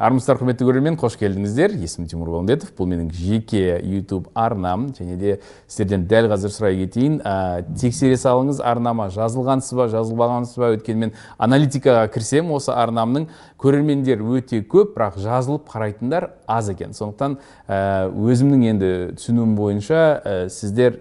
армысыздар құрметті көрермен қош келдіңіздер. Есімім тимур балымбетов. Бұл менің жеке YouTube арнам. Және де сіздерден дәл қазір сұрай кетейін. Ә, тексере салыңыз арнама жазылғансыз ба жазылмағансыз ба? Өйткені мен аналитикаға кірсем осы арнамның көрермендер өте көп бірақ жазылып қарайтындар аз екен. Сондықтан ә, өзімнің енді түсінуім бойынша ә, сіздер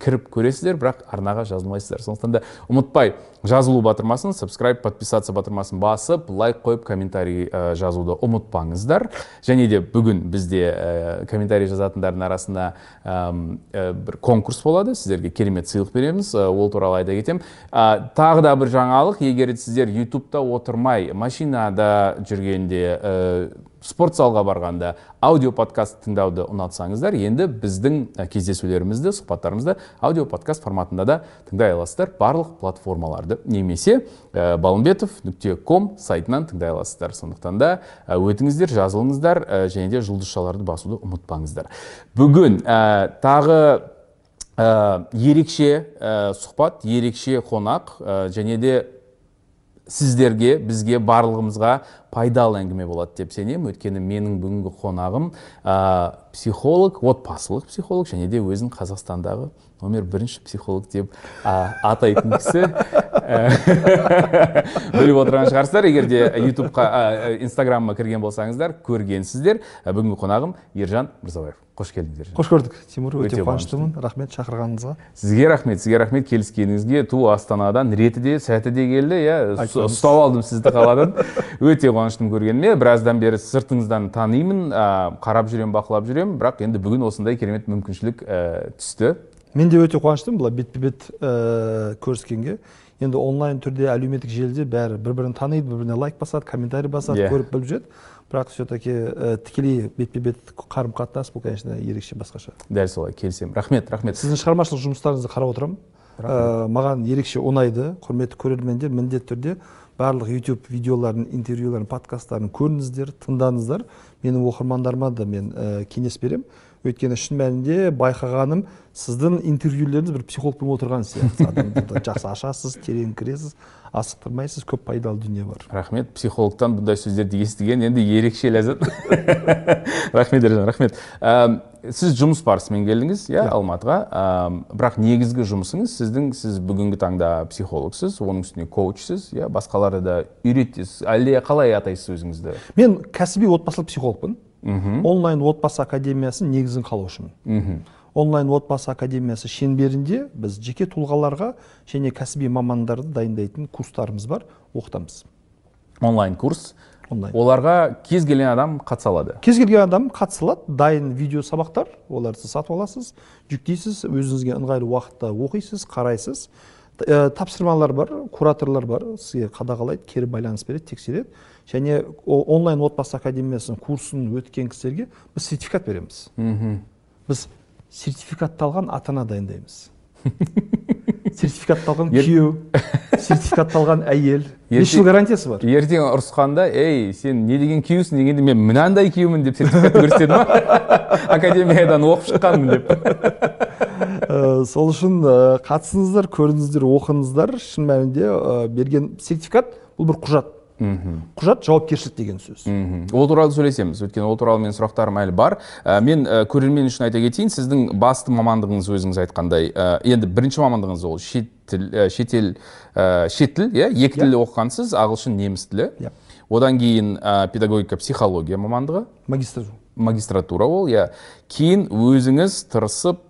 кіріп көресіздер бірақ арнаға жазылмайсыздар. Сондықтан да ұмытпай жазылу батырмасын сабскрайб подписаться батырмасын басып лайк қойып комментарий ә, жазуды ұмытпаңыздар. Және де бүгін бізде ә, комментарий жазатындардың арасында ә, бір конкурс болады. Сіздерге керемет сыйлық береміз. Ол туралы айта кетемін тағы да бір жаңалық. Егер сіздер ютубта отырмай машинада жүргенде спорт залға барғанда аудио подкаст тыңдауды ұнатсаңыздар енді біздің кездесулерімізді сұхбаттарымызды аудио подкаст форматында да тыңдай аласыздар. Барлық немесе ә, балымбетов нүкте ком сайтынан тыңдай аласыздар. Сондықтан да өтіңіздер жазылыңыздар ә, және де жұлдызшаларды басуды ұмытпаңыздар. Бүгін ә, тағы ә, ерекше ә, сұхбат ерекше қонақ ә, және де сіздерге бізге барлығымызға пайдалы әңгіме болады деп сенемін. Өйткені менің бүгінгі қонағым ә, психолог отбасылық психолог және де өзін қазақстандағы номер бірінші психолог деп ә, атайтын кісі. Біліп отырған шығарсыздар егер де ютубқа инстаграмыма кірген болсаңыздар көргенсіздер. Бүгінгі қонағым ержан мырзабаев. Қош келдіңіздер қош көрдік. Тимур өте қуаныштымын. рахмет шақырғаныңызға. Сізге рахмет сізге рахмет. Келіскеніңізге ту астанадан реті де сәті де келді иә. Ұстап алдым сізді қаладан. Өте қуаныштымын көргеніме біраздан бері сыртыңыздан танимын қарап жүремін бақылап жүремін бірақ енді бүгін осындай керемет мүмкіншілік түсті. Мен де өте қуаныштымын былай бетпе бет көріскенге. Енді онлайн түрде әлеуметтік желіде бәрі бір бірін таниды бір біріне лайк басады комментарий басады yeah. көріп біліп жүреді. Бірақ все таки тікелей бетпе бет қарым қатынас бұл конечно ерекше басқаша. Дәл солай келісемін. Рахмет рахмет. Сіздің шығармашылық жұмыстарыңызды қарап отырамын. Ә, маған ерекше ұнайды. Құрметті көрермендер міндетті түрде барлық YouTube видеоларын интервьюларын подкасттарын көріңіздер тыңдаңыздар менің оқырмандарыма да мен ә, кеңес беремін. Өйткені шын мәнінде байқағаным сіздің интервьюлеріңіз бір психологпен отырған сияқты. Жақсы ашасыз терең кіресіз. Асықтырмайсыз көп пайдалы дүние бар. Рахмет. Психологтан бұндай сөздерді естіген енді ерекше ләззат. Рахмет ержан рахмет. Ә, сіз жұмыс барысымен келдіңіз иә алматыға. Ә, бірақ негізгі жұмысыңыз сіздің сіз бүгінгі таңда психологсыз оның үстіне коучсыз иә басқаларды да үйретесіз. Әлде қалай атайсыз өзіңізді? Мен кәсіби отбасылық психологпын. Онлайн отбасы академиясын негізін қалаушымын. Онлайн отбасы академиясы шеңберінде біз жеке тұлғаларға және кәсіби мамандарды дайындайтын курстарымыз бар. Оқытамыз. Онлайн курс. Онлайн. Оларға кез келген адам қатыса алады. Кез келген адам қатыса алады. Дайын видео сабақтар. Оларды сатып аласыз. Жүктейсіз. Өзіңізге ыңғайлы уақытта оқисыз қарайсыз. Ә, тапсырмалар бар кураторлар бар. Сізге қадағалайды кері байланыс береді тексереді. Және онлайн отбасы академиясының курсын өткен кісілерге біз сертификат береміз. Біз сертификатталған ата ана дайындаймыз. Сертификатталған күйеу сертификатталған әйел. Бес жыл гарантиясы бар. Ертең ұрысқанда ей сен не деген күйеусің дегенде мен мынандай күйеумін деп сертификат көрсетеді ма? Академиядан оқып шыққанмын деп. Сол үшін қатысыңыздар көріңіздер оқыңыздар. Шын мәнінде берген сертификат бұл бір құжат. Құжат жауапкершілік деген сөз. Ол туралы сөйлесеміз. Өйткені ол туралы менің сұрақтарым әлі бар. Ә, мен ә, көрермен үшін айта кетейін сіздің басты мамандығыңыз өзіңіз айтқандай ә, енді бірінші мамандығыңыз ол шет тіл ә, шетел ә, шет тіл иә? Екі тілде оқығансыз ағылшын неміс тілі. Иә. Одан кейін ә, педагогика психология мамандығы. Магистратура. Магистратура ол иә. Кейін өзіңіз тырысып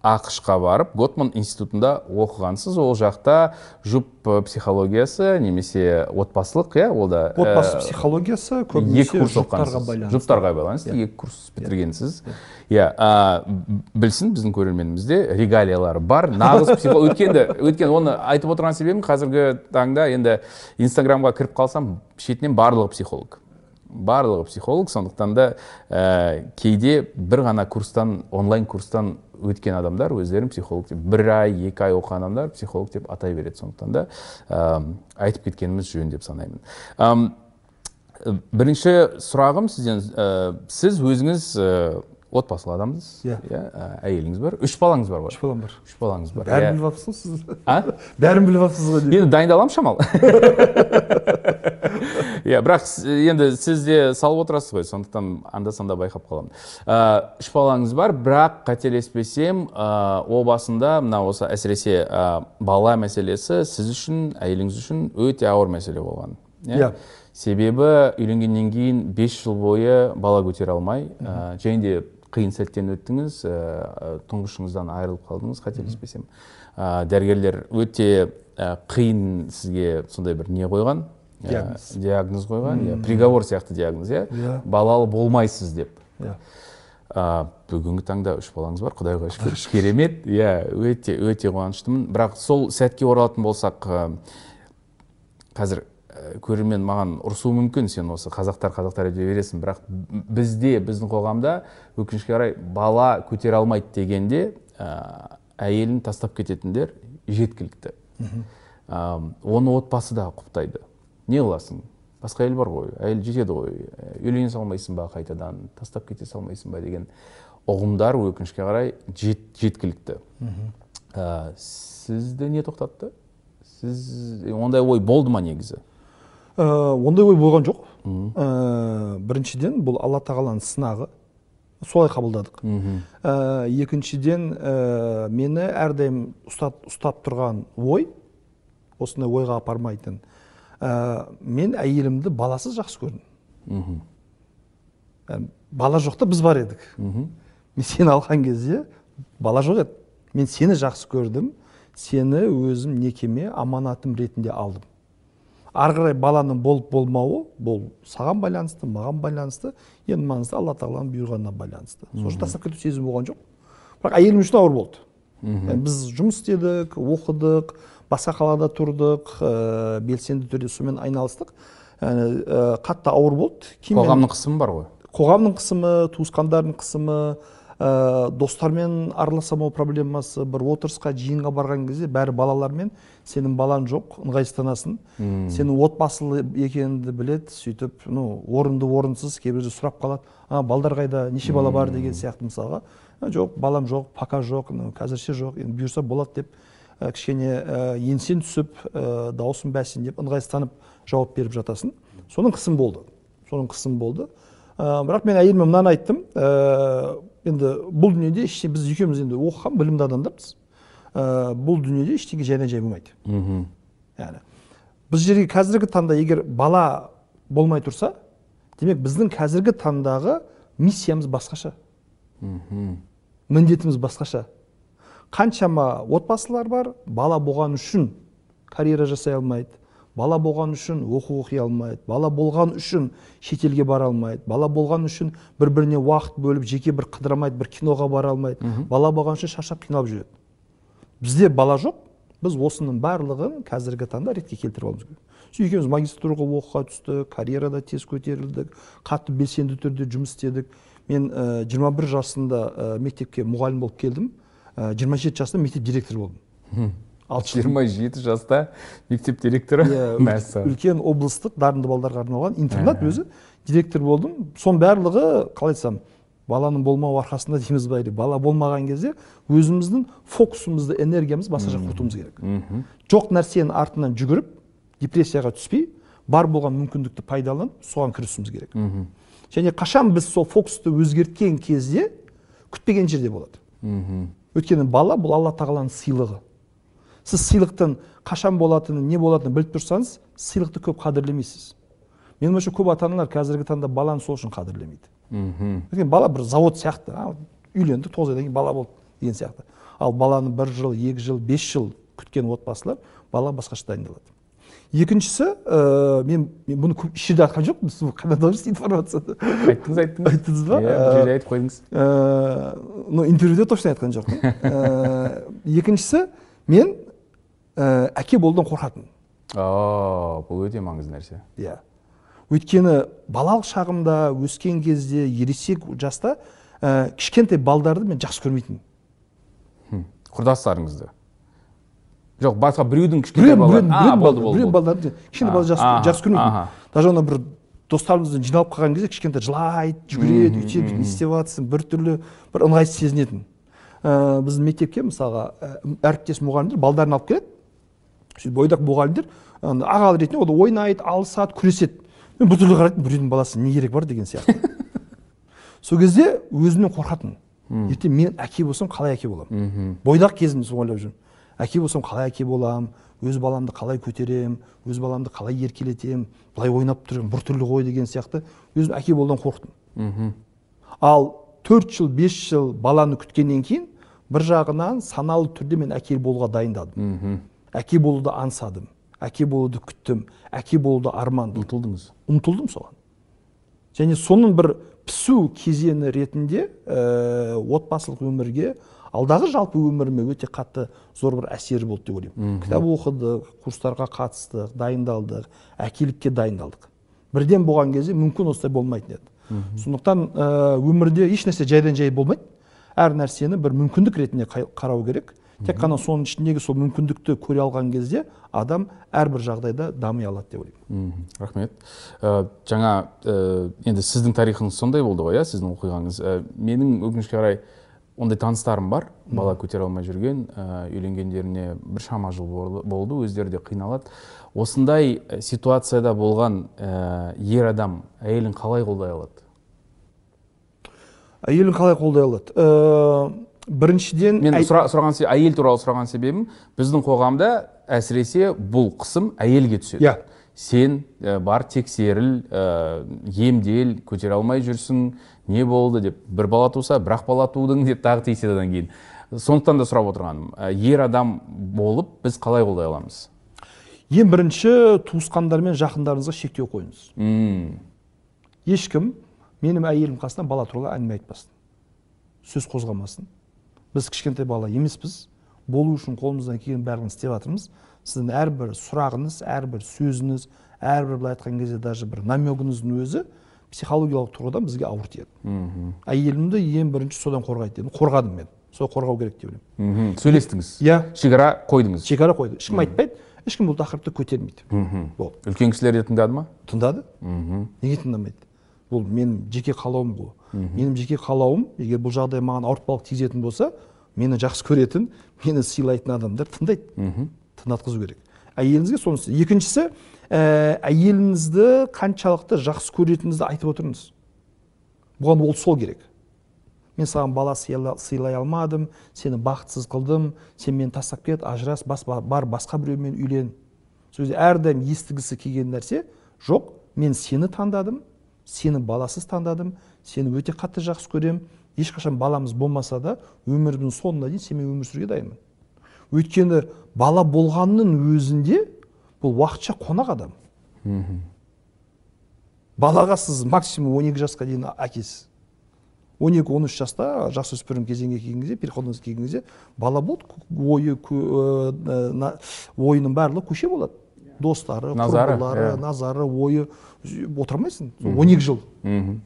ақшқа барып готман институтында оқығансыз. Ол жақта жұп психологиясы немесе отбасылық иә ол да отбасы психологиясы көбінесе жұптарға байланысты. Жұптарға байланысты екі курс бітіргенсіз. Иә. Білсін біздің көрерменімізде регалиялары бар. Нағыз психолог өйткені өйткені оны айтып отырған себебім қазіргі таңда енді инстаграмға кіріп қалсам шетінен барлығы психолог. Барлығы психолог. Сондықтан да ә, кейде бір ғана курстан онлайн курстан өткен адамдар өздерін психолог деп бір ай екі ай оқыған адамдар психолог деп атай береді сондықтан да ә, айтып кеткеніміз жөн деп санаймын. Ә, бірінші сұрағым сізден ә, сіз өзіңіз отбасылы адамсыз. Иә. иә ә, әйеліңіз бар үш балаңыз бар ғой? Үш балам бар. Үш балаңыз бар бәрін иә. біліп алыпсыз ғой сіз? А? Бәрін біліп алыпсыз ғой енді дайындаламын шамалы иә бірақ енді сіз де салып отырасыз ғой сондықтан анда санда байқап қаламын. Ә, үш балаңыз бар бірақ қателеспесем ә, о басында мына осы әсіресе бала мәселесі сіз үшін әйеліңіз үшін өте ауыр мәселе болған. Иә. себебі үйленгеннен кейін 5 жыл бойы бала көтере алмай ә, және де қиын сәттен өттіңіз ә, тұңғышыңыздан айырылып қалдыңыз қателеспесем. Ә, дәрігерлер өте қиын сізге сондай бір не қойған? Ә, Диагноз. диагноз қойған иә приговор сияқты диагноз иә? Иә. балалы болмайсыз деп. Иә. ә, бүгінгі таңда үш балаңыз бар құдайға шүкір. Керемет иә өте өте қуаныштымын. Бірақ сол сәтке оралатын болсақ қазір көрермен маған ұрысуы мүмкін сен осы қазақтар қазақтар дей бересің. Бірақ бізде біздің қоғамда өкінішке қарай бала көтере алмайды дегенде ә, әйелін тастап кететіндер жеткілікті. Ә, оны отбасы да құптайды. Не қыласың? Басқа әйел бар ғой әйел жетеді ғой. Үйлене салмайсың ба қайтадан? Тастап кете салмайсың ба деген ұғымдар өкінішке қарай жет, жеткілікті. Ә, сізді не тоқтатты? Сіз ондай ой болды ма негізі? Ондай ой болған жоқ. Ә, біріншіден бұл алла тағаланың сынағы. Солай қабылдадық. Ә, екіншіден ә, мені әрдайым ұстап, ұстап тұрған ой осындай ойға апармайтын ә, мен әйелімді баласыз жақсы көрдім. Ә, бала жоқта біз бар едік. Мен сені алған кезде бала жоқ еді. Мен сені жақсы көрдім. Сені өзім некеме аманатым ретінде алдым. Ары қарай баланың болып болмауы бұл саған байланысты маған байланысты. Ең маңызды алла тағаланың бұйырғанына байланысты. Сол үшін тастап кету сезімі болған жоқ. Бірақ әйелім үшін ауыр болды. Біз жұмыс істедік оқыдық басқа қалада тұрдық ә, белсенді түрде сонымен айналыстық. Ә, қатты ауыр болды. Қоғамның қысымы бар ғой. қоғамның қысымы туысқандардың қысымы ә, достармен араласа алмау проблемасы бір отырысқа жиынға барған кезде бәрі балалармен. Сенің балаң жоқ ыңғайсызданасың. Сенің отбасылы екеніңді біледі сөйтіп ну орынды орынсыз кейбірде сұрап қалады. А балдар қайда? Неше бала бар? деген сияқты мысалға. «А, жоқ балам жоқ пока жоқ ну, қазірше жоқ енді бұйырса болады деп ә, кішкене ә, еңсен түсіп ә, дауысың бәсеңдеп ыңғайсызданып жауап беріп жатасың соның қысым болды. Соның қысым болды. Ә, бірақ мен әйеліме мынаны айттым. Ә, енді бұл дүниеде ештеңе біз екеуміз енді оқыған білімді адамдармыз. Ә, бұл дүниеде ештеңе жайдан жай болмайды яғни біз жерге қазіргі таңда егер бала болмай тұрса демек біздің қазіргі таңдағы миссиямыз басқаша. Міндетіміз басқаша. Қаншама отбасылар бар бала болған үшін карьера жасай алмайды. Бала болған үшін оқу оқи алмайды бала болған үшін шетелге бара алмайды бала болған үшін бір біріне уақыт бөліп жеке бір қыдырамайды бір киноға бара алмайды. Бала болған үшін шаршап қиналып жүреді бізде бала жоқ біз осының барлығын қазіргі таңда ретке келтіріп алуымыз керек. Сөйтіп екеуміз магистратураға оқуға түстік карьерада тез көтерілдік қатты белсенді түрде жұмыс істедік. Мен ә, 21 жасында ә, мектепке мұғалім болып келдім. Ә, 27 жасында мектеп директоры болдым. Алты жыл жиырма жеті жаста мектеп директоры. Иә, мәссаған. үлкен облыстық дарынды балаларға арналған интернат өзі. Директор болдым. Соның барлығы қалай айтсам баланың болмауы арқасында дейміз ба или бала болмаған кезде өзіміздің фокусымызды энергиямызды басқа жаққа құртуымыз керек. Жоқ нәрсенің артынан жүгіріп депрессияға түспей бар болған мүмкіндікті пайдаланып соған кірісуіміз керек. Және қашан біз сол фокусты өзгерткен кезде күтпеген жерде болады. Өйткені бала бұл алла тағаланың сыйлығы. Сіз сыйлықтың қашан болатынын не болатынын біліп тұрсаңыз сыйлықты көп қадірлемейсіз. Менің ойымша көп ата аналар қазіргі таңда баланы сол үшін қадірлемейді. Өйткені бала бір завод сияқты а, үйленді тоғыз айдан кейін бала болды деген сияқты. Ал баланы бір жыл екі жыл бес жыл күткен отбасылар бала басқаша дайындалады. Екіншісі ә, мен, мен бұны көп еш жерде айтқан жоқпын сіз қайдан тауып жүрсіз информацияны. Айттыңыз айттыңыз. Айттыңыз ба? Иә бір жерде айтып қойдыңыз. Ә, ну интервьюде точно айтқан жоқпын. Екіншісі мен ә, әке болудан қорқатынмын о бұл өте маңызды нәрсе. Иә. Өйткені балалық шағымда өскен кезде ересек жаста ә, кішкентай балдарды мен жақсы көрмейтінмін. Құрдастарыңызды. Жоқ басқа біреудің кішкентай біреу балалары біреу а біреу болды болды біреу болды. балдарды кішкентай бала жақсы аха. даже ана бір достарымызбен жиналып қалған кезде кішкентай жылайды жүгіреді өйтеді не істеп жатрсың біртүрлі бір ыңғайсыз сезінетін. Ә, біздің мектепке мысалға әріптес мұғалімдер балдарын алып келеді. Сөйтіп бойдақ мұғалімдер ағалы ретінде ол ойнайды алысады күреседі. Мен біртүрлі қарайтынмын біреудің баласы не керек бар деген сияқты. Сол кезде өзімнен қорқатынмын. Ертең мен әке болсам қалай әке боламын? Бойдақ кезімде соны ойлап жүрмін. Әке болсам қалай әке боламын? Өз баламды қалай көтеремін? Өз баламды қалай еркелетемін? Былай ойнап тұрған біртүрлі ғой деген сияқты. Өзім әке болудан қорықтым. Ал төрт жыл бес жыл баланы күткеннен кейін бір жағынан саналы түрде мен әке болуға дайындалдым әке болуды аңсадым әке болуды күттім әке болуды армандадым ұмтылдыңыз? Ұмтылдым соған. Және соның бір пісу кезеңі ретінде ә, отбасылық өмірге алдағы жалпы өміріме өте қатты зор бір әсері болды деп ойлаймын. Кітап оқыдық курстарға қатыстық дайындалдық әкелікке дайындалдық. Бірден болған кезде мүмкін осылай болмайтын еді. Сондықтан ә, өмірде еш нәрсе жайдан жай болмайды. Әр нәрсені бір мүмкіндік ретінде қарау керек. Тек қана соның ішіндегі сол мүмкіндікті көре алған кезде адам әрбір жағдайда дами алады деп ойлаймын. Рахмет. Ә, жаңа ә, енді сіздің тарихыңыз сондай болды ғой иә сіздің оқиғаңыз. Ә, менің өкінішке қарай ондай таныстарым бар. Бала көтере алмай жүрген ә, үйленгендеріне біршама жыл болды өздері де қиналады. Осындай ситуацияда болған ә, ер адам әйелін қалай қолдай алады? Әйелін қалай қолдай алады? Біріншіден мен сұра, сұраған әйел туралы сұраған себебім біздің қоғамда әсіресе бұл қысым әйелге түседі. Иә. Сен ә, бар тексеріл ә, емдел көтере алмай жүрсің не болды деп. Бір бала туса бір ақ бала тудың деп тағы тиіседі одан кейін. Сондықтан да сұрап отырғаным ә, ер адам болып біз қалай қолдай аламыз? Ең бірінші туысқандар мен жақындарыңызға шектеу қойыңыз. Мм. ешкім менің әйелім қасынан бала туралы әңгіме айтпасын. Сөз қозғамасын. Біз кішкентай бала емеспіз болу үшін қолымыздан келген барлығын істеп жатырмыз сіздің әрбір сұрағыңыз әрбір сөзіңіз әрбір былай айтқан кезде даже бір намегіңіздің өзі психологиялық тұрғыдан бізге ауыр тиеді әйелімді ең бірінші содан қорғайды дедім қорғадым мен сол қорғау керек деп ойлаймын сөйлестіңіз иә шекара қойдыңыз шекара қойды ешкім айтпайды ешкім бұл тақырыпты көтермейді болды үлкен кісілер де тыңдады ма тыңдады мхм неге тыңдамайды бұл менің жеке қалауым ғой менің жеке қалауым егер бұл жағдай маған ауыртпалық тигізетін болса мені жақсы көретін мені сыйлайтын адамдар тыңдайды. Мхм. Тыңдатқызу керек. Әйеліңізге соны істе- екіншісі ә, әйеліңізді қаншалықты жақсы көретініңізді айтып отырыңыз. Бұған ол сол керек. Мен саған бала сыйла- сыйлай алмадым сені бақытсыз қылдым сен мені тастап кет ажырас бас, бар басқа біреумен үйлен. Сол кезде әрдайым естігісі келген нәрсе жоқ. Мен сені таңдадым сені баласыз таңдадым сені өте қатты жақсы көремін. Ешқашан баламыз болмаса да өмірімнің соңына дейін сенімен өмір сүруге дайынмын. Өйткені бала болғанның өзінде бұл уақытша қонақ адам. Балаға сіз максимум 12 жасқа дейін әкесіз. 12-13 жаста жасөспірім кезеңге келген кезде переходный келген кезде бала болды ойы ә, на- ойының барлығы көше болады. Достары Назары, құрбылары иә. назары ойы. Отыра алмайсың сол 12 жыл. Мхм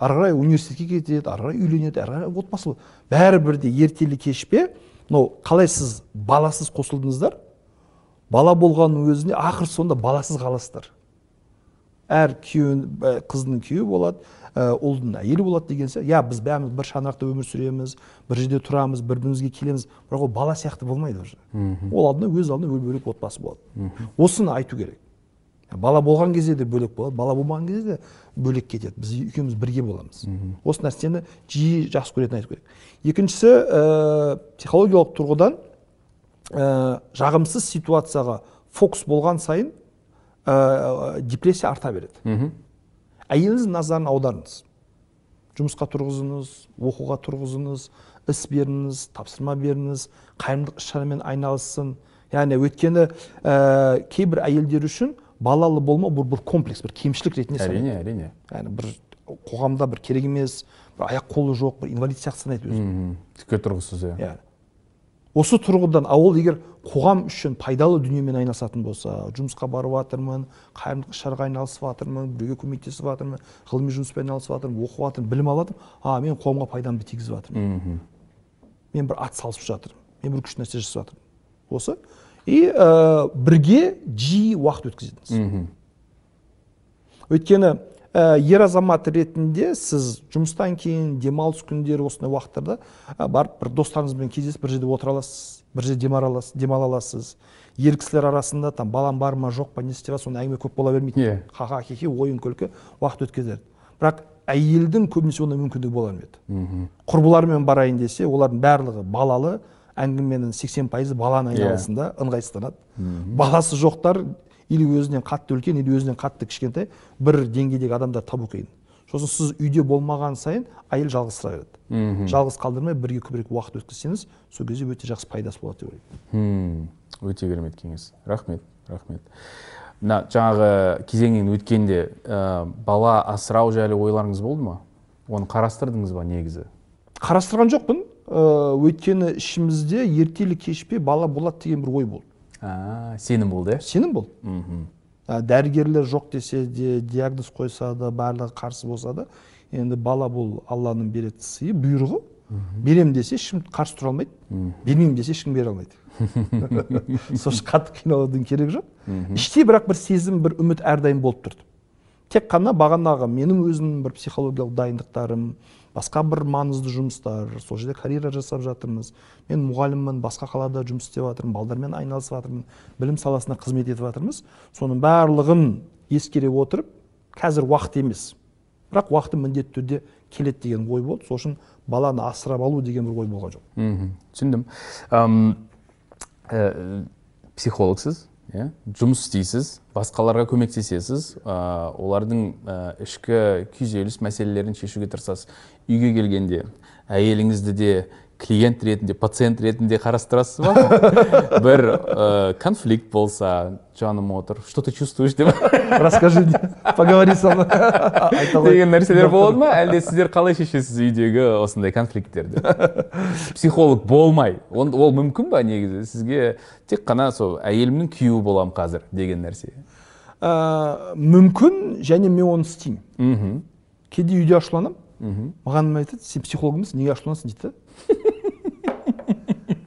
ары қарай университетке кетеді ары қарай үйленеді ары қарай отбасы. Болады бәрібір де ертелі кеш пе мынау қалай сіз баласыз қосылдыңыздар? Бала болғанның өзінде ақыр соңында баласыз қаласыздар. Әр күйеу қыздың күйеуі болады ә, ұлдың әйелі болады деген сияқты иә біз бәріміз бір шаңырақта өмір сүреміз бір жерде тұрамыз бір бірімізге келеміз. бірақ ол бала сияқты болмайды уже. Ол алдына өз алдына бөлек отбасы болады. Осыны айту керек. Бала болған кезде де бөлек болады бала болмаған кезде де бөлек кетеді. Біз екеуміз бірге боламыз. Осы нәрсені жиі жақсы көретінін айту керек екіншісі ә, психологиялық тұрғыдан ә, жағымсыз ситуацияға фокус болған сайын ә, депрессия арта береді. Әйеліңіздің назарын аударыңыз. Жұмысқа тұрғызыңыз оқуға тұрғызыңыз іс беріңіз тапсырма беріңіз қайырымдылық іс шарамен айналыссын. Яғни өйткені ә, кейбір әйелдер үшін балалы болмау бұл бір комплекс бір кемшілік ретінде әрине әрине. Яғни бір қоғамда бір керек емес бір аяқ қолы жоқ бір инвалид сияқты санайды өзін тіке тұрғысыз иә. Иә. Осы тұрғыдан а ол егер қоғам үшін пайдалы дүниемен айналысатын болса жұмысқа барып жатырмын қайырымдылық іс шараға айналысып жатырмын біреуге көмектесіп жатырмын ғылыми жұмыспен айналысып жатырмын оқып жатырмын білім алып жатырмын а мен қоғамға пайдамды тигізіп жатырмын мен бір ат салысып жатырмын. Мен бір күшті нәрсе жасап жатырмын. Осы и ә, бірге жиі уақыт өткізетініңіз мхм. Өйткені ә, ер азамат ретінде сіз жұмыстан кейін демалыс күндері осындай уақыттарда ә, барып бір достарыңызбен кездесіп бір жерде отыра аласыз бір жерде демала аласыз. Ер кісілер арасында там балам бар ма жоқ па не істеп жатыр сондай әңгіме көп бола бермейді. Иә. ха ха хи хи ойын күлкі уақыт өткізеді. Бірақ әйелдің көбінесе ондай мүмкіндігі бола бермейді құрбыларымен барайын десе олардың барлығы балалы әңгіменің сексен пайызы баланың Иә. айналасында ыңғайсызданады. Баласы жоқтар или өзінен қатты үлкен или өзінен қатты кішкентай бір деңгейдегі адамдар табу қиын. Сосын сіз үйде болмаған сайын әйел жалғызсыра береді жалғыз қалдырмай бірге көбірек уақыт өткізсеңіз сол кезде өте жақсы пайдасы болады деп ойлаймын. Өте керемет кеңес. Рахмет рахмет. Мына жаңағы кезеңнен өткенде ә, бала асырау жайлы ойларыңыз болды ма? Оны қарастырдыңыз ба негізі? Қарастырған жоқпын. Өйткені ішімізде ертелі кеш пе бала болады деген бір ой болды. А, сенім болды иә? Сенім болды. Ә, дәрігерлер жоқ десе де диагноз қойса да барлығы қарсы болса да енді бала бұл алланың беретін сыйы бұйрығы. Беремін десе ешкім қарсы тұра алмайды. Бермеймін десе ешкім бере алмайды. Сол үшін қатты қиналудың керегі жоқ. Іште бірақ бір сезім бір үміт әрдайым болып тұрды. Тек қана бағанағы менің өзімнің бір психологиялық дайындықтарым басқа бір маңызды жұмыстар сол жерде карьера жасап жатырмыз. Мен мұғаліммін басқа қалада жұмыс істеп жатырмын балдармен айналысып жатырмын білім саласында қызмет етіп жатырмыз. Соның барлығын ескере отырып қазір уақыт емес. Бірақ уақыты міндетті түрде келеді деген ой болды. Сол үшін баланы асырап алу деген бір ой болған жоқ. Мхм түсіндім. Ә, психологсыз иә? Жұмыс істейсіз басқаларға көмектесесіз ә, олардың ішкі күйзеліс мәселелерін шешуге тырысасыз. Үйге келгенде әйеліңізді де клиент ретінде пациент ретінде қарастырасыз ба? Бір ә, конфликт болса жаным отыр. Что ты чувствуешь деп? Расскажи поговори со мной. Деген нәрселер болады ма? Әлде сіздер қалай шешесіз үйдегі осындай конфликттерді психолог болмай. Он- ол мүмкін ба негізі? Сізге тек қана сол әйелімнің күйеуі боламын қазір деген нәрсе? Ә, мүмкін және мен оны істеймін. Мхм. Кейде үйде ашуланамын. Маған айтады сен психолог емессің неге ашуланасың дейді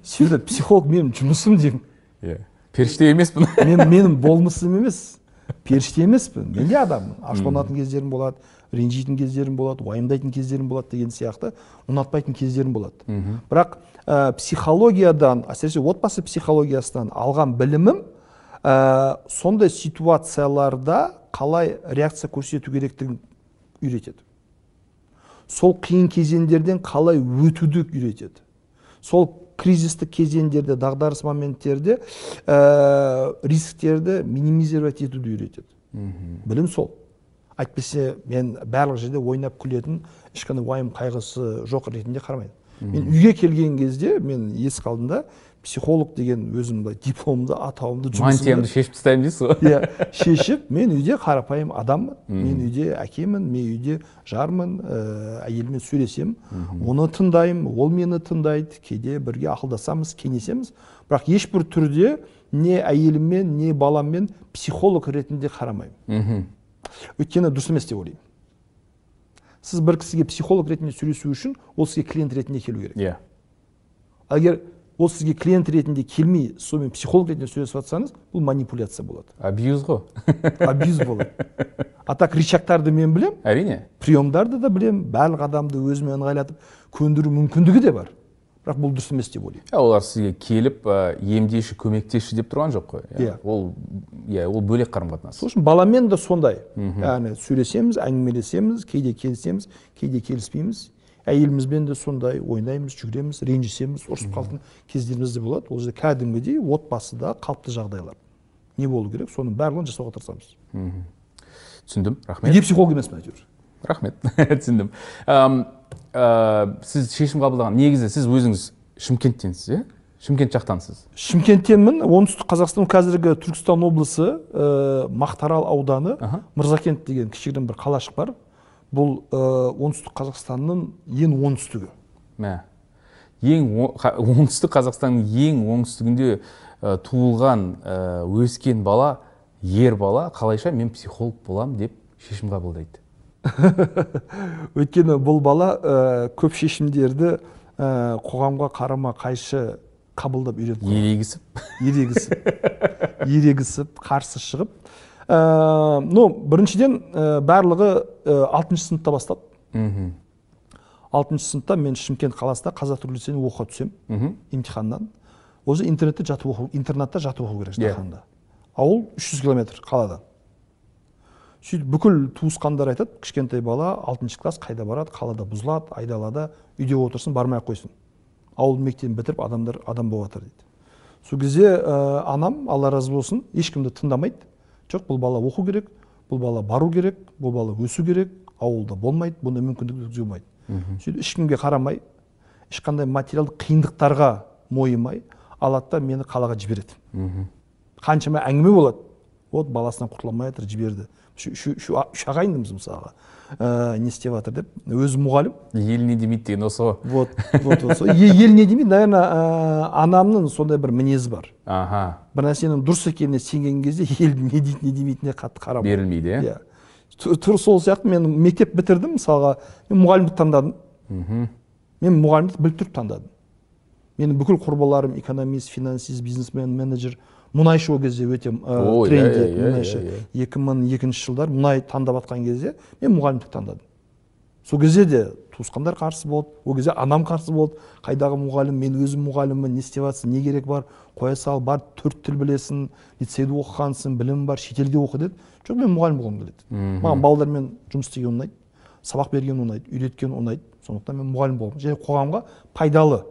сөйтіп психолог менің жұмысым деймін. Иә періште емеспін. Мен менің болмысым емес. Періште емеспін. Мен де адаммын. Ашуланатын кездерім болады ренжитін кездерім болады уайымдайтын кездерім болады деген сияқты ұнатпайтын кездерім болады. Бірақ ә, психологиядан әсіресе отбасы психологиясынан алған білімім ә, сондай ситуацияларда қалай реакция көрсету керектігін үйретеді. Сол қиын кезеңдерден қалай өтуді үйретеді. Сол кризистік кезеңдерде дағдарыс моменттерде ә, рисктерді минимизировать етуді үйретеді. Білім сол. Әйтпесе мен барлық жерде ойнап күлетін ешқандай уайым қайғысы жоқ ретінде қарамаймын. Мен үйге келген кезде мен есік алдында психолог деген өзім былай дипломымды атауымды мантиямды шешіп тастаймын дейсіз ғой. Иә шешіп мен үйде қарапайым адаммын. Мен үйде әкемін мен үйде жармын ә, әйеліммен сөйлесемін. Оны тыңдаймын ол мені тыңдайды кейде бірге ақылдасамыз кеңесеміз. Бірақ ешбір түрде не әйеліммен не баламмен психолог ретінде қарамаймын. Өйткені дұрыс емес деп ойлаймын. Сіз бір кісіге психолог ретінде сөйлесу үшін ол сізге клиент ретінде келу керек. Иә. Ал егер ол сізге клиент ретінде келмей сонымен психолог ретінде сөйлесіп жатсаңыз бұл манипуляция болады. Абьюз ғой. Абьюз болады. А так рычагтарды мен білемін әрине. Приемдарды да білемін барлық адамды өзіме ыңғайлатып көндіру мүмкіндігі де бар. Бірақ бұл дұрыс емес деп ойлаймын. Олар сізге келіп ә, емдеші көмектесші деп тұрған жоқ қой. Иә. ол иә ол бөлек қарым қатынас сол үшін баламен де сондай. Яғни сөйлесеміз әңгімелесеміз кейде келісеміз кейде келіспейміз. Әйелімізбен де сондай ойнаймыз жүгіреміз ренжісеміз ұрысып қалатын кездеріміз де болады. Ол жерде кәдімгідей отбасыда қалыпты жағдайлар. Не болу керек соның барлығын жасауға тырысамыз. Түсіндім. Рахмет. Неге психолог емеспін әйтеуір? Рахмет. Түсіндім. Сіз шешім қабылдаған негізі сіз өзіңіз шымкенттенсіз иә? Шымкент жақтансыз. Шымкенттенмін. Оңтүстік қазақстан қазіргі түркістан облысы ә, мақтарал ауданы Аха. мырзакент деген кішігірім бір қалашық бар. Бұл ә, оңтүстік қазақстанның ең оңтүстігі. Мә. Ең оңтүстік қазақстанның ең оңтүстігінде ә, туылған ә, өскен бала ер бала. Қалайша мен психолог боламын деп шешім қабылдайды. Өйткені бұл бала ә, көп шешімдерді ә, қоғамға қарама қайшы қабылдап үйреніп қалған. ерегісіп. Ерегісіп. Ерегісіп қарсы шығып ә, ну біріншіден ә, барлығы ә, алтыншы сыныпта бастады. Алтыншы сыныпта мен шымкент қаласында қазақ түрік лицейіне оқуға түсемін емтиханнан. Уже интернетте жатып оқу интернатта жатып оқу керек Иә. жатақханада ауыл 300 километр қаладан. Сөйтіп бүкіл туысқандар айтады кішкентай бала алтыншы класс қайда барады? Қалада бұзылады айдалада үйде отырсын бармай ақ қойсын. Ауыл мектебін бітіріп адамдар адам болып жатыр дейді. Сол кезде ә, анам алла разы болсын ешкімді тыңдамайды жоқ бұл бала оқу керек бұл бала бару керек бұл бала өсу керек ауылда болмайды бұндай мүмкіндік болмайды сөйтіп ешкімге қарамай ешқандай материалдық қиындықтарға мойымай алады да мені қалаға жібереді. Қаншама әңгіме болады. Вот баласынан құтыла алмай жатыр жіберді. Ағайындымыз мысалға. Ә, не істеп жатыр деп. Өзі мұғалім. Ел не демейді деген осы ғой. Вот вот е- ел не демейді наверное ә, анамның сондай бір мінезі бар. Аха. Бір нәрсенің дұрыс екеніне сенген кезде ел не дейді не демейтініне қатты қарамайды. Берілмейді иә иә. Ту- тура сол сияқты мен мектеп бітірдім мысалға мен мұғалімдік таңдадым. Мхм. Мен мұғалімдікті біліп тұрып таңдадым. Менің бүкіл құрбыларым экономист финансист бизнесмен менеджер мұнайшы ол кезде өте ә, мұнайшы екі мың екінші жылдар мұнай таңдап жатқан кезде мен мұғалімдік таңдадым. Сол кезде де туысқандар қарсы болды ол кезде анам қарсы болды. Қайдағы мұғалім мен өзім мұғаліммін не істеп жатрсың не керек бар? Қоя сал бар төрт тіл білесің лицейде оқығансың білімің бар шетелде оқы деді. Жоқ мен мұғалім болғым келеді. Маған балалармен жұмыс істеген ұнайды сабақ берген ұнайды үйреткен ұнайды. Сондықтан мен мұғалім болғым. Және қоғамға пайдалы.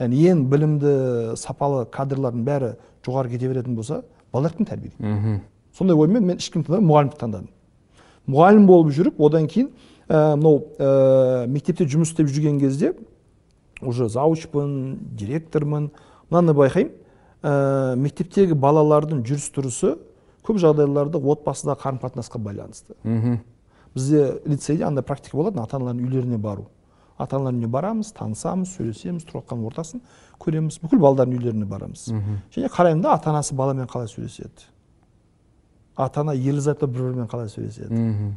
Яғни ең білімді сапалы кадрлардың бәрі жоғары кете беретін болса балалар кім тәрбиелейді. Мхм. Сондай оймен мен ешкімді таңдамай мұғалімдікті таңдадым. Мұғалім болып жүріп одан кейін мынау ә, мектепте жұмыс істеп жүрген кезде уже заучпын директормын. Мынаны байқаймын. Ә, мектептегі балалардың жүріс тұрысы көп жағдайларда отбасыдағы қарым қатынасқа байланысты. Мхм. Бізде лицейде андай практика болады ата аналардың үйлеріне бару. Ата аналардың үйіне барамыз танысамыз сөйлесеміз тұрып жатқан ортасын көреміз. Бүкіл балалардың үйлеріне барамыз. Және қараймын да ата анасы баламен қалай сөйлеседі? Ата ана ерлі зайыпты бір бірімен қалай сөйлеседі?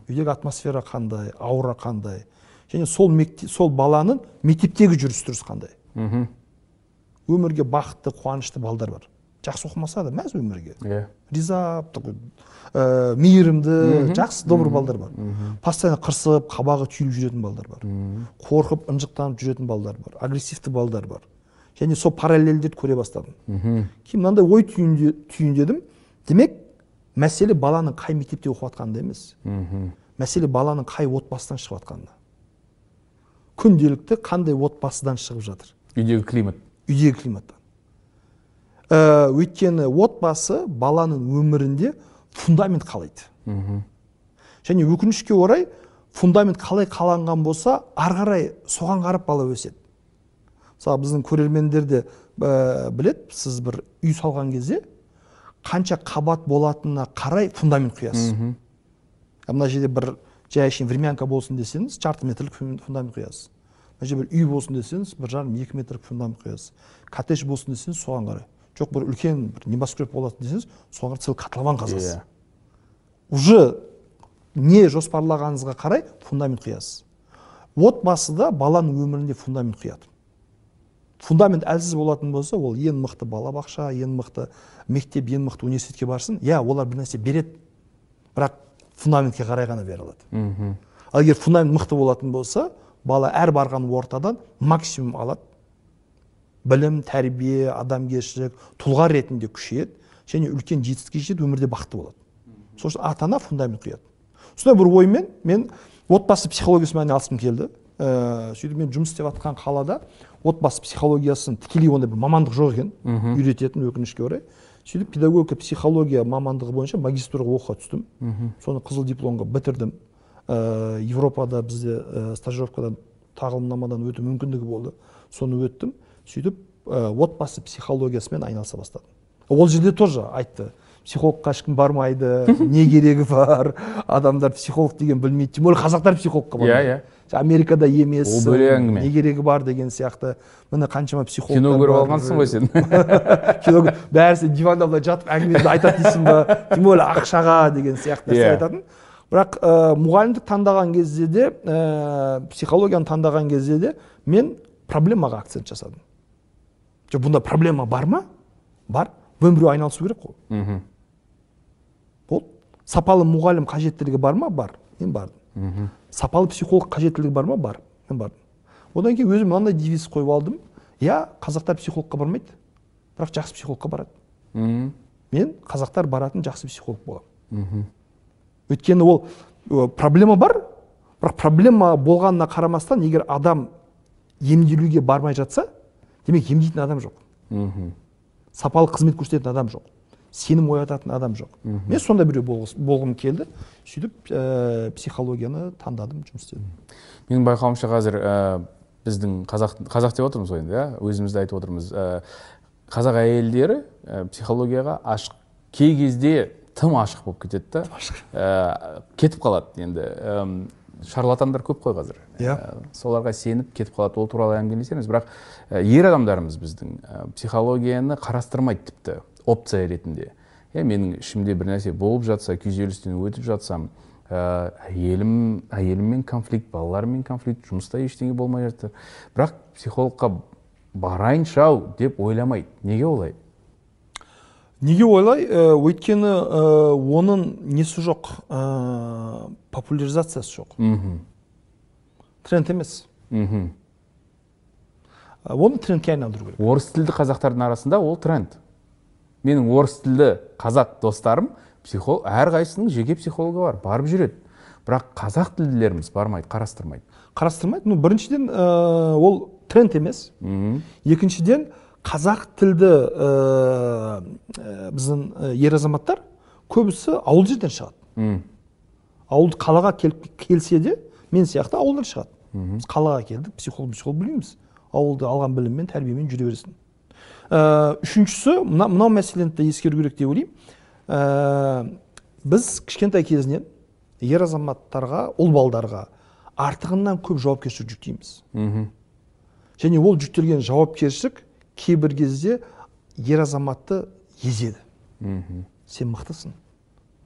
Үйдегі атмосфера қандай? Аура қандай? Және сол мектеп сол баланың мектептегі жүріс тұрысы қандай өмірге бақытты қуанышты балдар бар. Жақсы оқымаса да мәз өмірге. Иә. Риза такой ә, мейірімді жақсы добрый балдар бар. Постоянно қырсығып қабағы түйіліп жүретін балдар бар. Қорқып ынжықтанып жүретін балдар бар. Агрессивті балдар бар. Және сол параллельдерді көре бастадым. Мхм кейін мынандай ой түйінде- түйіндедім. Демек мәселе баланың қай мектепте оқып жатқанында емес. Мхм мәселе баланың қай отбасыдан шығып жатқанында күнделікті қандай отбасыдан шығып жатыр. Үйдегі климат. Үйдегі климаттан ә, өйткені отбасы баланың өмірінде фундамент қалайды. Және өкінішке орай фундамент қалай қаланған болса ары қарай соған қарап бала өседі. Мысалы біздің көрермендер де ә, біледі сіз бір үй салған кезде қанша қабат болатынына қарай фундамент құясыз. Мына жерде бір жай әшейін времянка болсын десеңіз жарты метрлік фун- фундамент құясыз. Мына жерде бір үй болсын десеңіз бір жарым екі метрлік фундамент құясыз. Коттедж болсын десеңіз соған қарай. Жоқ бір үлкен бір небоскреб болатын десеңіз соған целый котлован қазасыз иә. Уже не жоспарлағаныңызға қарай фундамент құясыз отбасыда баланың өмірінде фундамент құяды фундамент әлсіз болатын болса ол ең мықты балабақша ең мықты мектеп ең мықты университетке барсын иә олар бір нәрсе береді. Бірақ фундаментке қарай ғана бере алады. Ал егер фундамент мықты болатын болса бала әр барған ортадан максимум алады. Білім тәрбие адамгершілік тұлға ретінде күшейеді және үлкен жетістікке жетеді өмірде бақытты болады. Сол үшін ата ана фундамент құяды. Сондай бір оймен мен отбасы психологиясымен айналысқым келді. Ә, сөйтіп мен жұмыс істеп жатқан қалада отбасы психологиясын тікелей ондай бір мамандық жоқ екен. Үйрететін өкінішке орай. Сөйтіп педагогика психология мамандығы бойынша магистратураға оқуға түстім. Соны қызыл дипломға бітірдім. Ә, европада бізде ә, стажировкадан тағылымнамадан өту мүмкіндігі болды. Соны өттім. Сөйтіп ә, отбасы психологиясымен айналыса бастадым. Ол жерде тоже айтты психологқа ешкім бармайды не керегі бар адамдар психолог деген білмейді. Тем более қазақтар психологқа иә бармайды иә америкада емес Ол бөлек әңгіме. не керегі бар деген сияқты. Міне қаншама психологтар кино көріп алғансың ғой сен. Кино бәрі диванда былай жатып әңгімеңді айтады дейсің ба? Тем более ақшаға деген сияқты нәрсе Иә. айтатын. Бірақ ә, мұғалімдік таңдаған кезде де ә, психологияны таңдаған кезде де мен проблемаға акцент жасадым. Жоқ бұнда проблема бар ма? Бар. Біреу біреу айналысу керек қой. Мхм. Болды сапалы мұғалім қажеттілігі бар ма? Бар. Мен бардым. Сапалы психолог қажеттілігі бар ма? Бар. Мен бардым. Одан кейін өзім мынандай девиз қойып алдым. Иә қазақтар психологқа бармайды. Бірақ жақсы психологқа барады. Мхм. Мен қазақтар баратын жақсы психолог боламын. Өйткені ол проблема бар. Бірақ проблема болғанына қарамастан егер адам емделуге бармай жатса демек емдейтін адам жоқ. Мхм. Сапалы қызмет көрсететін адам жоқ. Сенім оятатын адам жоқ. Мен сондай біреу болғым келді. Сөйтіп ә, психологияны таңдадым жұмыс істедім. Менің байқауымша қазір ә, біздің қазақ қазақ деп отырмыз ғой енді иә? Өзімізді айтып отырмыз. Ә, қазақ әйелдері ә, психологияға ашық кей кезде тым ашық болып кетеді да. Ә, кетіп қалады енді. Әм, шарлатандар көп қой қазір. Иә. Ә, соларға сеніп кетіп қалады. Ол туралы әңгімелесеміз бірақ ер адамдарымыз біздің психологияны қарастырмайды тіпті опция ретінде. Иә менің ішімде бір нәрсе болып жатса күйзелістен өтіп жатсам ә, әйелім әйеліммен конфликт балаларыммен конфликт жұмыста ештеңе болмай жатыр. Бірақ психологқа барайыншы ау деп ойламайды. Неге олай? Неге ойлай Ә, өйткені ә, оның несі жоқ? Ә, популяризациясы жоқ. Мхм. Тренд емес. Мхм. Оны трендке айналдыру керек. Орыс тілді қазақтардың арасында ол тренд. Менің орыс тілді қазақ достарым психолог әрқайсысының жеке психологы бар барып жүреді. Бірақ қазақ тілділеріміз бармайды қарастырмайды. Қарастырмайды. Ну біріншіден ә, ол тренд емес. Мхм. Екіншіден қазақ тілді ә, ә, біздің ер азаматтар көбісі ауыл жерден шығады. Ауыл қалаға келіп келсе де мен сияқты ауылдан шығады. Біз қалаға келдік психолог психолог білмейміз ауылда алған біліммен тәрбиемен жүре бересің ә, үшіншісі мына, мынау мәселені де ескеру керек деп ойлаймын. Ә, біз кішкентай кезінен ер азаматтарға ұл балдарға артығынан көп жауапкершілік жүктейміз. Мхм. Және ол жүктелген жауапкершілік кейбір кезде ер азаматты езеді. Мхм. Сен мықтысың.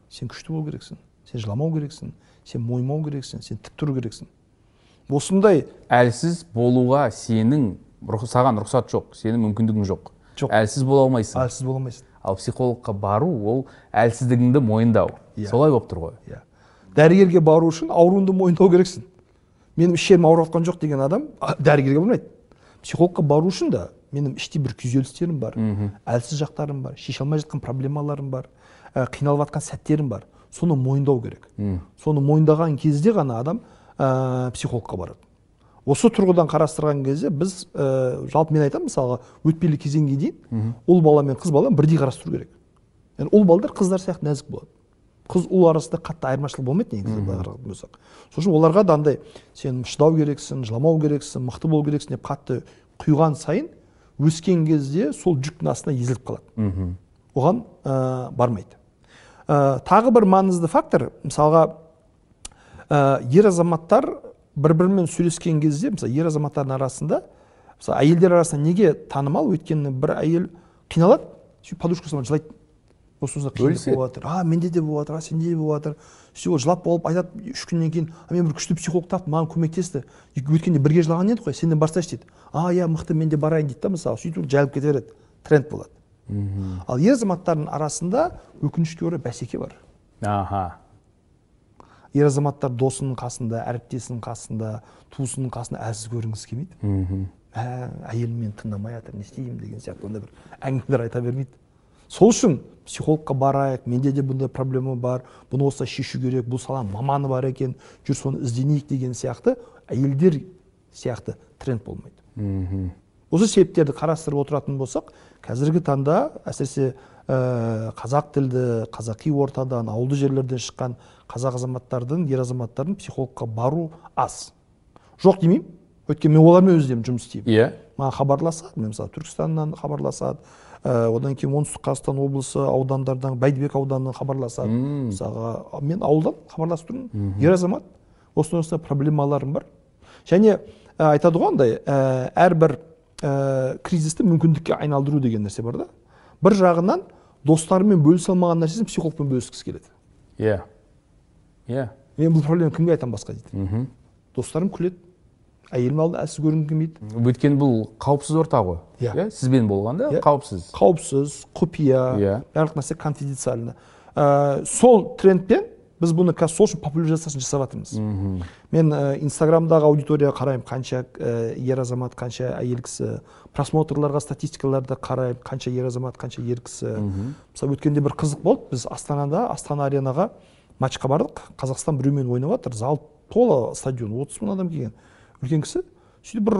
Сен күшті болу керексің. Сен жыламау керексің сен мойымау керексің сен тік тұру керексің. Осындай әлсіз болуға сенің саған рұқсат жоқ сенің мүмкіндігің жоқ. Жоқ. әлсіз бола алмайсың. Әлсіз бола алмайсың. Ал психологқа бару ол әлсіздігіңді мойындау. Иә. солай болып тұр ғой. Иә. Дәрігерге бару үшін ауруыңды мойындау керексің. Менің іш жерім ауырып жатқан жоқ деген адам дәрігерге бармайды. Психологқа бару үшін да менің іште бір күйзелістерім бар әлсіз жақтарым бар шеше алмай жатқан проблемаларым бар ә, қиналып жатқан сәттерім бар. Соны мойындау керек. Соны мойындаған кезде ғана адам ә, психологқа барады. Осы тұрғыдан қарастырған кезде біз ә, жалпы мен айтамын мысалға өтпелі кезеңге дейін ұл бала мен қыз баланы бірдей қарастыру керек. Яғни ұл балдар қыздар сияқты нәзік болады. Қыз ұл арасында қатты айырмашылық болмайды негізі былай қарайтын болсақ сол үшін оларға да андай сен шыдау керексің жыламау керексің мықты болу керексің деп қатты құйған сайын өскен кезде сол жүктің астына езіліп қалады. Оған ә, бармайды. Ә, тағы бір маңызды фактор мысалға ә, ер азаматтар бір бірімен сөйлескен кезде мысалы ер азаматтардың арасында мысалы әйелдер арасында неге танымал? Өйткені бір әйел қиналады сөйтіп подружкасына жылайды. Осы осындай қиындық болып жатыр а менде де болып жатыр а сенде де болып жатыр сөйтіп ол жылап болып айтады үш күннен кейін а мен бір күшті психолог таптым маған көмектесті өткенде бірге жылаған едік қой? Сен де барсайшы дейді. А иә мықты мен де барайын дейді да мысалы. Сөйтіп жайылып кете береді. Тренд болады. Ал ер азаматтардың арасында өкінішке орай бәсеке бар. Аха. Ер азаматтар досының қасында әріптесінің қасында туысының қасында әлсіз көрінгісі келмейді. Мхм. Ә, әйелім мені тыңдамай жатыр не істеймін деген сияқты ондай бір әңгімелер айта бермейді. Сол үшін психологқа барайық менде де бұндай проблема бар бұны осылай шешу керек бұл саланың маманы бар екен жүр соны ізденейік деген сияқты әйелдер сияқты тренд болмайды. Мхм. Осы себептерді қарастырып отыратын болсақ қазіргі таңда әсіресе ә, қазақ тілді қазақи ортадан ауылды жерлерден шыққан қазақ азаматтардың ер азаматтардың психологқа бару аз. Жоқ демеймін. Өйткені мен олармен өздерім жұмыс істеймін. Иә. Маған хабарласады. Мен мысалы түркістаннан хабарласады. Ә, одан кейін оңтүстік қазақстан облысы аудандардан бәйдібек ауданынан хабарласады. Мысалға мен ауылдан хабарласып тұрмын ер азамат осындай осындай проблемаларым бар. Және ә, айтады ғой андай ә, әрбір ә, кризисті мүмкіндікке айналдыру деген нәрсе бар да. Бір жағынан достарымен бөлісе алмаған нәрсесін психологпен бөліскісі келеді. Иә иә мен бұл проблеманы кімге айтамын басқа дейді. Мхм. Достарым күледі әйелім алдында әлсіз көрінгім келмейді. Өйткені бұл қауіпсіз орта ғой. Иә. сізбен болғанда Иә. қауіпсіз. Қауіпсіз құпия Иә. барлық нәрсе конфиденциально. Ә, сол трендпен біз бұны қазір сол үшін популяризациясын жасап жатырмыз. Мен ә, инстаграмдағы аудиторияға қараймын қанша ә, ер азамат қанша әйел кісі просмотрларға статистикаларды қараймын қанша ер азамат қанша ер кісі. Мысалы өткенде бір қызық болды біз астанада астана аренаға матчқа бардық. Қазақстан біреумен ойнап жатыр зал толы стадион отыз мың адам келген. Үлкен кісі сөйтіп бір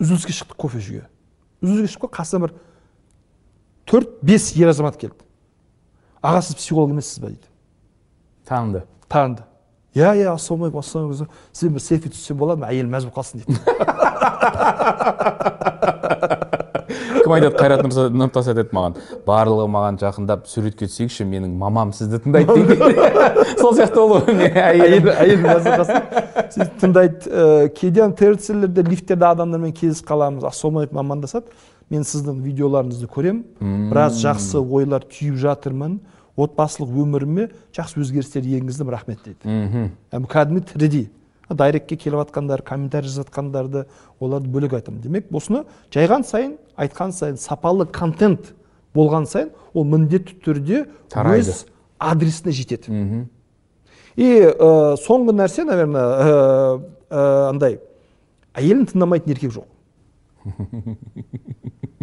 үзіліске шықтық кофе ішуге үзіліске шығып қасына бір төрт бес ер азамат келді. Аға сіз психолог емессіз ба дейді. Таныды таныды иә иә ассалаумағалейкум ассалаумағалейкум сізбен бір селфи түссем болады ма әйелім мәз болып қалсын дейді кім айтады қайрат нұртас айтады маған барлығы маған жақындап суретке түсейікші менің мамам сізді тыңдайды дейді сол сияқты болу әйел әйел мәз болып қалсын сөйтіп тыңдайды кейде терцелерде лифттерде адамдармен кездесіп қаламыз ассалаумағалейкум амандасады мен сіздің видеоларыңызды көремін біраз жақсы ойлар түйіп жатырмын. Отбасылық өміріме жақсы өзгерістер енгіздім рахмет дейді. Мхм. Кәдімгі тірідей дайректке келіп жатқандар комментарий жазып жатқандарды оларды бөлек айтамын. Демек осыны жайған сайын айтқан сайын сапалы контент болған сайын ол міндетті түрде Тарайды. өз адресіне жетеді. Мхм. И ә, соңғы нәрсе наверное ә, ә, андай әйелін тыңдамайтын еркек жоқ.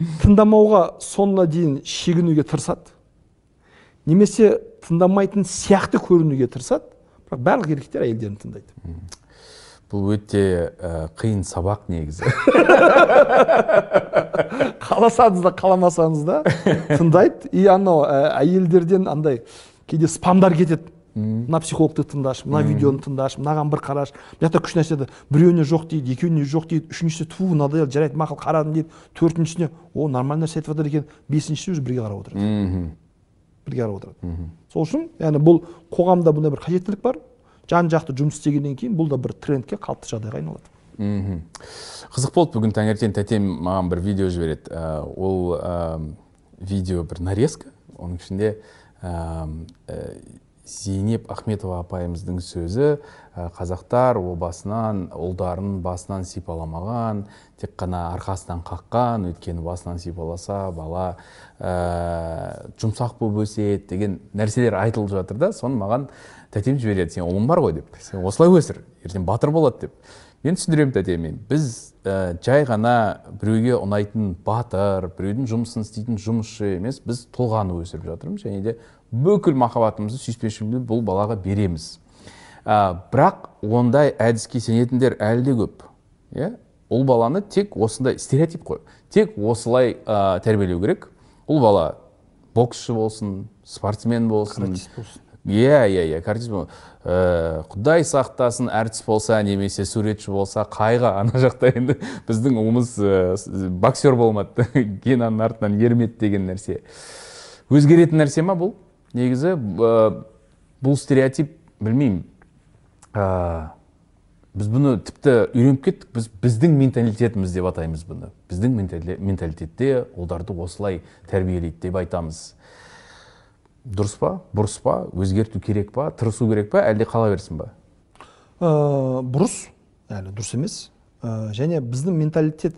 тыңдамауға соңына дейін шегінуге тырысады. Немесе тыңдамайтын сияқты көрінуге тырысады. Бірақ барлық еркектер әйелдерін тыңдайды. Бұл өте ә, қиын сабақ негізі. Қаласаңыз да қаламасаңыз да тыңдайды. И анау ә, әйелдерден андай кейде спамдар кетеді. Мына психологты тыңдашы мына видеоны тыңдашы мынаған бір қарашы. Мына жақта күшті нәрсе біреуіне жоқ дейді екеуіне жоқ дейді үшіншісі ту надоел жарайды мақұл қарадым дейді. Төртіншісіне о нормальный нәрсе айтып жатыр екен бесіншісі уже бірге қарап отырады. Бірге қарап отырады. Сол үшін яғни бұл қоғамда бұндай бір қажеттілік бар. Жан жақты жұмыс істегеннен кейін бұл да бір трендке қалыпты жағдайға айналады. Мхм. Қызық болды бүгін таңертең тәтем маған бір видео жібереді. Ә, ол ә, видео бір нарезка. Оның ішінде ә, зейнеп ахметова апайымыздың сөзі ә, қазақтар о басынан ұлдарын басынан сипаламаған тек қана арқасынан қаққан өйткені басынан сипаласа бала ә, жұмсақ болып өседі деген нәрселер айтылып жатыр да соны маған тәтем жібереді. Сен ұлың бар ғой деп. Сен осылай өсір ертең батыр болады деп. Мен түсіндіремін тәтеме біз ә, жай ғана біреуге ұнайтын батыр біреудің жұмысын істейтін жұмысшы емес біз тұлғаны өсіріп жатырмыз және де бүкіл махаббатымызды сүйіспеншілігімізді бұл балаға береміз. Ә, бірақ ондай әдіске сенетіндер әлі де көп иә? Ұл баланы тек осындай стереотип қой тек осылай ә, тәрбиелеу керек. Ұл бала боксшы болсын спортсмен болсын. Иә иә иә картист құдай сақтасын әртіс болса немесе суретші болса қайғы ана жақта енді біздің ұлымыз ә, боксер болмады. Генаның артынан ермеді деген нәрсе. Өзгеретін нәрсе ма бұл? Негізі ә, бұл стереотип білмеймін. Ә, біз бұны тіпті үйреніп кеттік. Біз біздің менталитетіміз деп атаймыз бұны. Біздің ментали- менталитетте ұлдарды осылай тәрбиелейді деп айтамыз. Дұрыс па? Бұрыс па? Өзгерту керек па? Тырысу керек па? Әлде қала берсін ба? Ә, бұрыс. Әлі дұрыс емес. Ә, және біздің менталитет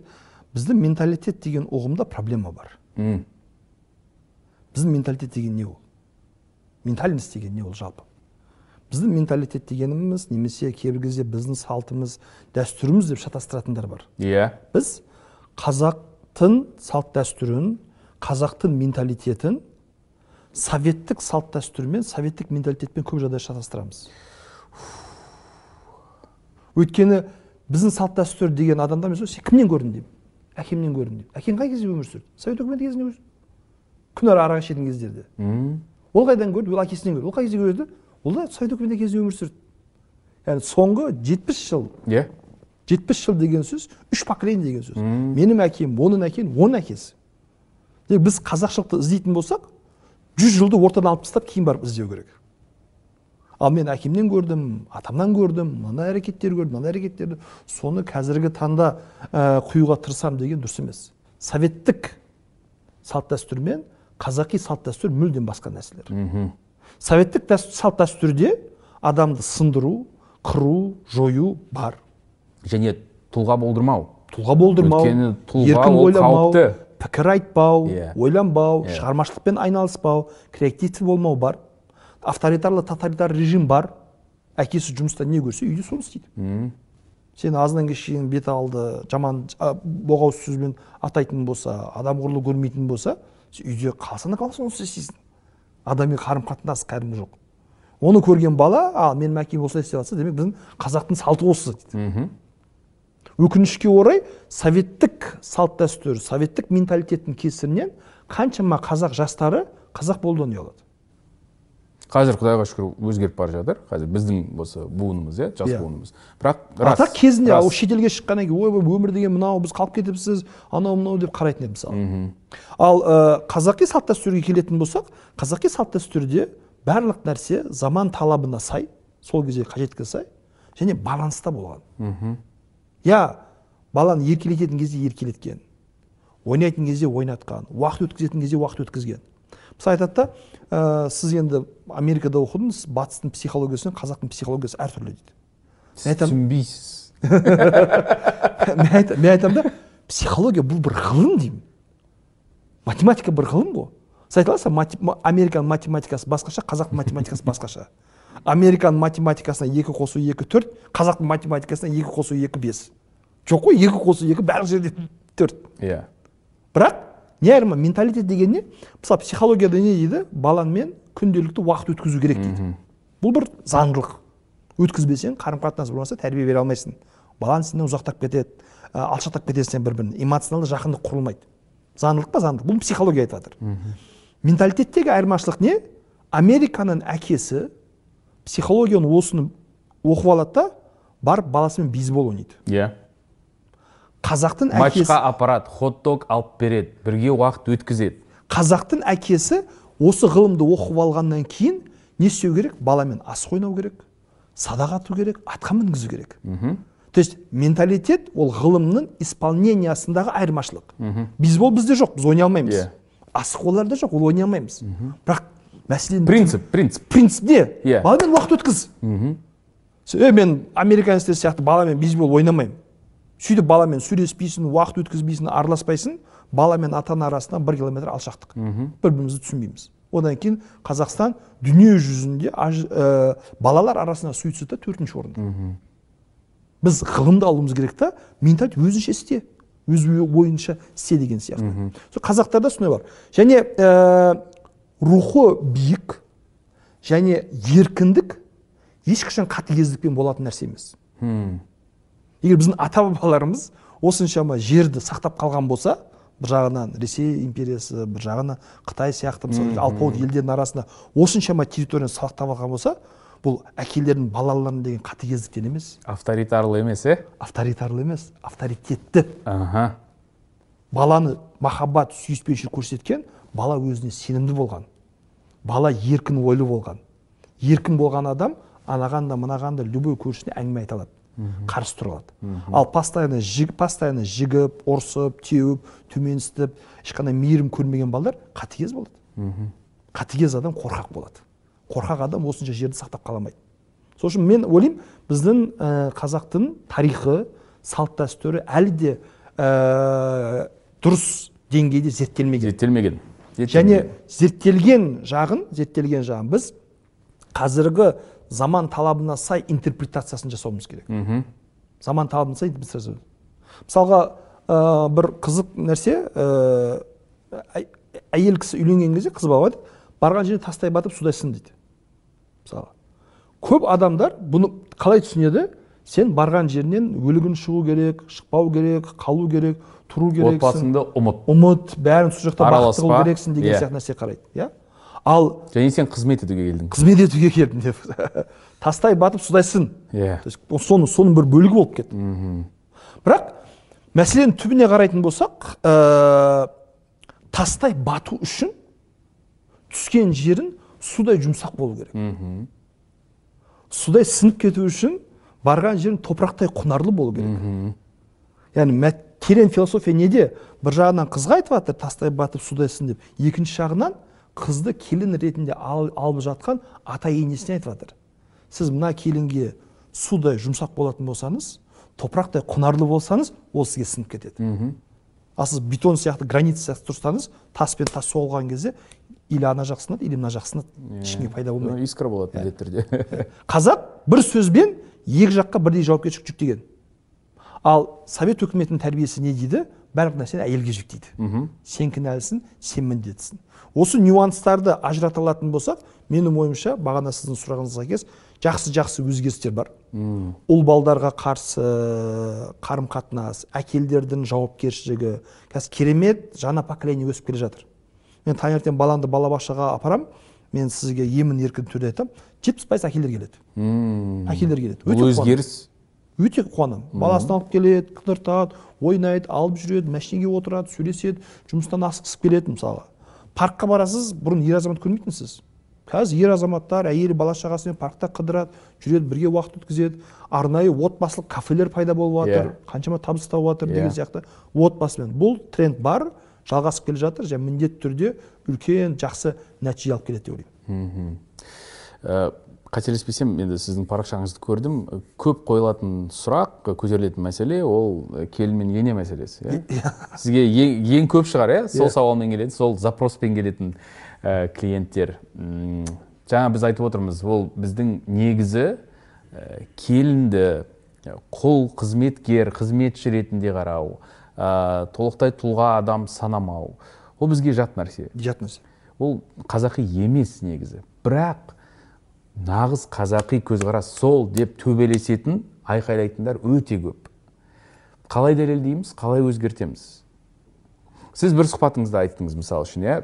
біздің менталитет деген ұғымда проблема бар. М, біздің менталитет деген не ол? Ментальность деген не ол жалпы. Біздің менталитет дегеніміз немесе кейбір кезде біздің салтымыз дәстүріміз деп шатастыратындар бар. Иә. Біз қазақтың салт дәстүрін қазақтың менталитетін советтік салт дәстүрмен советтік менталитетпен көп жағдайда шатастырамыз. Өйткені біздің салт дәстүр деген адамдар мен сен кімнен көрдің деймін? Әкемнен көрдім дейді әкең қай кезде өмір сүрді? Совет өкіметі кезінде өмір сүрді. Күн ара арақ ішетін кездерде ол қайдан көрді? ол әкесінен көрді. ол қай кезде көрді? Ол да совет өкіметі кезінде өмір сүрді. Яғни соңғы жетпіс жыл иә. жетпіс жыл деген сөз үш поколение деген сөз. Менің әкем оның әкем оның әкесі. Демек біз қазақшылықты іздейтін болсақ жүз жылды ортадан алып тастап кейін барып іздеу керек. Ал мен әкемнен көрдім атамнан көрдім мынандай әрекеттер көрдім мынандай әрекеттерді соны қазіргі таңда ә, құюға тырысамын деген дұрыс емес. Советтік салт дәстүр мен қазақи салт дәстүр мүлдем басқа нәрселер. Мхм. Советтік салт дәстүрде адамды сындыру қыру жою бар. Және тұлға болдырмау. Тұлға болдырмау Өйткені тұлға ол ойламау қауіпті. пікір айтпау Иә. ойланбау Иә. шығармашылықпен айналыспау креативті болмау бар. Авторитарлы тоталитар режим бар. Әкесі жұмыста не көрсе үйде соны істейді. Сен азаннан кешке шейін бет алды жаман боғауыз сөзбен атайтын болса адам құрлы көрмейтін болса үйде қалсаң да қаласың оны істейсің. Адами қарым қатынас кәдімгі жоқ. Оны көрген бала а менің әкем осылай істеп жатса демек біздің қазақтың салты осы дейді. Өкінішке орай советтік салт дәстүр советтік менталитеттің кесірінен қаншама қазақ жастары қазақ болудан ұялады. Қазір құдайға шүкір өзгеріп бара жатыр. Қазір біздің осы буынымыз иә жас Иә. буынымыз. Бірақ рас так кезінде ол шетелге шыққаннан кейін ойбай өмір деген мынау біз қалып кетіпсіз анау мынау деп қарайтын еді мысалы ал ә, қазақи салт дәстүрге келетін болсақ қазақи салт дәстүрде барлық нәрсе заман талабына сай сол кезде қажетке сай және баланста болған. Иә баланы еркелететін кезде еркелеткен ойнайтын кезде ойнатқан уақыт өткізетін кезде уақыт өткізген. Мысалы айтады да ә, сіз енді америкада оқыдыңыз батыстың психологиясы мен қазақтың психологиясы әртүрлі дейді айтамын түсінбейсіз. Мен айта- мен айтамын да психология бұл бір ғылым деймін. Математика бір ғылым ғой. Сіз айта аласыз ба мати- американың математикасы басқаша қазақтың математикасы басқаша. Американың математикасына екі қосу екі төрт қазақтың математикасына екі қосу екі бес. Жоқ қой екі қосу екі барлық жерде төрт. Иә. Бірақ не айырма менталитет деген не? Мысалы психологияда не дейді? Балаңмен күнделікті уақыт өткізу керек дейді. Бұл бір заңдылық. Өткізбесең қарым қатынас болмаса тәрбие бере алмайсың. Балаң сенен ұзақтап кетеді ә, алшақтап кетесің бір біріне эмоционалды жақындық құрылмайды. Заңдылық па заңдылық? Бұл психология айтып жатыр. Менталитеттегі айырмашылық не? Американың әкесі психологияны осыны оқып алады да барып баласымен бейсбол ойнайды. Иә. Қазақтың әкесі матчқа апарады хот дог алып береді бірге уақыт өткізеді. Қазақтың әкесі осы ғылымды оқып алғаннан кейін не істеу керек? Баламен асық ойнау керек садақ ату керек атқа мінгізу керек. То есть менталитет ол ғылымның исполнениясындағы айырмашылық. Бейсбол бізде жоқ біз ойнай алмаймыз. Иә. асық оларда жоқ ол ойнай алмаймыз. Бірақ мәселен принцип принцип. Принцип не? Иә. баламен уақыт өткіз. Е мен американецтер сияқты баламен бейсбол ойнамаймын. Сөйтіп баламен сөйлеспейсің уақыт өткізбейсің араласпайсың бала мен ата ана арасында бір километр алшақтық. Бір бірімізді түсінбейміз. Одан кейін қазақстан дүние жүзінде аж- ә, балалар арасында суицидта төртінші орында. Біз ғылымды алуымыз керек та менталитет өзінше істе өз ойынша істе деген сияқты. Сол қазақтарда сондай бар. Және ә, рухы биік және еркіндік ешқашан қатыгездікпен болатын нәрсе емес. Егер біздің ата бабаларымыз осыншама жерді сақтап қалған болса бір жағынан ресей империясы бір жағынан қытай сияқты мысалы алпауыт елдердің арасында осыншама территорияны сақтап алған болса бұл әкелердің балаларына деген қатыгездіктен емес. Авторитарлы емес иә авторитарлы емес авторитетті. Аха. Баланы махаббат сүйіспеншілік көрсеткен бала өзіне сенімді болған бала еркін ойлы болған. Еркін болған адам анаған да мынаған да любой көршісіне әңгіме айта алады. Қарсы тұра алады ал постоянно жиг, постоянно жігіп ұрсып теуіп төменістіп ешқандай мейірім көрмеген балалар қатыгез болады. Қатыгез адам қорқақ болады. Қорқақ адам осынша жерді сақтап қала алмайды. Сол үшін мен ойлаймын біздің ә, қазақтың тарихы салт дәстүрі әлі де ә, дұрыс деңгейде зерттелмеген. Зерттелмеген. Және зерттелген жағын зерттелген жағын біз қазіргі заман талабына сай интерпретациясын жасауымыз керек. Заман талабына сай мысалға ә, бір қызық нәрсе ә, әй- әйел кісі үйленген кезде қыз бала барған жеріне тастай батып судай сын дейді. Мысалы көп адамдар бұны қалай түсінеді? Сен барған жерінен өлігін шығу керек шықпау керек қалу керек тұру керексің отбасыңды ұмыт. ұмыт бәрін сол жақта бақытты қылу керексің деген Иә. сияқты нәрсе қарайды иә? Ал және сен қызмет етуге келдің. қызмет етуге келдім деп. Тастай батып судай сын иә. То есть ол соның соның бір бөлігі болып кетті бірақ мәселенің түбіне қарайтын болсақ ә, тастай бату үшін түскен жерін судай жұмсақ болу керек. Судай сынып кету үшін барған жерің топырақтай құнарлы болу керек. Яғни мә- терең философия неде? Бір жағынан қызға айтып жатыр тастай батып судай сын деп. Екінші жағынан қызды келін ретінде ал, алып жатқан ата енесіне айтып жатыр. Сіз мына келінге судай жұмсақ болатын болсаңыз топырақтай құнарлы болсаңыз ол сізге сынып кетеді. Ал сіз бетон сияқты гранит сияқты тұрсаңыз таспен тас соғылған кезде или ана жақ сынады или мына жақ сынады. Ешкімге пайда болмайды. Искра болады міндетті түрде. Қазақ бір сөзбен екі жаққа бірдей жауапкершілік жүктеген. Ал совет өкіметінің тәрбиесі не дейді? Барлық нәрсені әйелге жүктейді. Сен кінәлісің сен міндеттісің осы нюанстарды ажырата алатын болсақ менің ойымша бағана сіздің сұрағыңызға сәйкес жақсы жақсы өзгерістер бар. Ұл балдарға қарсы қарым қатынас әкелердің жауапкершілігі. Қазір керемет жаңа поколение өсіп келе жатыр. Мен таңертең баламды балабақшаға апарамын мен сізге емін еркін түрде айтамын жетпіс пайыз әкелер келеді. Әкелер келеді. Бұл өзгеріс. Өте қуанамын баласын алып келеді қыдыртады ойнайды алып жүреді машинеге отырады сөйлеседі жұмыстан асықсып келеді мысалға паркқа барасыз бұрын ер азамат көрмейтінсіз. Қазір ер азаматтар әйелі бала шағасымен паркта қыдырады жүреді бірге уақыт өткізеді. Арнайы отбасылық кафелер пайда болып жатыр Иә. қаншама табыс тауып жатыр деген Иә. сияқты отбасымен. Бұл тренд бар жалғасып келе жатыр және міндетті түрде үлкен жақсы нәтиже алып келеді деп ойлаймын. Ә, қателеспесем енді сіздің парақшаңызды көрдім. Көп қойылатын сұрақ көтерілетін мәселе ол ә, келін мен ене мәселесі иә? Сізге ең, ең көп шығар иә? Сол Иә. сауалмен келеді сол запроспен келетін ә, клиенттер. М, жаңа біз айтып отырмыз ол біздің негізі ә, келінді құл қызметкер қызметші ретінде қарау ә, толықтай тұлға адам санамау. Ол бізге жат нәрсе. Жат нәрсе. Ол қазақи емес негізі. Бірақ нағыз қазақи көзқарас сол деп төбелесетін айқайлайтындар өте көп. Қалай дәлелдейміз? Қалай өзгертеміз? Сіз бір сұхбатыңызда айттыңыз мысалы үшін иә?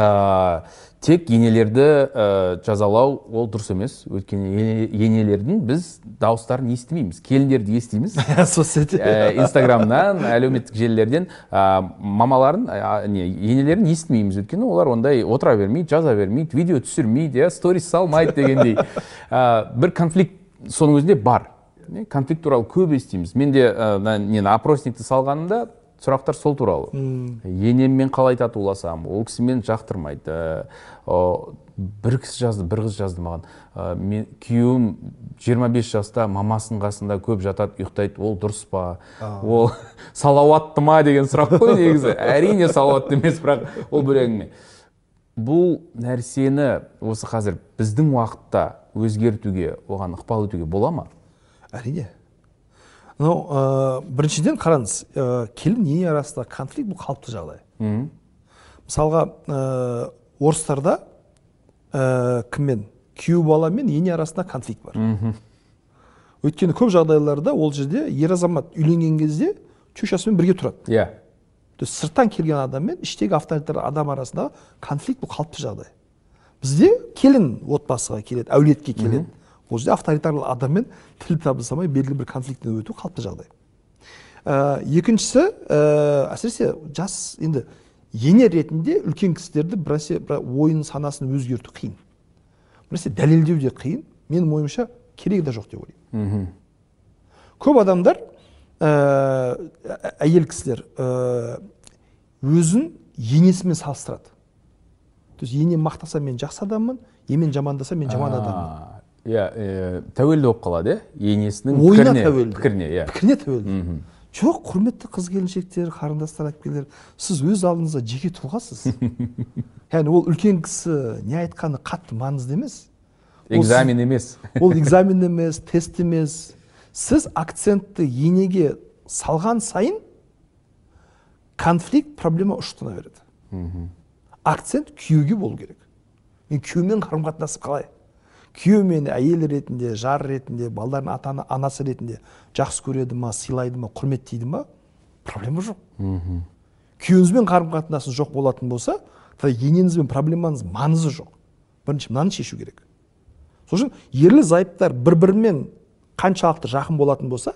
Ә, тек енелерді ә, жазалау ол дұрыс емес. Өйткені ене- енелердің біз дауыстарын естімейміз келіндерді естиміз. Соцсети ә, инстаграмнан әлеуметтік желілерден ә, мамаларын ә, не енелерін естімейміз. Өйткені олар ондай отыра бермейді жаза бермейді видео түсірмейді иә сторис салмайды дегендей. Ә, бір конфликт соның өзінде бар. Конфликт туралы көп естиміз. Мен де ә, нені опросникті салғанымда сұрақтар сол туралы. Енеммен қалай татуласам? Ол кісі мені жақтырмайды. О, бір кісі жазды бір қыз жазды маған. Ә, мен күйеуім 25 жаста мамасының қасында көп жатады ұйықтайды. Ол дұрыс па? Ол салауатты ма деген сұрақ қой негізі. Әрине салауатты емес бірақ ол бөлек әңгіме бұл нәрсені осы қазір біздің уақытта өзгертуге оған ықпал етуге бола ма? Әрине. Мынау ә, біріншіден қараңыз ә, келін ене арасындағы конфликт бұл қалыпты жағдай. Мысалға ә, орыстарда ә, кіммен? Күйеу бала мен ене арасында конфликт бар. Өйткені көп жағдайларда ол жерде ер азамат үйленген кезде чушасымен бірге тұрады. Иә. То есть сырттан келген адам мен іштегі авторитар адам арасындағы конфликт бұл қалыпты жағдай. Бізде келін отбасыға келеді әулетке келеді. Ол жерде авторитарлы адаммен тіл табыса алмай белгілі бір конфликттен өту қалыпты жағдай. Ә, екіншісі ә, әсіресе жас енді ене ретінде үлкен кісілерді бір нәрсе бір ойын санасын өзгерту қиын. Бір нәрсе дәлелдеу де қиын. Менің ойымша керегі де жоқ деп ойлаймын. Көп адамдар ә, әйел кісілер ә, өзін енесімен салыстырады. То есть енем мақтаса мен жақсы адаммын емен жамандаса мен жаман адаммын. Иә тәуелді болып қалады иә? Енесінің ойына тәуелді. пікіріне иә. Пікіріне тәуелді. Жоқ құрметті қыз келіншектер қарындастар әпкелер сіз өз алдыңызда жеке тұлғасыз. Яғни ол үлкен кісі не айтқаны қатты маңызды емес. Экзамен емес. ол экзамен емес тест емес. Сіз акцентті енеге салған сайын конфликт проблема ұштана береді. Акцент күйеуге болу керек. Мен күйеумен қарым қатынасым қалай? Күйеу мені әйел ретінде жар ретінде балдардың ата ана анасы ретінде жақсы көреді ма сыйлайды ма құрметтейді ма? Проблема жоқ. Күйеуіңізбен қарым қатынасыңыз жоқ болатын болса тогда енеңізбен проблемаңыз маңызы жоқ. Бірінші мынаны шешу керек. Сол үшін ерлі зайыптар бір бірімен қаншалықты жақын болатын болса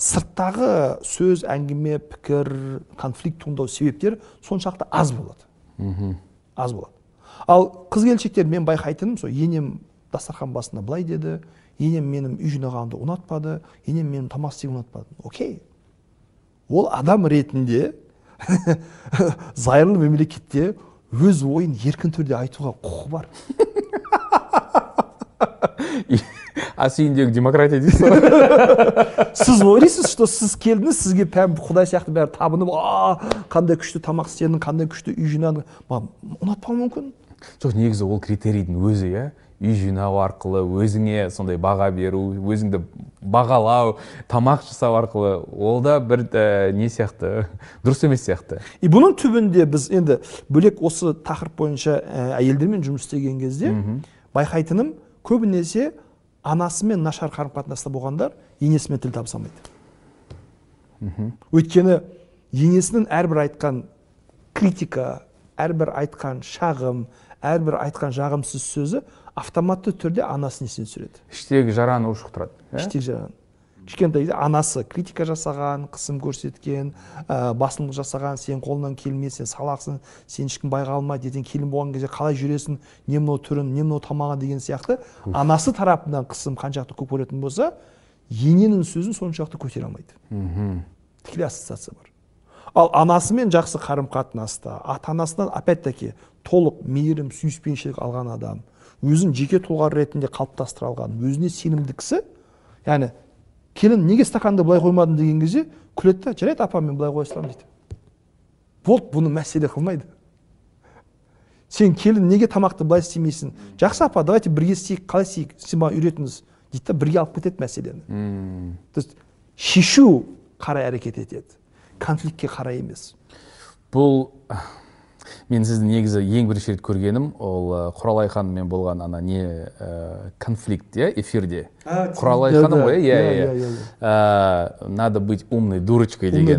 сырттағы сөз әңгіме пікір конфликт туындау себептері соншалықты аз болады. Аз болады. Ал қыз келіншектер мен байқайтыным сол енем дастархан басында былай деді. Енем менің үй жинағанымды ұнатпады. Енем менің тамақ істегенімді ұнатпады. Окей. Ол адам ретінде зайырлы мемлекетте өз ойын еркін түрде айтуға құқы бар. А сүйіндегі демократия дейсіз ғой. Сіз ойлайсыз что сіз келдіңіз сізге прям құдай сияқты бәрі табынып а қандай күшті тамақ істедің қандай күшті үй жинадың маған ұнатпауы мүмкін. Жоқ негізі ол критерийдің өзі иә. Үй жинау арқылы өзіңе сондай баға беру өзіңді бағалау тамақ жасау арқылы ол да бір ә, не сияқты дұрыс емес сияқты. И бұның түбінде біз енді бөлек осы тақырып бойынша ә, әйелдермен жұмыс істеген кезде байқайтыным көбінесе анасымен нашар қарым қатынаста болғандар енесімен тіл табыса алмайды. Өйткені енесінің әрбір айтқан критика әрбір айтқан шағым әрбір айтқан жағымсыз сөзі автоматты түрде анасын есіне түсіреді. іштегі жараны ушықтырады иә? іштегі жаған кішкентайда анасы критика жасаған қысым көрсеткен ә, басымдық жасаған сен қолыңнан келмес сен салақсың сен ешкім байға алмайды ертең келін болған кезде қалай жүресің не мынау түрін не мынау тамағың деген сияқты анасы тарапынан қысым қаншалықты көп көретін болса ененің сөзін соншалықты көтере алмайды. Тікелей ассоциация бар. Ал анасымен жақсы қарым қатынаста ата анасынан опять таки толық мейірім сүйіспеншілік алған адам өзін жеке тұлға ретінде қалыптастыра алған өзіне сенімді кісі яғни келін неге стаканды былай қоймадың деген кезде күледі да жарайды апа мен былай қоя саламын дейді. Болды бұны мәселе қылмайды. Сен келін неге тамақты былай істемейсің? Жақсы апа давайте бірге істейік қалай істейік сен маған үйретіңіз дейді да бірге алып кетеді мәселені. То есть шешу қарай әрекет етеді. Конфликтке қарай емес. Бұл мен сізді негізі ең бірінші рет көргенім ол құралай ханыммен болған ана не ә, конфликт иә эфирде. Құралай да, ханым ғой иә Иә, иә. Ә, надо быть умной дурочкой деген.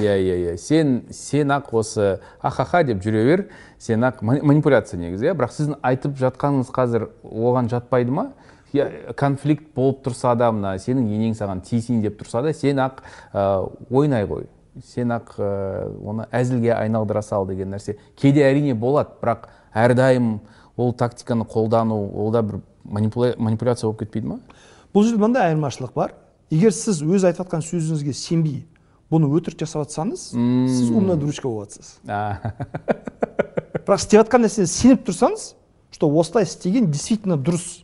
иә иә иә. Сен сен ақ осы ахаха деп жүре бер сен ақ мани- манипуляция негізі иә. Бірақ сіздің айтып жатқаныңыз қазір оған жатпайды ма? Иә конфликт болып тұрса да мына сенің енең саған тиісейін деп тұрса да сен ақ ә, ойнай ғой. Сен ақ ә, оны әзілге айналдыра сал деген нәрсе. Кейде әрине болады бірақ әрдайым ол тактиканы қолдану ол да бір манипуля- манипуляция болып кетпейді ма? Бұл жерде мынандай айырмашылық бар. Егер сіз өз айтып жатқан сөзіңізге сенбей бұны өтірік жасап жатсаңыз сіз умная дурочка болып жатсыз бірақ істеп жатқан нәрсеге сеніп тұрсаңыз что осылай істеген действительно дұрыс.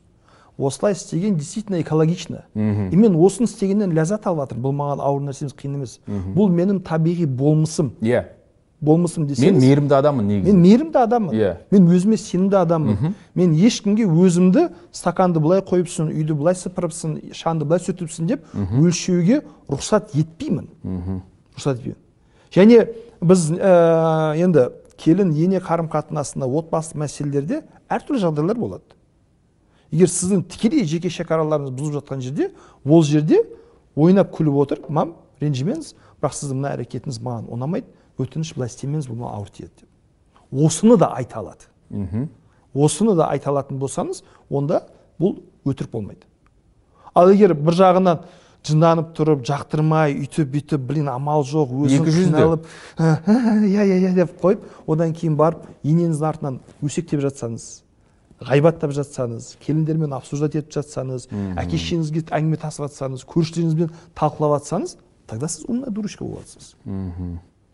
Осылай істеген действительно экологично. И мен осыны істегеннен ләззат алып жатырмын. Бұл маған ауыр нәрсе емес қиын емес. Бұл менің табиғи болмысым. Иә. Болмысым мен десеңіз мейірімді адаммын негізі. мен мейірімді адаммын. Иә. мен өзіме сенімді адаммын. Мен ешкімге өзімді стаканды былай қойыпсың үйді былай сыпырыпсың шаңды былай сүртіпсің деп өлшеуге рұқсат етпеймін. Рұқсат етпеймін. Және біз ә, енді келін ене қарым қатынасында отбасы мәселелерде әртүрлі жағдайлар болады. Егер сіздің тікелей жеке шекараларыңыз бұзылып жатқан жерде ол жерде ойнап күліп отыр мам ренжімеңіз. Бірақ сіздің мына әрекетіңіз маған ұнамайды өтініш былай істемеңіз бұл маған ауыр тиеді деп. Осыны да айта алады. Осыны да айта алатын болсаңыз онда бұл өтірік болмайды. Ал егер бір жағынан жынданып тұрып жақтырмай өйтіп бүйтіп блин амал жоқ өзін Екі жүзді. қиналып иә иә иә деп қойып одан кейін барып енеңіздің артынан өсектеп жатсаңыз ғайбаттап жатсаңыз келіндермен обсуждать етіп жатсаңыз әке шешеңізге әңгіме тасып жатсаңыз көршілеріңізбен талқылап жатсаңыз тогда сіз умная дурочка болып жатсыз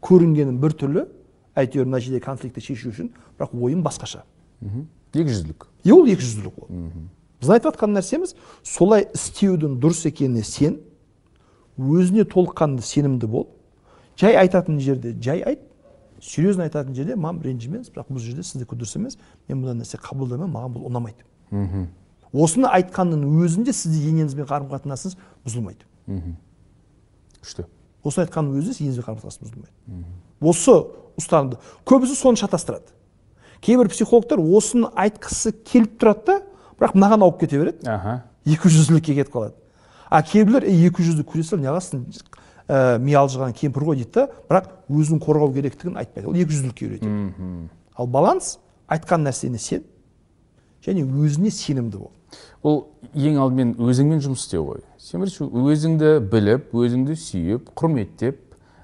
көрінгенім біртүрлі әйтеуір мына жерде конфликтті шешу үшін бірақ ойым басқаша. Екі жүзділік и ол. Екі жүзділік ол біз айтып жатқан нәрсеміз солай істеудің дұрыс екеніне сен өзіне толыққанды сенімді бол жай айтатын жерде жай айт серьезно айтатын жерде мам ренжімеңіз бірақ бұл жерде сіздікі дұрыс емес мен бұндай нәрсе қабылдамаймын маған бұл ұнамайды. Осыны айтқанның өзінде сізде енеңізбен қарым қатынасыңыз бұзылмайды күшті. Осыны айтқанның өзінде енеңізбен қарым қатынас бұзылмайды осы ұстанымды көбісі соны шатастырады. Кейбір психологтар осыны айтқысы келіп тұрады да бірақ мынаған ауып кете береді. Аха. екі жүзділікке кетіп қалады. А кейбіреулер ей екі жүзді көре сал неғыласың ә, ми алжыған кемпір ғой дейді да бірақ өзін қорғау керектігін айтпайды. Ол екі жүзділікке үйретеді ал баланс айтқан нәрсені сен және өзіне сенімді бол. Ол ең алдымен өзіңмен жұмыс істеу ғой. Сен бірінші өзіңді біліп өзіңді сүйіп құрметтеп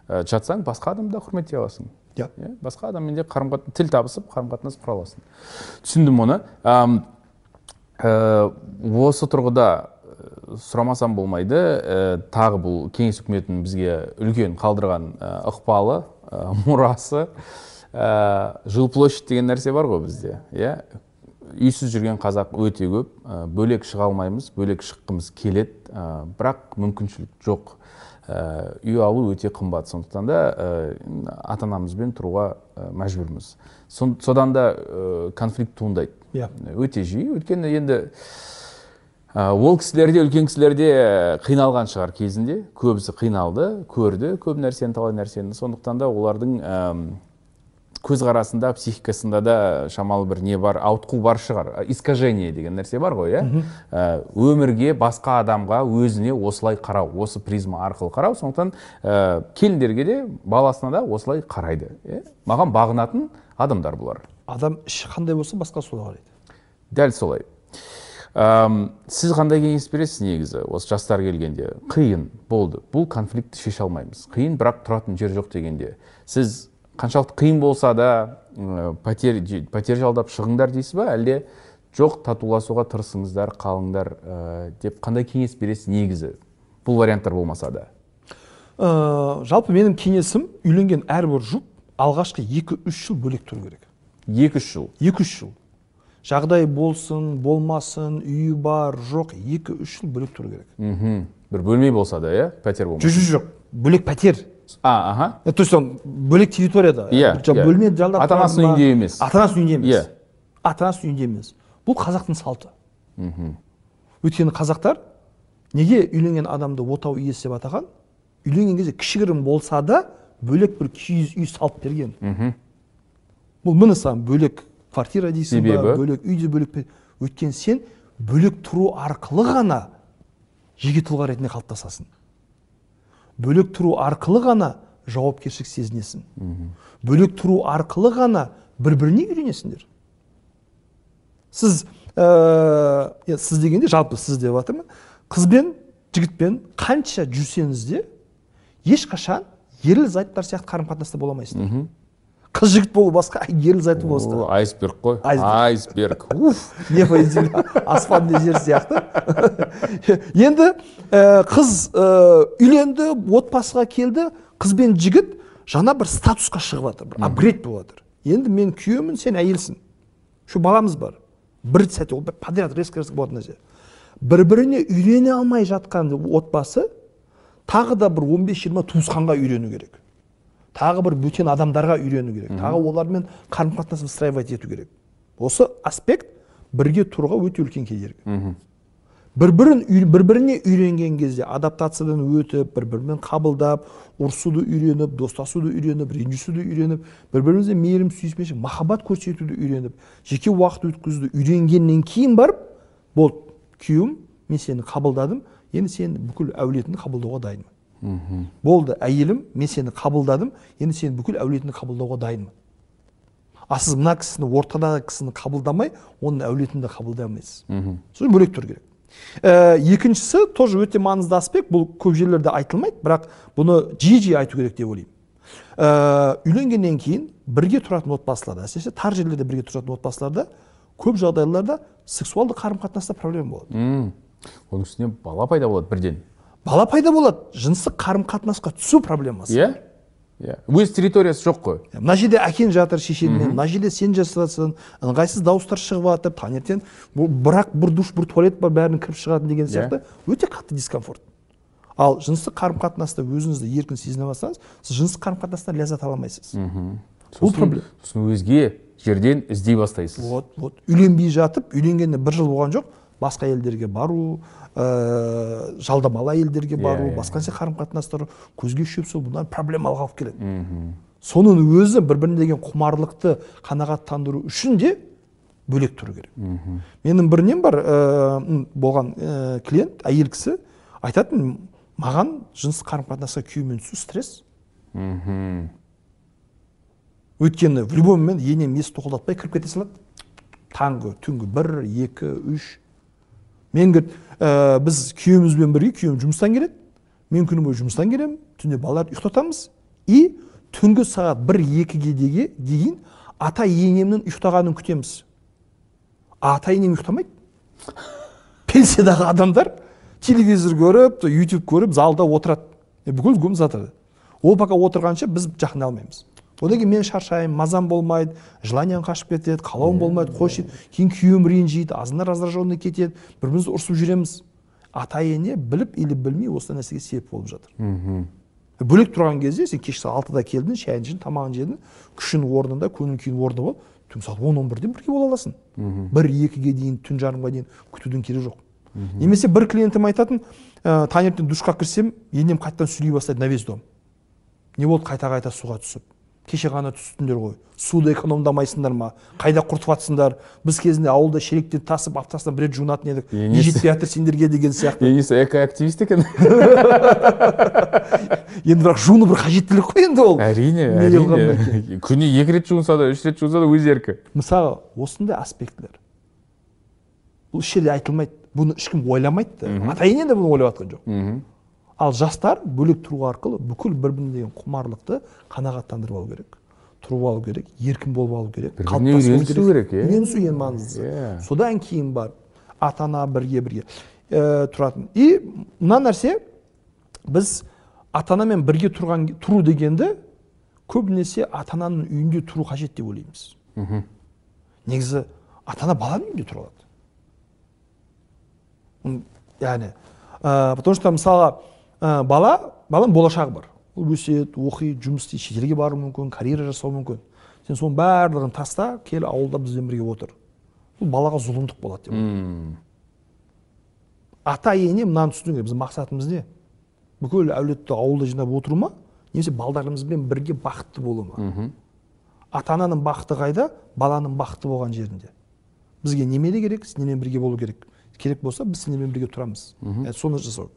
ә, жатсаң басқа адамды да құрметтей аласың. Иә. Иә басқа адаммен де қарым қатынас тіл табысып қарым қатынас құра аласың. Түсіндім оны. Ам, ә, осы тұрғыда ә, сұрамасам болмайды. Ә, тағы бұл кеңес үкіметінің бізге үлкен қалдырған ықпалы ә, мұрасы. Ә, жилплощадь деген нәрсе бар ғой бізде иә? Үйсіз жүрген қазақ өте көп. Ә, бөлек шыға алмаймыз бөлек шыққымыз келеді. Ә, бірақ мүмкіншілік жоқ. Ә, үй алу өте қымбат. Сондықтан да ә, ата анамызбен тұруға ә, мәжбүрміз. Содан да ә, конфликт туындайды. Иә. Өте жиі. Өйткені енді ол кісілер де үлкен кісілер де ә, қиналған шығар кезінде. Көбісі қиналды көрді көп нәрсені талай нәрсені. Сондықтан да олардың әм, көзқарасында психикасында да шамалы бір не бар ауытқу бар шығар. Искажение деген нәрсе бар ғой иә? Өмірге басқа адамға өзіне осылай қарау осы призма арқылы қарау. Сондықтан ә, келіндерге де баласына да осылай қарайды иә? Маған бағынатын адамдар бұлар. Адам іші қандай болса басқа солай қарайды дәл солай. Әм, сіз қандай кеңес бересіз негізі? Осы жастар келгенде қиын болды. Бұл конфликтті шеше алмаймыз. Қиын бірақ тұратын жер жоқ дегенде. Сіз қаншалықты қиын болса да м, пәтер пәтер жалдап шығыңдар дейсіз ба? Әлде жоқ татуласуға тырысыңыздар қалыңдар ә, деп қандай кеңес бересіз негізі? Бұл варианттар болмаса да. Ә, жалпы менің кеңесім үйленген әрбір жұп алғашқы екі үш жыл бөлек тұру керек. Екі үш жыл? Екі үш жыл. Жағдай болсын болмасын үйі бар жоқ екі үш жыл бөлек тұру керек. Мхм. бір бөлме болса да иә пәтер болмаса? Жоқ жоқ. Бөлек пәтер. А аха. То есть он бөлек территорияда. Иә, жақ иә. бөлме жалдап Ата анасының үйінде емес. ата анасының үйінде емес. Иә. ата анасының үйінде емес. Бұл қазақтың салты. Өйткені қазақтар неге үйленген адамды отау иесі деп атаған? Үйленген кезде кішігірім болса да бөлек бір киіз үй салып берген. Бұл міне саған бөлек квартира дейсің ба бөлек үйде бөлек пе- өйткені сен бөлек тұру арқылы ғана жеке тұлға ретінде қалыптасасың. Бөлек тұру арқылы ғана жауапкершілік сезінесің. Бөлек тұру арқылы ғана бір біріне үйренесіңдер. Сіз ә, сіз дегенде жалпы сіз деп жатырмын қыз бен жігітпен қанша жүрсеңіз де ешқашан ерлі зайыптар сияқты қарым қатынаста бола алмайсыздар. Қыз жігіт болу басқа ерлі зайыпты болу басқа. Айсберг қой. Айсберг. уф. Небо аспан мен жер сияқты. Енді ә, қыз ә, үйленді отбасыға келді қыз бен жігіт жаңа бір статусқа шығып жатыр бір апгрейд болып жатыр енді мен күйеуімін сен әйелсің. Şu баламыз бар. Бір сәтте ол подряд резко резко болатын нәрсе. Бір біріне үйрене алмай жатқан отбасы тағы да бір 15-20 туысқанға үйрену керек. Тағы бір бөтен адамдарға үйрену керек. Тағы олармен қарым қатынас выстраивать ету керек. Осы аспект бірге тұруға өте үлкен кедергі. Бір бірін бір біріне үйренген кезде адаптациядан өтіп бір бірімен қабылдап ұрысуды үйреніп достасуды үйреніп ренжісуді үйреніп бір бірімізге мейірім сүйіспеншілік махаббат көрсетуді үйреніп жеке уақыт өткізуді үйренгеннен кейін барып болды күйеуім мен сені қабылдадым енді сен бүкіл әулетіңді қабылдауға дайынмын. Болды әйелім мен сені қабылдадым енді сен бүкіл әулетіңді қабылдауға дайынмын. А сіз мына кісіні ортадағы кісіні қабылдамай оның әулетін де қабылдай алмайсыз. Сосын бөлек тұру керек. Ә, екіншісі тоже өте маңызды аспект бұл көп жерлерде айтылмайды бірақ бұны жиі жиі айту керек деп ойлаймын. Ә, үйленгеннен кейін бірге тұратын отбасыларда әсіресе тар жерлерде бірге тұратын отбасыларда көп жағдайларда сексуалды қарым қатынаста проблема болады. Оның үстіне бала пайда болады бірден. Бала пайда болады жыныстық қарым қатынасқа түсу проблемасы. Иә иә. Өз территориясы жоқ қой. Мына жерде әкең жатыр шешеңмен мына жерде сен жасырасың ыңғайсыз дауыстар шығып жатыр таңертең бірақ бір душ бір туалет бар бәрінің кіріп шығатын деген сияқты. Өте қатты дискомфорт. Ал жыныстық қарым қатынаста өзіңізді еркін сезіне бастасаңыз сіз жыныстық қарым қатынастан ләззат ала алмайсыз. Бұл проблема. сосын өзге жерден іздей бастайсыз. Вот вот. Үйленбей жатып үйленгеніне бір жыл болған жоқ басқа елдерге бару ә, жалдамалы әйелдерге бару иә. басқа нәрсе қарым қатынастар көзге шөп салу бұдан проблемалық алып келеді. Соның өзі бір біріне деген құмарлықты қанағаттандыру үшін де бөлек тұру керек. Менің бір нем бар ә, болған ә, клиент әйел кісі айтатын маған жыныстық қарым қатынасқа күйеумен түсу стресс. Мхм. Өйткені в любой момент енем есікті тоқылдатпай кіріп кете салады. Таңғы түнгі бір екі үш. Мен говорит, ә, біз күйеуімізбен бірге күйеуім жұмыстан келеді. Мен күні бойы жұмыстан келемін. Түнде балаларды ұйықтатамыз. И түнгі сағат бір екіге деге дейін ата енемнің ұйықтағанын күтеміз. Ата енем ұйықтамайды. Пенсиядағы адамдар телевизор көріп ютуб көріп залда отырады. Бүкіл күніміз жатады ол пока отырғанша біз жақындай алмаймыз. Одан кейін мен шаршаймын мазам болмайды желаниям қашып кетеді қалауым болмайды қойшы дейді кейін күйеуім ренжиді азында раздраженный кетеді бір бірімізді ұрысып жүреміз. Ата ене біліп или білмей осы нәрсеге себеп болып жатыр. Мхм. Бөлек тұрған кезде сен кешкі алтыда келдің шайын іштің тамағын жедің күшің орнында көңіл күйің орнында болып түн сағат он он бірде бірге бола аласың. Бір екіге дейін түн жарымға дейін күтудің керегі жоқ. Немесе бір клиентім айтатын ә, таңертең душқа кірсем енем қайтадан сөйлей бастайды на весь дом не болды қайта қайта суға түсіп. Кеше ғана түстіңдер ғой. Суды экономдамайсыңдар ма? Қайда құртып жатсыңдар біз кезінде ауылда шелекті тасып аптасына бір рет жуынатын едік. Не жетпей жатыр сендерге деген сияқты. Енесі экоактивист екен. Енді бірақ жуыну бір қажеттілік қой енді ол. Әрине әрине. күніне екі рет жуынса да үш рет жуынса да өз еркі. Мысалы осындай аспектілер. Бұл еш жерде айтылмайды. Бұны ешкім ойламайды да. Ата ене де бұны ойлап жатқан жоқ ал жастар бөлек тұру арқылы бүкіл бір біріне деген құмарлықты қанағаттандырып алу керек тұрып алу керек еркін болып алу керек бір біріне қалыптасу үйренісу керек, иә? үйренісу ең маңыздысы. Иә. содан кейін барып ата ана бірге бірге ә, тұратын. И мына нәрсе біз ата анамен бірге тұрған тұру дегенді көбінесе ата ананың үйінде тұру қажет деп ойлаймыз. Мхм. Негізі ата ана баланың үйінде тұра алады. Яғни ә, потому что мысалға ә, бала баланың болашағы бар. Ол өседі оқиды жұмыс істейді шетелге баруы мүмкін карьера жасауы мүмкін. Сен соның барлығын таста кел ауылда бізбен бірге отыр. Бұл балаға зұлымдық болады деп ата ене мынаны түсіну керек. Біздің мақсатымыз не? Бүкіл әулетті ауылда жинап отыру ма? Немесе балдарымызбен бірге бақытты болу ма? Ата ананың бақыты қайда? Баланың бақыты болған жерінде. Бізге немере керек? Сендермен бірге болу керек? Керек болса біз сендермен бірге тұрамыз. Ә, соны жасау.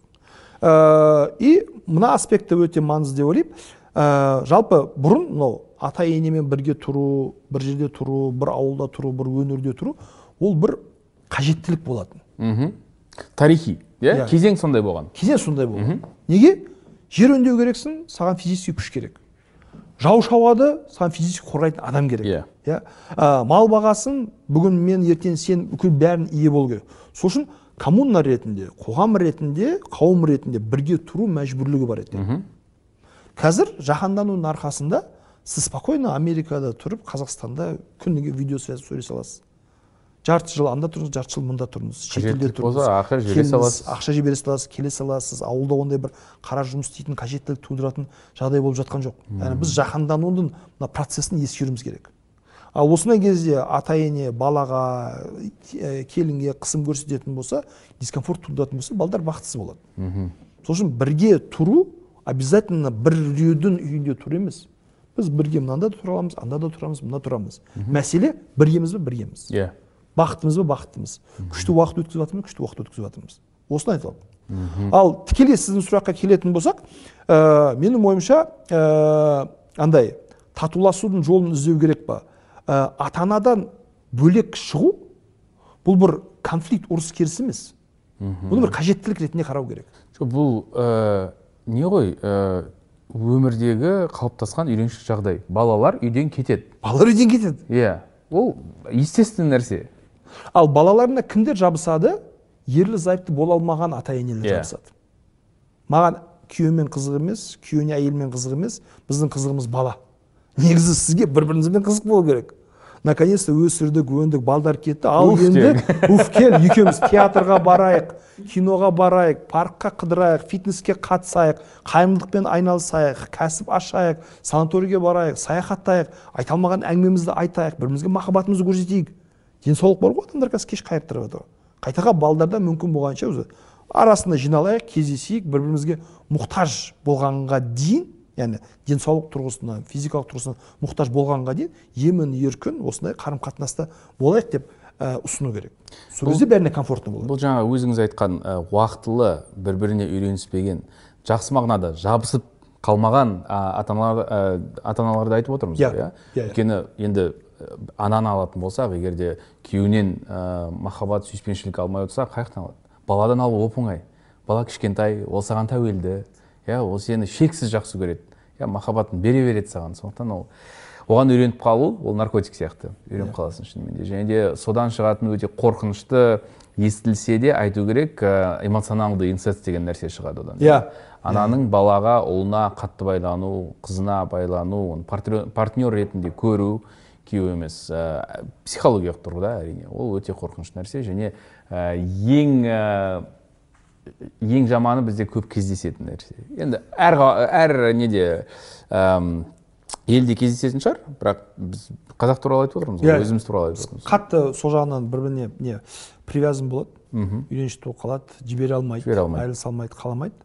Ә, и мына аспекті өте маңызды деп ойлаймын. Ә, жалпы бұрын мынау ата енемен бірге тұру бір жерде тұру бір ауылда тұру бір өңірде тұру ол бір қажеттілік болатын. Мхм. Тарихи иә? Иә. кезең сондай болған. Кезең сондай болды неге? Жер өңдеу керексің саған физический күш керек. Жау шауады саған физически қорғайтын адам керек. Иә. иә? А, мал бағасың бүгін мен ертең сен бүкіл бәрін ие болу керек. Сол үшін коммуна ретінде қоғам ретінде қауым ретінде бірге тұру мәжбүрлігі бар еді қазір жаһанданудың арқасында сіз спокойно америкада тұрып қазақстанда күніге видеосвязь сөйлесе аласыз. Жарты жыл анда тұрыңыз жарты жыл мында тұрыңыз. Шетелде болса, ақша жібере саласыз. ақша жібере саласыз келе саласыз ауылда ондай бір қара жұмыс істейтін қажеттілік тудыратын жағдай болып жатқан жоқ. Яғни біз жаһанданудың мына процесін ескеруіміз керек. Ал осындай кезде ата ене балаға келінге қысым көрсететін болса дискомфорт тудыратын болса балдар бақытсыз болады. Мхм. Сол үшін бірге тұру обязательно біреудің үйінде тұру емес. Біз бірге мынанда да тұра аламыз анда да тұрамыз мында тұрамыз. Мәселе біргеміз бе біргеміз. Иә. Бақыттымыз ба бақыттымыз күшті уақыт өткізіп жатырмыз ба күшті уақыт өткізіп жатырмыз осыны аламын ал тікелей сіздің сұраққа келетін болсақ ә, менің ойымша ә, андай татуласудың жолын іздеу керек па? Ә, ата анадан бөлек шығу бұл бір конфликт ұрыс керіс емес. Бұны бір қажеттілік ретінде қарау керек. Жоқ бұл ә, не ғой ә, өмірдегі қалыптасқан үйреншікті жағдай. Балалар үйден кетеді. Балалар үйден кетеді. Иә ол естественный нәрсе. Ал балаларына кімдер жабысады? Ерлі зайыпты бола алмаған ата енелер Иә. жабысады. Маған күйеумен қызық емес күйеуіне әйелмен қызық емес біздің қызығымыз бала. Негізі сізге бір біріңізбен қызық болу керек. Наконец то өсірдік өндік балдар кетті. Ал Уф, енді уф кел екеуміз театрға барайық киноға барайық паркқа қыдырайық фитнеске қатысайық қайырымдылықпен айналысайық кәсіп ашайық санаторийге барайық саяхаттайық айта алмаған әңгімемізді айтайық бір бірімізге махаббатымызды көрсетейік. Денсаулық бар ғой адамдар қазір кеш қайырып жатыр қайтаға балдарда мүмкін болғанша өзі. Арасында жиналайық кездесейік бір бірімізге мұқтаж болғанға дейін яғни денсаулық тұрғысынан физикалық тұрғысынан мұқтаж болғанға дейін емін еркін осындай қарым қатынаста болайық деп ә, ұсыну керек. Сол кезде бәріне комфортно болады бұл жаңа өзіңіз айтқан ә, уақытылы бір біріне үйреніспеген жақсы мағынада жабысып қалмаған ә, ата аналар ә, ата аналарды айтып отырмыз Иә, ғой иә? иә, иә. өйткені енді ананы алатын болсақ егер де күйеуінен ә, махаббат сүйіспеншілік алмай отырса қай жақтан алады баладан алу оп оңай бала кішкентай ол саған тәуелді. Иә ол сені шексіз жақсы көреді. Иә махаббатын бере береді саған. Сондықтан ол оған үйреніп қалу ол наркотик сияқты. Үйреніп қаласың шынымен де. Және де содан шығатын өте қорқынышты естілсе де айту керек ә, эмоционалды инцест деген нәрсе шығады одан. Иә. Ананың балаға ұлына қатты байлану қызына байлану оны партнер, партнер ретінде көру күйеу емес ә, психологиялық тұрғыда әрине ол өте қорқынышты нәрсе. Және ә, ең ә, ең жаманы бізде көп кездесетін нәрсе. Енді әр, әр неде әм, елде кездесетін шығар бірақ біз қазақ туралы айтып отырмыз ғой Иә. өзіміз туралы айтып отырмыз. Қатты сол жағынан бір біріне не привязан болады. Үйреншікті болып қалады жібере алмайды Жібере алмайды. айырылыса алмайды қаламайды.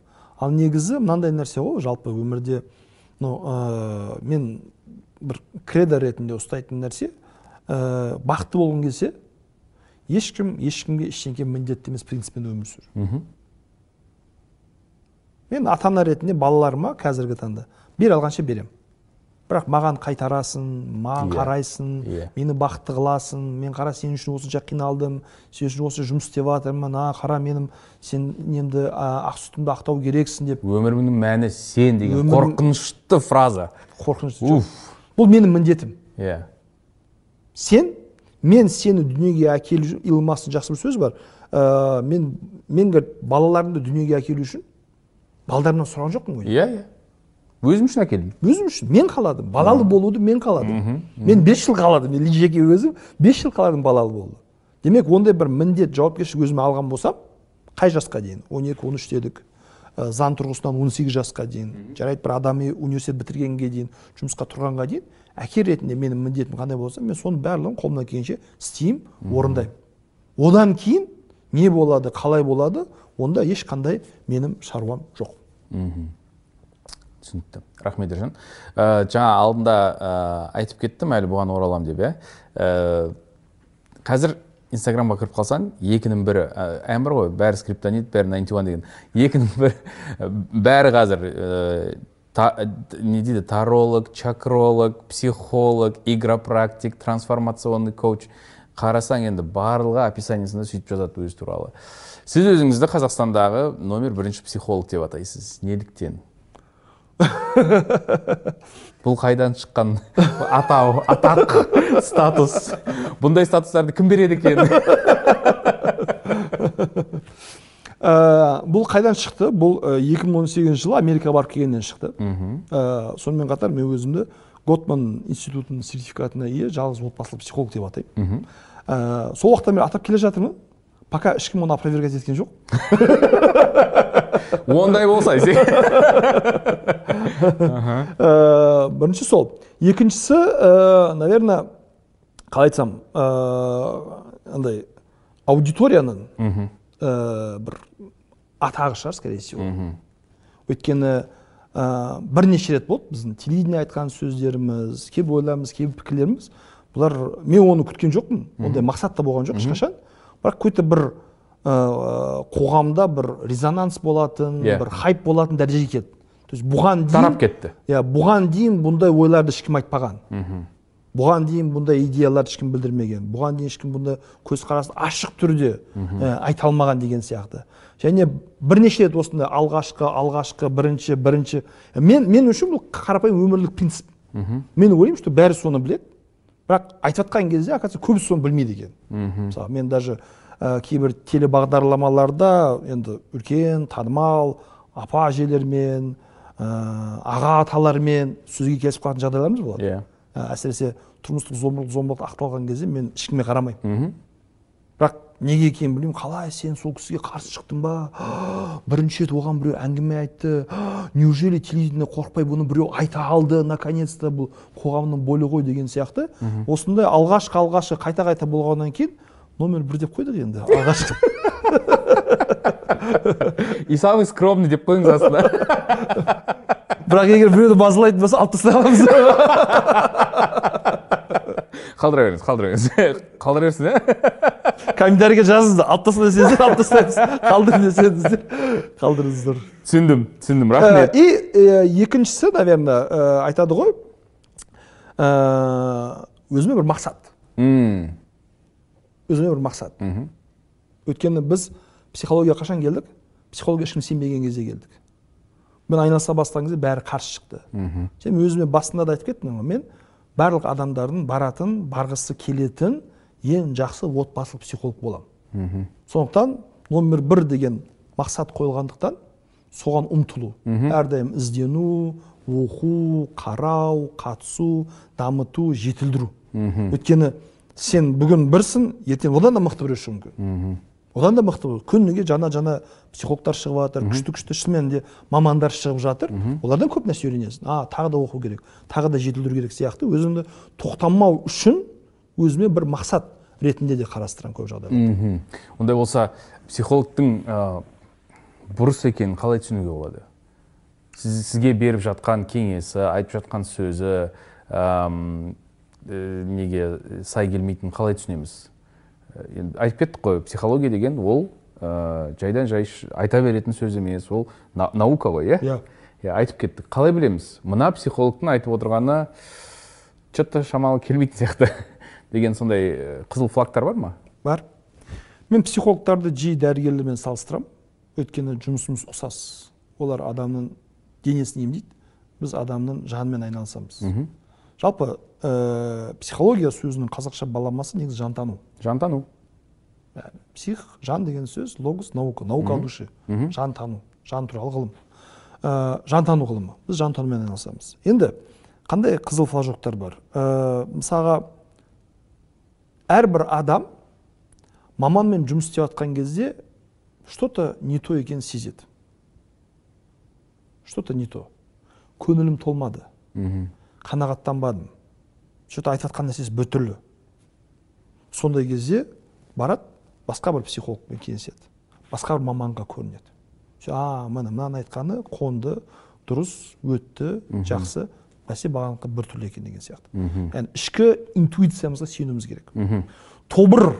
Ал негізі мынандай нәрсе ғой жалпы өмірде ну ә, мен бір кредо ретінде ұстайтын нәрсе ә, бақытты болғың келсе ешкім ешкімге ештеңке міндетті емес принциппен өмір сүр. Мхм. Мен ата ана ретінде балаларыма қазіргі таңда? Бере алғанша беремін бірақ маған қайтарасың маған Иә. қарайсың Иә. мені бақытты қыласың мен қара сен үшін осынша қиналдым сен үшін осы жұмыс істеп жатырмын а қара менің сен немді а, ақ сүтімді ақтау керексің деп. Өмірімнің мәні сен деген қорқынышты фраза. Қорқынышты жоқ. Бұл менің міндетім. Иә. Сен мен сені дүниеге әкелу илон жақсы бір сөзі бар. Ә, мен мен балаларымды дүниеге әкелу үшін балдарымнан сұраған жоқпын ғой. Иә иә. Өзім үшін әкелдім. Өзім үшін. Мен қаладым. Балалы болуды мен қаладым. Мен бес жыл қаладым. Мен жеке өзім бес жыл қаладым балалы болуды. Демек ондай бір міндет жауапкершілік өзіме алған болсам қай жасқа дейін? он екі он үш дедік. Ә, заң тұрғысынан он сегіз жасқа дейін. Жарайды бір адами университет бітіргенге дейін жұмысқа тұрғанға дейін. Әке ретінде менің міндетім қандай болса мен соның барлығын қолымнан келгенше істеймін орындаймын. Одан кейін не болады қалай болады онда ешқандай менің шаруам жоқ. Түсінікті. Рахмет ержан. Ә, жаңа алдында ә, айтып кеттім әлі бұған ораламын деп иә. Ә, қазір инстаграмға кіріп қалсаң екінің бірі ә, бар ғой бәрі скриптонит бәрі 91 деген. Екінің бірі бәрі қазір ә, та- не дейді таролог чакролог психолог игропрактик трансформационный коуч. Қарасаң енді барлығы описаниесында сөйтіп жазады өзі туралы. Сіз өзіңізді қазақстандағы номер бірінші психолог деп атайсыз. Неліктен? Бұл қайдан шыққан атау атақ статус? Бұндай статустарды кім береді екен? Ә, бұл қайдан шықты? Бұл ә, 2018 жылы америкаға барып келгеннен шықты. Ә, сонымен қатар мен өзімді готман институтының сертификатына ие жалғыз отбасылы психолог деп атаймын. Ә, сол уақыттан бері атап келе жатырмын. Пока ешкім оны опровергать еткен жоқ. Ондай болса Ә, бірінші сол. Екіншісі ә, наверное қалай айтсам ә, андай аудиторияның ә, бір атағы шығар скорее всего. Өйткені ә, бірнеше рет болды біздің телевидение айтқан сөздеріміз кейбір ойларымыз кейбір пікірлеріміз. Бұлар мен оны күткен жоқпын. Ондай мақсат та болған жоқ ешқашан. Бірақ какой-то бір ә, қоғамда бір резонанс болатын Иә. бір хайп болатын дәрежеге келді. То есть бұған дейін тарап кетті. иә бұған дейін бұндай ойларды ешкім айтпаған. Бұған дейін бұндай идеяларды ешкім білдірмеген. Бұған дейін ешкім бұндай көзқарасын ашық түрде ә, айта алмаған деген сияқты. Және бірнеше рет осындай алғашқы алғашқы бірінші бірінші. Мен мен үшін бұл қарапайым өмірлік принцип. Мен ойлаймын что бәрі соны біледі. Бірақ айтып жатқан кезде оказывается көбісі соны білмейді екен. Мысалы мен даже ә, кейбір телебағдарламаларда енді үлкен танымал апа әжелермен ә, аға аталармен сөзге келісіп қалатын жағдайларымыз болады. Иә. Ә, әсіресе тұрмыстық зомбылық зомбылық ақталған кезде мен ешкімге қарамаймын. Бірақ неге екенін білмеймін. Қалай сен сол кісіге қарсы шықтың ба? Бірінші рет оған біреу әңгіме айтты. Неужели телевидение қорықпай бұны біреу айта алды? Наконец то бұл қоғамның болі ғой деген сияқты. Осындай алғашқы алғашқы қайта қайта болғаннан кейін номер бір деп қойдық енді. Алғашқы и самый скромный деп қойыңыз астына. Бірақ егер біреуді мазалайтын болса алып тастай аламыз қалдыра беріңіз қалдыра беріңіз қалдыра берсін иә комментарийге жазыңыздар алып таста десеңіздер алып тастаймыз қалдыр десеңіздер қалдырыңыздар түсіндім түсіндім рахмет и екіншісі наверное айтады ғой өзіме бір мақсат өзіме бір мақсат өйткені біз психологияға қашан келдік психология ешкім сенбеген кезде келдік мен айналыса бастаған кезде бәрі қарсы шықты мен өзіме басында да айтып кеттім ғой мен барлық адамдардың баратын барғысы келетін ең жақсы отбасылық психолог боламын. Сондықтан номер бір деген мақсат қойылғандықтан соған ұмтылу. Әрдайым іздену оқу қарау қатысу дамыту жетілдіру. Өйткені сен бүгін бірсің ертең одан да мықты біреу шығуы мүмкін. Одан да мықты күніге жаңа жаңа психологтар шығып жатыр күшті күшті шынымен де мамандар шығып жатыр. Олардан көп нәрсе үйренесің. А тағы да оқу керек тағы да жетілдіру керек сияқты. Өзімді тоқтамау үшін өзіме бір мақсат ретінде де қарастырамын көп жағдайда ондай болса психологтың ә, бұрыс екенін қалай түсінуге болады? Сіз, сізге беріп жатқан кеңесі айтып жатқан сөзі әм, ә, неге сай келмейтінін қалай түсінеміз? Ә, енді айтып кеттік қой психология деген ол ә, жайдан жай айта беретін сөз емес ол на- наука ғой иә? Иә. Иә айтып кеттік. Қалай білеміз? Мына психологтың айтып отырғаны че то шамалы келмейтін сияқты деген сондай ә, қызыл флагтар бар ма? Бар. Мен психологтарды жиі дәрігерлермен салыстырамын. Өйткені жұмысымыз ұқсас. Олар адамның денесін емдейді. Біз адамның жанымен айналысамыз. Жалпы ә, психология сөзінің қазақша баламасы негізі жантану. Жантану Яғни псих жан деген сөз логос наука наука о душе жан тану жан туралы ғылым. Ә, жантану ғылымы. Біз жантанумен айналысамыз. Енді қандай қызыл флажоктар бар? Ә, мысалға әрбір адам маманмен жұмыс істеп жатқан кезде что то не то екенін сезеді. Что то не то. Көңілім толмады. Қанағаттанбадым. Что то айтып жатқан нәрсесі біртүрлі. Сондай кезде барады басқа бір психологпен кеңеседі басқа бір маманға көрінеді. А міне мынаның айтқаны қонды дұрыс өтті жақсы бәсе бағаныкі біртүрлі екен деген сияқты. Яғни ішкі интуициямызға сенуіміз керек. Тобыр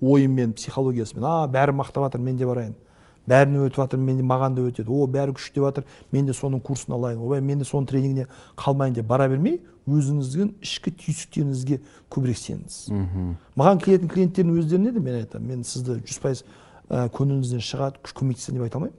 ойымен психологиясымен а бәрі мақтап жатыр мен де барайын. Бәріне өтіп жатыр мен маған да өтеді. О бәрі күшті деп жатыр. Мен де соның курсын алайын. Ойбай мен де соның тренингіне қалмайын деп бара бермей өзіңіздің ішкі түйсіктеріңізге көбірек сеніңіз. Маған келетін клиенттердің өздеріне де мен айтамын мен сізді жүз пайыз ә, көңіліңізден шығады көмектесемін деп айта алмаймын.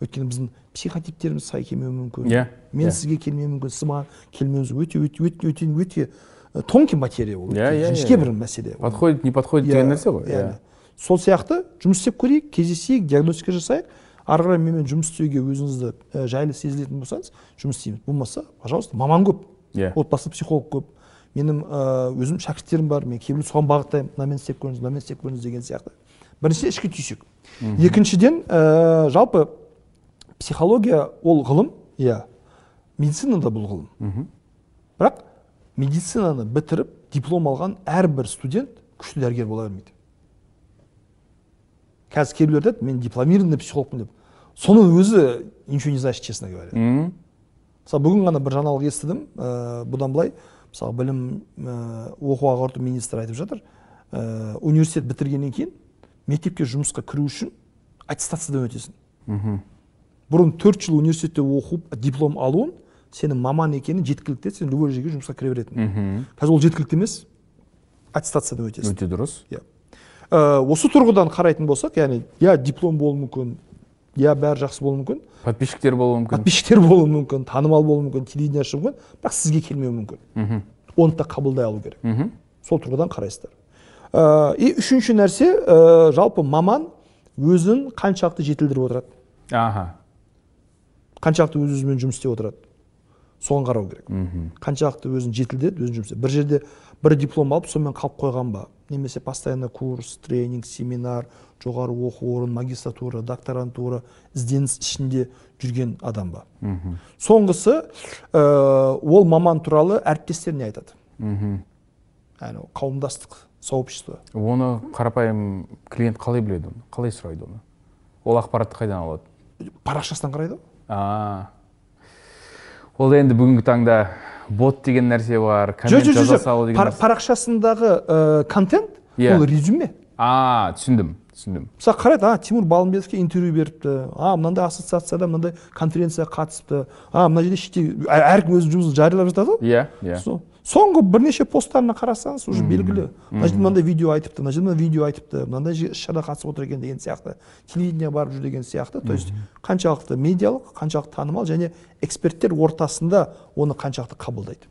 Өйткені біздің психотиптеріміз сай келмеуі мүмкін. Иә, мен иә. сізге келмеуім мүмкін сіз маған келмеуіңіз өте өте өте өте, өте тонкий материя ол. Иә, өте иә, жіңішке иә. бір мәселе подходит не подходит деген нәрсе ғой иә. сол сияқты жұмыс істеп көрейік кездесейік диагностика жасайық. Ары қарай менімен жұмыс істеуге өзіңізді жайлы сезілетін болсаңыз жұмыс істейміз. Болмаса пожалуйста маман көп. Иә. отбасы психолог көп. Менің ә, өзім шәкірттерім бар. Мен кейбір соған бағыттаймын. Мынамен істеп көріңіз мынамен істеп көріңіз деген сияқты. Біріншіден ішкі түйсік. Екіншіден ә, жалпы психология ол ғылым иә. Медицина да бұл ғылым. Бірақ медицинаны бітіріп диплом алған әрбір студент күшті дәрігер бола бермейді. Қазір кейбіреулер айтады мен дипломированный психологпын деп. Соның өзі ничего не значит честно говоря. Мгм. Мысалы бүгін ғана бір жаңалық естідім ә, бұдан былай. Мысалы білім ә, оқу ағарту министрі айтып жатыр. Ә, университет бітіргеннен кейін мектепке жұмысқа кіру үшін аттестациядан өтесің. Бұрын төрт жыл университетте оқып диплом алуын сенің маман екенің жеткілікті сен любой жерге жұмысқа кіре беретін. Қазір ол жеткілікті емес аттестациядан өтесің. Өте дұрыс. Иә. Ә, осы тұрғыдан қарайтын болсақ яғни иә диплом болуы мүмкін иә бәрі жақсы болуы мүмкін. Подписчиктер болуы мүмкін. Подписчиктер болуы мүмкін танымал болуы мүмкін телевидение шығуы мүмкін. Бірақ сізге келмеуі мүмкін. Мгм. оны да қабылдай алу керек. Мгм. сол тұрғыдан қарайсыздар. Ә, и үшінші нәрсе ә, жалпы маман өзін қаншалықты жетілдіріп отырады. Аха. Қаншалықты өз өзімен жұмыс істеп отырады. Соған қарау керек. Қаншалықты өзін жетілдіреді өзін жұмыс бір жерде бір диплом алып сонымен қалып қойған ба? Немесе постоянно курс тренинг семинар жоғары оқу орын магистратура докторантура ізденіс ішінде жүрген адам ба? Соңғысы ә, ол маман туралы әріптестеріне айтады. Яғни қауымдастық сообщество. Оны қарапайым клиент қалай біледі оны? Қалай сұрайды оны? Ол ақпаратты қайдан алады? Парақшасынан қарайды ғой. А. Ол енді бүгінгі таңда бот деген нәрсе бар коммент жоқ жаза салу деген парақшасындағы ә, контент Иә. ол резюме. А түсіндім. Түсіндім. Мысалы қарайды а тимур балымбетовке интервью беріпті. А мынандай ассоциацияда мынандай конференцияға қатысыпты. А мына жерде шетел әркім өзінің жұмысын жариялап жатады ғой? Иә иә. Со- соңғы бірнеше посттарына қарасаңыз уже белгілі. мына жерде мынандай видео айтыпты мына жерде мына видео айтыпты мынандай іс шара қатысып отыр екен деген сияқты. Телевидение барып жүр деген сияқты. То есть қаншалықты медиалық қаншалықты танымал және эксперттер ортасында оны қаншалықты қабылдайды.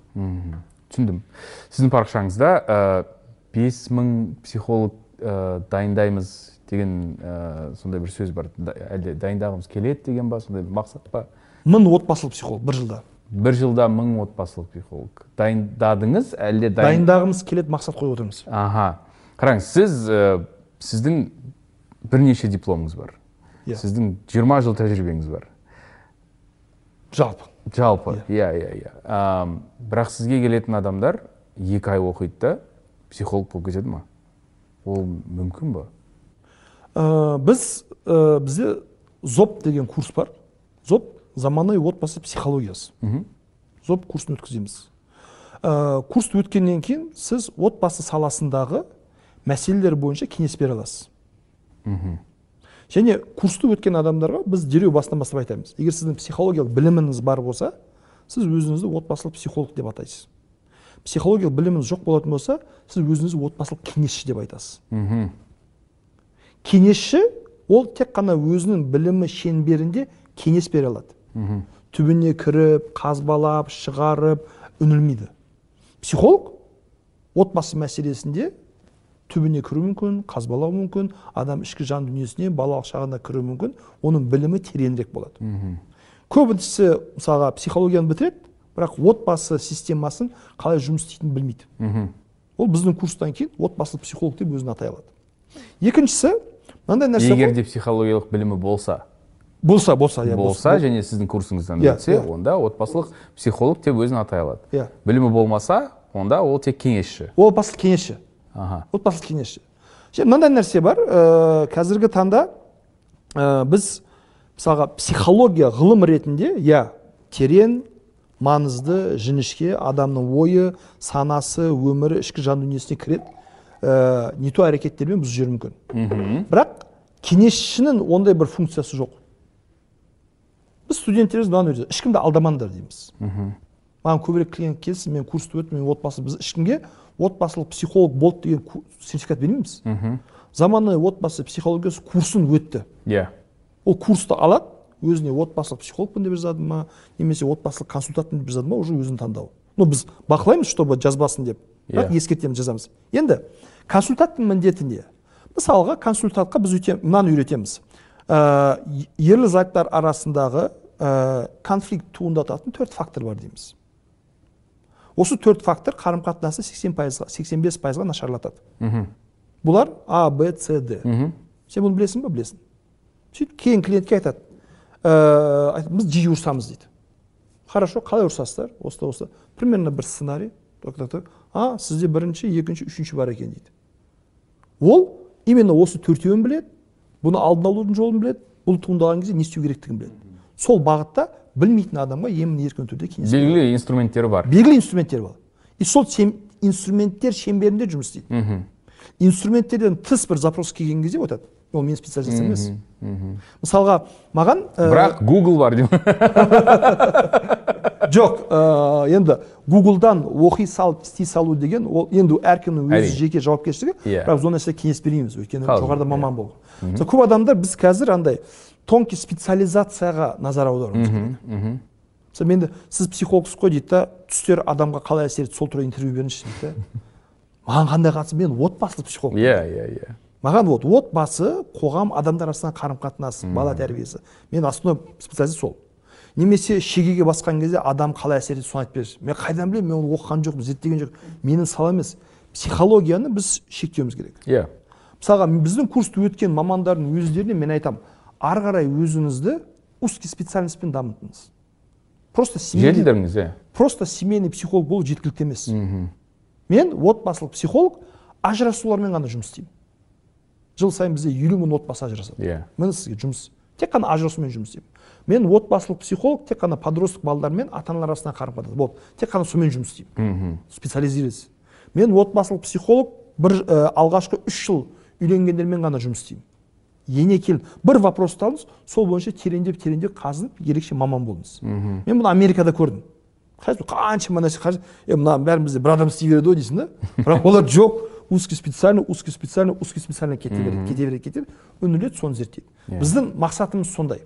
Түсіндім. Сіздің парақшаңызда ә, бес мың психолог ә, дайындаймыз деген ә, сондай бір сөз бар. Әлде дайындағымыз келеді деген ба сондай бір мақсат па? Мың отбасылық психолог бір жылда. бір жылда мың отбасылық психолог. Дайындадыңыз әлде дайын... дайындағымыз келеді мақсат қойып отырмыз. Аха. Қараңыз сіз ә, сіздің бірнеше дипломыңыз бар. Иә. сіздің 20 жыл тәжірибеңіз бар. Жалпы. Жалпы. Иә иә иә. Ам, бірақ сізге келетін адамдар екі ай оқиды да психолог болып кетеді ма? Ол мүмкін ба? Ә, біз ә, бізде зоп деген курс бар. Зоп заманауи отбасы психологиясы. Зоп курсын өткіземіз. Ә, курсты өткеннен кейін сіз отбасы саласындағы мәселелер бойынша кеңес бере аласыз. Және курсты өткен адамдарға біз дереу басынан бастап айтамыз. Егер сіздің психологиялық біліміңіз бар болса сіз өзіңізді отбасылық психолог деп атайсыз. Психологиялық біліміңіз жоқ болатын болса сіз өзіңізді отбасылық кеңесші деп айтасыз. Мхм кеңесші ол тек қана өзінің білімі шеңберінде кеңес бере алады. Түбіне кіріп қазбалап шығарып үнілмейді. Психолог отбасы мәселесінде түбіне кіру мүмкін қазбалау мүмкін адам ішкі жан дүниесіне балалық шағына кіру мүмкін оның білімі тереңірек болады. Көбісі мысалға психологияны бітіреді бірақ отбасы системасын қалай жұмыс істейтінін білмейді. Ол біздің курстан кейін отбасылық психолог деп өзін атай алады. Екіншісі мынандай нәрсе егер де психологиялық білімі болса. Болса болса иә болса және сіздің курсыңыздан Иә, өтсе иә. онда отбасылық психолог деп өзін атай алады. Иә. білімі болмаса онда ол тек кеңесші. Ол отбасылық кеңесші. Аха. Отбасылық кеңесші. Және мынандай нәрсе бар ә, қазіргі таңда ә, біз мысалға психология ғылым ретінде иә терең маңызды жіңішке адамның ойы санасы өмірі ішкі жан дүниесіне кіреді. Ә, не то әрекеттермен бұзып жіберуі мүмкін бірақ кеңесшінің ондай бір функциясы жоқ біз студенттеріміз мынаны үйретеді ешкімді алдамаңдар дейміз маған көбірек клиент келсін мен курсты өттім мен отбасы біз ешкімге отбасылық психолог болды деген сертификат бермейміз заманауи отбасы психологиясы курсын өтті иә ол курсты алады өзіне отбасылық психологпын деп жазады ма немесе отбасылық консультантпын деп жазады ма уже өзінің таңдауы ну біз бақылаймыз чтобы жазбасын деп бірақ Иә. ескертеміз жазамыз. Енді консультанттың міндеті не мысалға консультантқа біз өте мынаны үйретеміз. Ә, ерлі зайыптар арасындағы ә, конфликт туындататын төрт фактор бар дейміз. Осы төрт фактор қарым қатынасты 80 пайызға 85 пайызға нашарлатады. Бұлар а б с д. Сен бұны білесің ба білесің. Сөйтіп кейін клиентке айтады. «Ә, біз жиі ұрысамыз дейді. Хорошо қалай ұрысасыздар? Осылай осылай. Примерно бір сценарий. А сізде бірінші екінші үшінші бар екен дейді. Ол именно осы төртеуін біледі бұны алдын алудың жолын біледі бұл туындаған кезде не істеу керектігін біледі. Сол бағытта білмейтін адамға емін еркін түрде кеңес белгілі инструменттері бар. Белгілі инструменттер бар. И сол сем- инструменттер шеңберінде жұмыс істейді. Инструменттерден тыс бір запрос келген кезде айтады ол менің специалист емес. Мысалға маған ә, бірақ google бар деймін жоқ ә, енді гуглдан оқи салып істей салу деген ол енді әркімнің өз жеке жауапкершілігі. Иә. бірақ сол нәрсе кеңес бермейміз өйткені жоғарыда иә. маман болған. Мысалы, көп адамдар біз қазір андай тонкий специализацияға назар аударуымыз керек. мысалы менде сіз психологсыз ғой дейді да түстер адамға қалай әсер етеді сол туралы интервью беріңізші дейді да. Маған қандай қатысы? Мен отбасылық психолог иә иә иә. Маған вот отбасы қоғам адамдар арасындағы қарым қатынас бала тәрбиесі. Мен основной специалист сол. Немесе шегеге басқан кезде адам қалай әсер етеді соны айтып берші мен қайдан білемін мен оны оқыған жоқпын зерттеген жоқпын. Менің салам емес психологияны біз шектеуіміз керек. Иә. Мысалға біздің курсты өткен мамандардың өздеріне мен айтамын ары қарай өзіңізді узкий специальностьпен дамытыңыз. Просто жетілдіріңіз иә. просто семейный психолог болу жеткілікті емес. Мен отбасылық психолог ажырасулармен ғана жұмыс істеймін. Жыл сайын бізде елу мың отбасы ажырасады. Иә. Міне сізге жұмыс тек қана ажырасумен жұмыс істеймін. Мен отбасылық психолог тек қана подросток балалар мен ата аналар арасындағы қарым қатынас болды. Тек қана сонымен жұмыс істеймін. Специализируюсь мен отбасылық психолог бір ә, алғашқы үш жыл үйленгендермен ғана жұмыс істеймін. Ене келіп бір вопросты алыңыз сол бойынша тереңдеп тереңдеп қазынып ерекше маман болыңыз. Мен бұны америкада көрдім. Қаншама нәрсе мына бәрін бізде бір адам істей береді ғой дейсің да? Бірақ олар жоқ. Узкий специально узкий специально узкий специально кете береді кете береді кете береді үңіледі соны зерттейді. Біздің мақсатымыз сондай.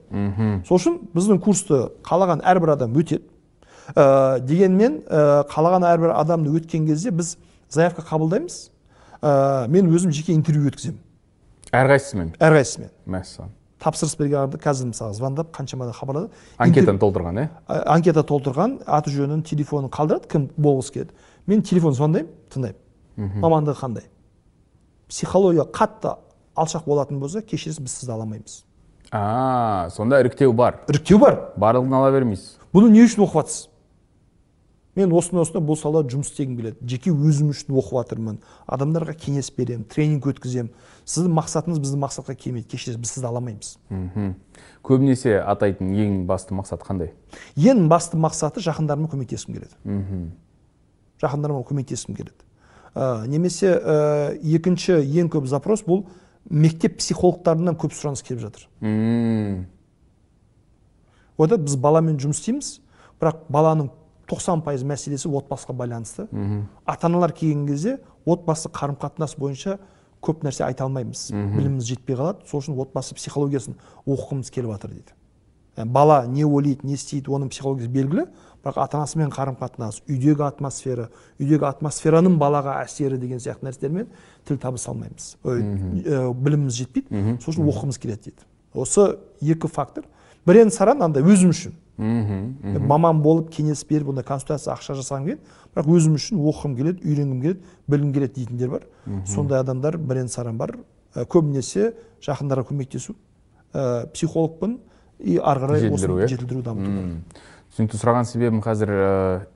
Сол үшін біздің курсты қалаған әрбір адам өтеді. Ә, дегенмен ә, қалаған әрбір адамды өткен кезде біз заявка қабылдаймыз. Ә, мен өзім жеке интервью өткіземін. Әрқайсысымен? Әрқайсысымен. Мәссаған. Тапсырыс берген адамды қазір мысалы звондап қаншама адам хабарлады. Анкетаны толтырған иә анкета толтырған аты жөнін телефонын қалдырады кім болғысы келеді. Мен телефон звондаймын тыңдаймын. Мамандығы қандай? Психология қатты алшақ болатын болса кешіріңіз біз сізді ала алмаймыз а сонда іріктеу бар. Іріктеу бар. Барлығын ала бермейсіз. Бұны не үшін оқып жатсыз мен осындай осындай бұл салада жұмыс істегім келеді. Жеке өзім үшін оқып жатырмын. Адамдарға кеңес беремін тренинг өткіземін. Сіздің мақсатыңыз біздің мақсатқа келмейді. Кешіріңіз біз сізді ала алмаймыз мхм. Көбінесе атайтын ең басты мақсат қандай? Ең басты мақсаты жақындарыма көмектескім келеді. Мхм. Жақындарыма көмектескім келеді. Ә, немесе ә, екінші ең көп запрос бұл мектеп психологтарынан көп сұраныс келіп жатыр. Мм. біз баламен жұмыс істейміз бірақ баланың 90 пайыз мәселесі отбасыға байланысты. Ата аналар келген кезде отбасы қарым қатынас бойынша көп нәрсе айта алмаймыз. Біліміміз жетпей қалады. Сол үшін отбасы психологиясын оқығымыз келіп жатыр дейді. Ә, бала не ойлайды не істейді оның психологиясы белгілі. Бірақ ата анасымен қарым қатынас үйдегі атмосфера үйдегі атмосфераның балаға әсері деген сияқты нәрселермен тіл табыса алмаймыз. Ой, біліміміз жетпейді. Сол үшін оқығымыз келеді дейді. Осы екі фактор. Бірен саран андай өзім үшін. Мхм маман болып кеңес беріп ондай консультация ақша жасағым келеді. Бірақ өзім үшін оқығым келеді үйренгім келеді білгім келеді дейтіндер бар. Сондай адамдар бірен саран бар. Көбінесе жақындарға көмектесу. Ә, психологпын. И ары қарай Жетілдіру, дамыту. Түсінікті сұраған себебім қазір ә,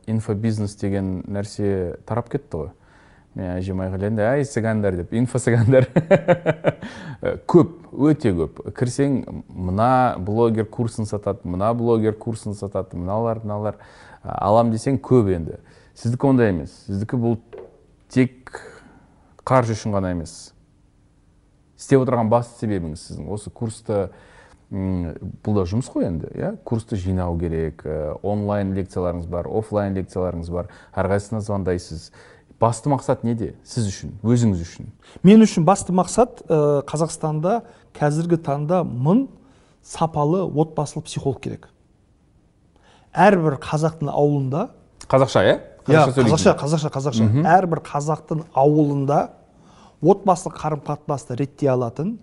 инфобизнес деген нәрсе тарап кетті ғой. Мен әжем айқайлайды әй цыгандар деп. Инфо цыгандар көп өте көп. Кірсең мына блогер курсын сатады мына блогер курсын сатады мыналар мыналар. А, алам десең көп енді. Сіздікі ондай емес. Сіздікі бұл тек қаржы үшін ғана емес. Істеп отырған басты себебіңіз сіздің. Осы курсты бұл да жұмыс қой енді иә? Курсты жинау керек ә, онлайн лекцияларыңыз бар офлайн лекцияларыңыз бар. Әрқайсысына звондайсыз? Басты мақсат неде сіз үшін өзіңіз үшін? Мен үшін басты мақсат ә, қазақстанда қазіргі таңда мың сапалы отбасылық психолог керек. Әрбір қазақтың ауылында қазақша иә? Иә сөйлейтін. қазақша қазақша қазақша. Әрбір қазақтың ауылында отбасылық қарым қатынасты реттей алатын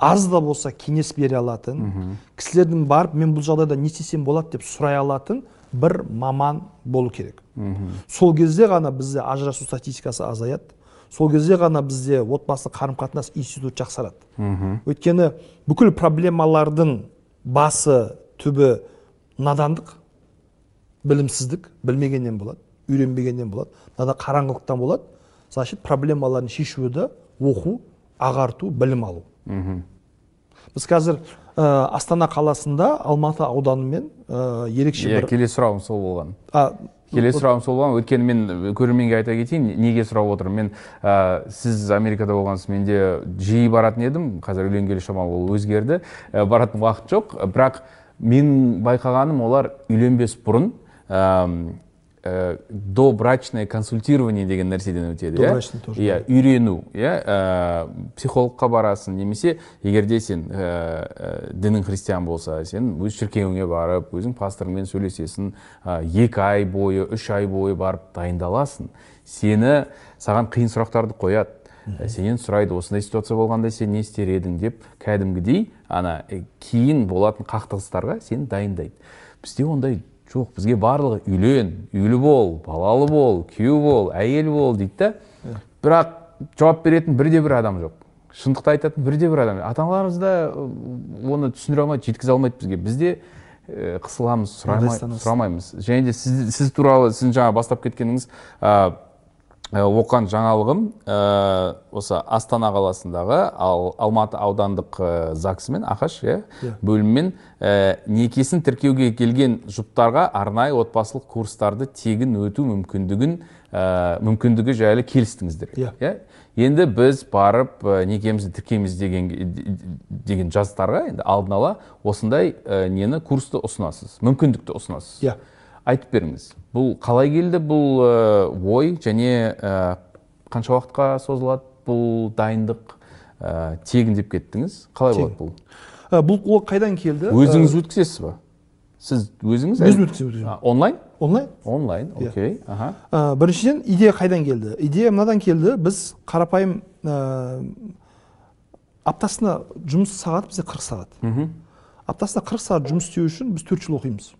аз да болса кеңес бере алатын кісілердің барып мен бұл жағдайда не істесем болады деп сұрай алатын бір маман болу керек. Сол кезде ғана бізде ажырасу статистикасы азаяды. Сол кезде ғана бізде отбасылық қарым қатынас институты жақсарады. Өйткені бүкіл проблемалардың басы түбі надандық білімсіздік білмегеннен болады үйренбегеннен болады мынада қараңғылықтан болады. Значит проблемаларын шешуі де оқу ағарту білім алу. Біз қазір ә, астана қаласында алматы ауданымен ә, ерекше иә бір келесі сұрағым сол болған. А, келесі сұрағым сол болған. Өйткені мен көрерменге айта кетейін неге сұрап отырмын? Мен ә, сіз америкада болғансыз мен де жиі баратын едім. Қазір үйленгелі шамалы ол өзгерді. Ә, баратын уақыт жоқ. Бірақ мен байқағаным олар үйленбес бұрын ә, добрачное консультирование деген нәрседен өтеді иә? Тоже, иә үйрену иә? Ә, психологқа барасың немесе егер де сен ә, дінің христиан болса сен өз шіркеуіңе барып өзің пасторыңмен сөйлесесің ә, екі ай бойы үш ай бойы барып дайындаласың сені саған қиын сұрақтарды қояды. Ә, сенен сұрайды осындай ситуация болғанда сен не істер едің деп кәдімгідей ана кейін болатын қақтығыстарға сені дайындайды. Бізде ондай жоқ бізге барлығы үйлен үйлі бол балалы бол күйеу бол әйел бол дейді да бірақ жауап беретін бірде бір адам жоқ. Шындықты айтатын бірде бір адам ата аналарымыз да оны түсіндіре алмайды жеткізе алмайды бізге. Бізде қысыламыз сұрамай, сұрамаймыз. Және де сіз, сіз туралы сіздің жаңа бастап кеткеніңіз ә, оқыған жаңалығым ә, осы астана қаласындағы ал, алматы аудандық ә, загсымен ақаш иә Иә. бөліммен ә, некесін тіркеуге келген жұптарға арнайы отбасылық курстарды тегін өту мүмкіндігін ә, мүмкіндігі жайлы келістіңіздер Иә. иә енді біз барып ә, некемізді тіркейміз деген деген жастарға енді алдын ала осындай ә, нені курсты ұсынасыз мүмкіндікті ұсынасыз Иә. Айтып беріңіз. Бұл қалай келді? Бұл ә, ой және ә, қанша уақытқа созылады бұл дайындық? Ә, тегін деп кеттіңіз. Қалай болады бұл? Ә, бұл ол қайдан келді? Өзіңіз өткізесіз ба? Сіз өзіңіз өзім өткіземін, онлайн? Онлайн? Онлайн Иә. окей аха. Ә, біріншіден идея қайдан келді? Идея мынадан келді. Біз қарапайым ә, аптасына жұмыс сағаты бізде қырық сағат. Аптасына қырық сағат жұмыс істеу үшін біз төрт жыл оқимыз.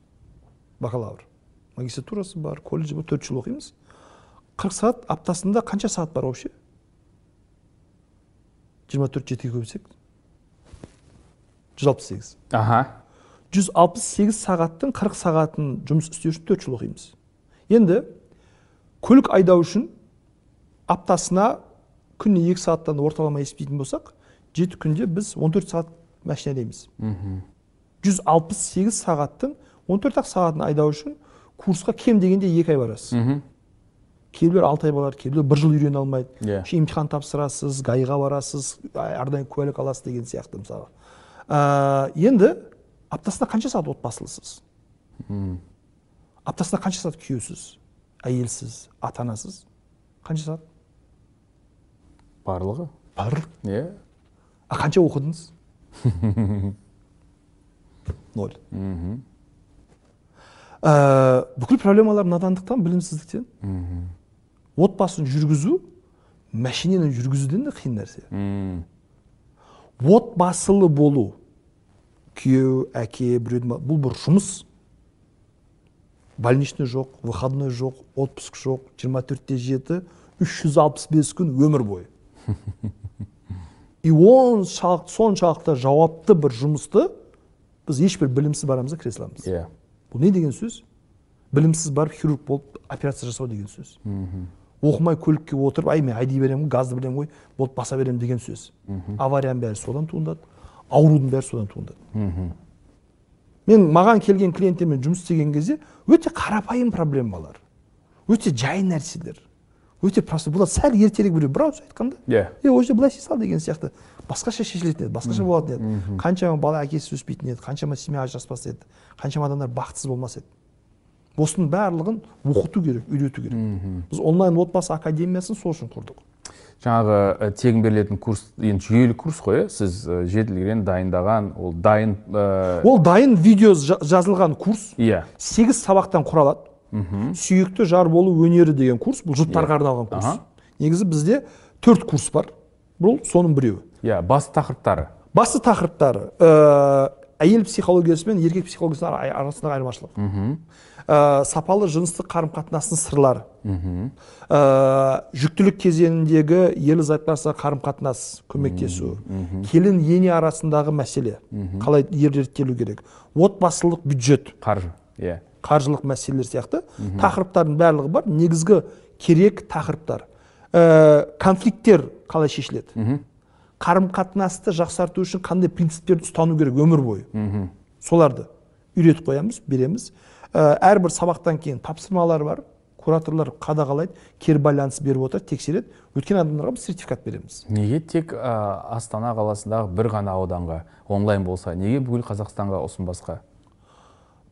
Бакалавр. Магистратурасы бар колледжі бар төрт жыл оқимыз. Қырық сағат аптасында қанша сағат бар вообще? Жиырма төрт жетіге көбейтсек жүз алпыс сегіз. Аха. Жүз алпыс сегіз сағаттың қырық сағатын жұмыс істеу үшін төрт жыл оқимыз. Енді көлік айдау үшін аптасына күніне екі сағаттан орталама есептейтін болсақ жеті күнде біз 14 сағат машина айдаймыз мхм. Жүз алпыс сегіз сағаттың он төрт ақ сағатын айдау үшін курсқа кем дегенде екі ай барасыз. Мхм. Кейбіреулер алты ай барады кейбіреулер бір жыл үйрене алмайды. Иә. еще имтихан тапсырасыз gai ға барасыз арнайы куәлік аласыз деген сияқты мысалы. Ә, енді аптасына қанша сағат отбасылысыз? Аптасына қанша сағат күйеусіз? Әйелсіз ата анасыз қанша сағат? Барлығы. Барлық? Иә. А қанша оқыдыңыз? Ноль. Мхм. Ә, бүкіл проблемалар надандықтан білімсіздіктен. Мхм. Отбасын жүргізу машинаны жүргізуден де қиын нәрсе. Отбасылы болу. Күйеу әке біреудің бұл бір жұмыс. Больничный жоқ выходной жоқ отпуск жоқ 24-те жеті 365 күн өмір бойы. И оншалықты соншалықты жауапты бір жұмысты біз ешбір білімсіз барамыз да кіре саламыз иә. Бұл не деген сөз? Білімсіз барып хирург болып операция жасау деген сөз. Оқымай көлікке отырып ай мен айдай беремін ғой газды білемін ғой болды баса беремін деген сөз. Аварияның бәрі содан туындады аурудың бәрі содан туындады. Мен маған келген клиенттермен жұмыс істеген кезде өте қарапайым проблемалар өте жай нәрселер өте просто бұлар сәл ертерек біреу бір ауыз айтқанда иә. Е ол жерде былай істей сал деген сияқты. Басқаша шешілетін еді басқаша болатын еді. Қаншама бала әкесіз өспейтін еді қаншама семья ажыраспас еді қаншама адамдар бақытсыз болмас еді. Осының барлығын оқыту керек үйрету керек. Біз онлайн отбасы академиясын сол үшін құрдық. Жаңағы тегін берілетін курс енді жүйелі курс қой иә? Сіз жетілген дайындаған ол дайын ә, ол дайын видео жа- жазылған курс иә. сегіз сабақтан құралады. Сүйікті жар болу өнері деген курс бұл жұптарға арналған курс. Аха. негізі бізде төрт курс бар. Бұл соның біреуі. Иә басты тақырыптары. Басты тақырыптары ә, әйел психологиясы мен еркек психологиясының ара- арасындағы айырмашылық. Ә, сапалы жыныстық қарым қатынастың сырлары ә, жүктілік кезеңіндегі ерлі зайыпты арасындағы қарым қатынас көмектесу келін ене арасындағы мәселе. Қалай реттелу керек? Отбасылық бюджет. Қаржы иә. Қаржылық мәселелер сияқты тақырыптардың барлығы бар. Негізгі керек тақырыптар. Ә, конфликттер қалай шешіледі? Қарым қатынасты жақсарту үшін қандай принциптерді ұстану керек өмір бойы? Соларды үйретіп қоямыз береміз. Ә, әрбір сабақтан кейін тапсырмалар бар кураторлар қадағалайды кері байланыс беріп отырады тексереді. Өткен адамдарға біз сертификат береміз. Неге тек ә, астана қаласындағы бір ғана ауданға онлайн болса неге бүкіл қазақстанға ұсынбасқа?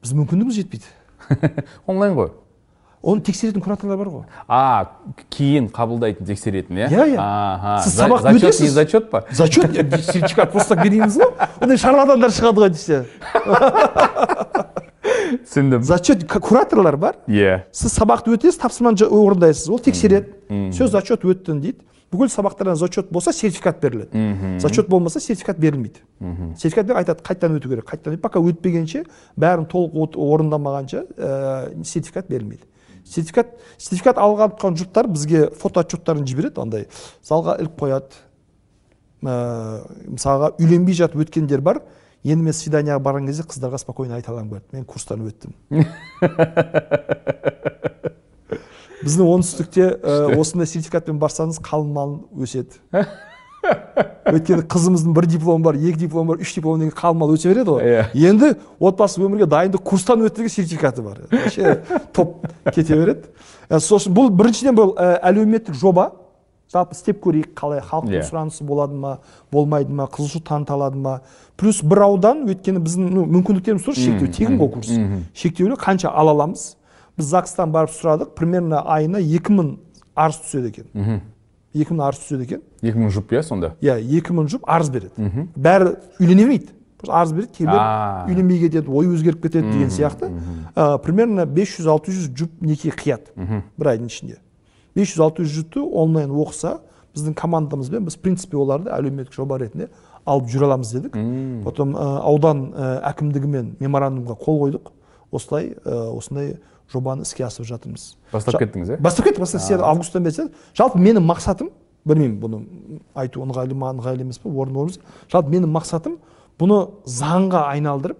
Біз мүмкіндігіміз жетпейді. Онлайн ғой. Оны тексеретін кураторлар бар ғой. А кейін қабылдайтын тексеретін иә? Иә, иә. Сіз сабақ өтесіз. зачет па? Зачет? Сертификат просто так береміз ғой. Ондай шарлатандар шығады ғой десе. Түсіндім. Зачет кураторлар бар. Иә. Сіз сабақты өтесіз тапсырманы орындайсыз. Ол тексереді. Все зачет өттің дейді. Бүкіл сабақтардан зачет болса сертификат беріледі. Зачет болмаса сертификат берілмейді. Сертификат беріп айтады қайтадан өту керек қайтадан пока өтпегенше бәрін толық орындамағанша ә, сертификат берілмейді. Сертификат сертификат алған жұптар бізге фотоотчеттарын жібереді андай залға іліп қояды. Ә, мысалға үйленбей жатып өткендер бар. Енді мен свиданиеға барған кезде қыздарға спокойно айта аламын говорит. Мен курстан өттім. Біздің оңтүстікте ә, осындай сертификатпен барсаңыз қалың мал өседі. өйткені қызымыздың бір дипломы бар екі дипломы бар үш диплом деген мал өсе береді ғой. Иә. енді отбасы өмірге дайындық курстан өтті деген сертификаты бар. Вообще топ кете береді. Ә, сосын бұл біріншіден бұл ә, әлеуметтік жоба. Жалпы істеп көрейік қалай халықтың Иә. сұранысы болады ма болмайды ма қызығушылық таныта алады ма. Плюс бір аудан өйткені біздің ну, мүмкіндіктеріміз тоже шектеулі. Тегін ғой курс шектеулі қанша ала аламыз? Біз загстан барып сұрадық примерно айына екі мың арыз түседі екен. Екі мың арыз түседі екен екі мың жұп иә сонда иә екі мың жұп арыз береді бәрі үйлене бермейді арыз береді кейбіреулер А. үйленбей кетеді ой өзгеріп кетеді деген сияқты примерно 500-600 жұп неке қияды бір айдың ішінде 500-600 жұпты онлайн оқыса біздің командамызбен біз в принципе оларды әлеуметтік жоба ретінде алып жүре аламыз дедік потом аудан әкімдігімен меморандумға қол қойдық осылай осындай жобаны іске асырып жатырмыз. Бастап кеттіңіз иә бастап кеттік бастап августтан бері жалпы менің мақсатым білмеймін бұны айту ыңғайлы ма ыңғайлы емес па орын орын жалпы менің мақсатым бұны заңға айналдырып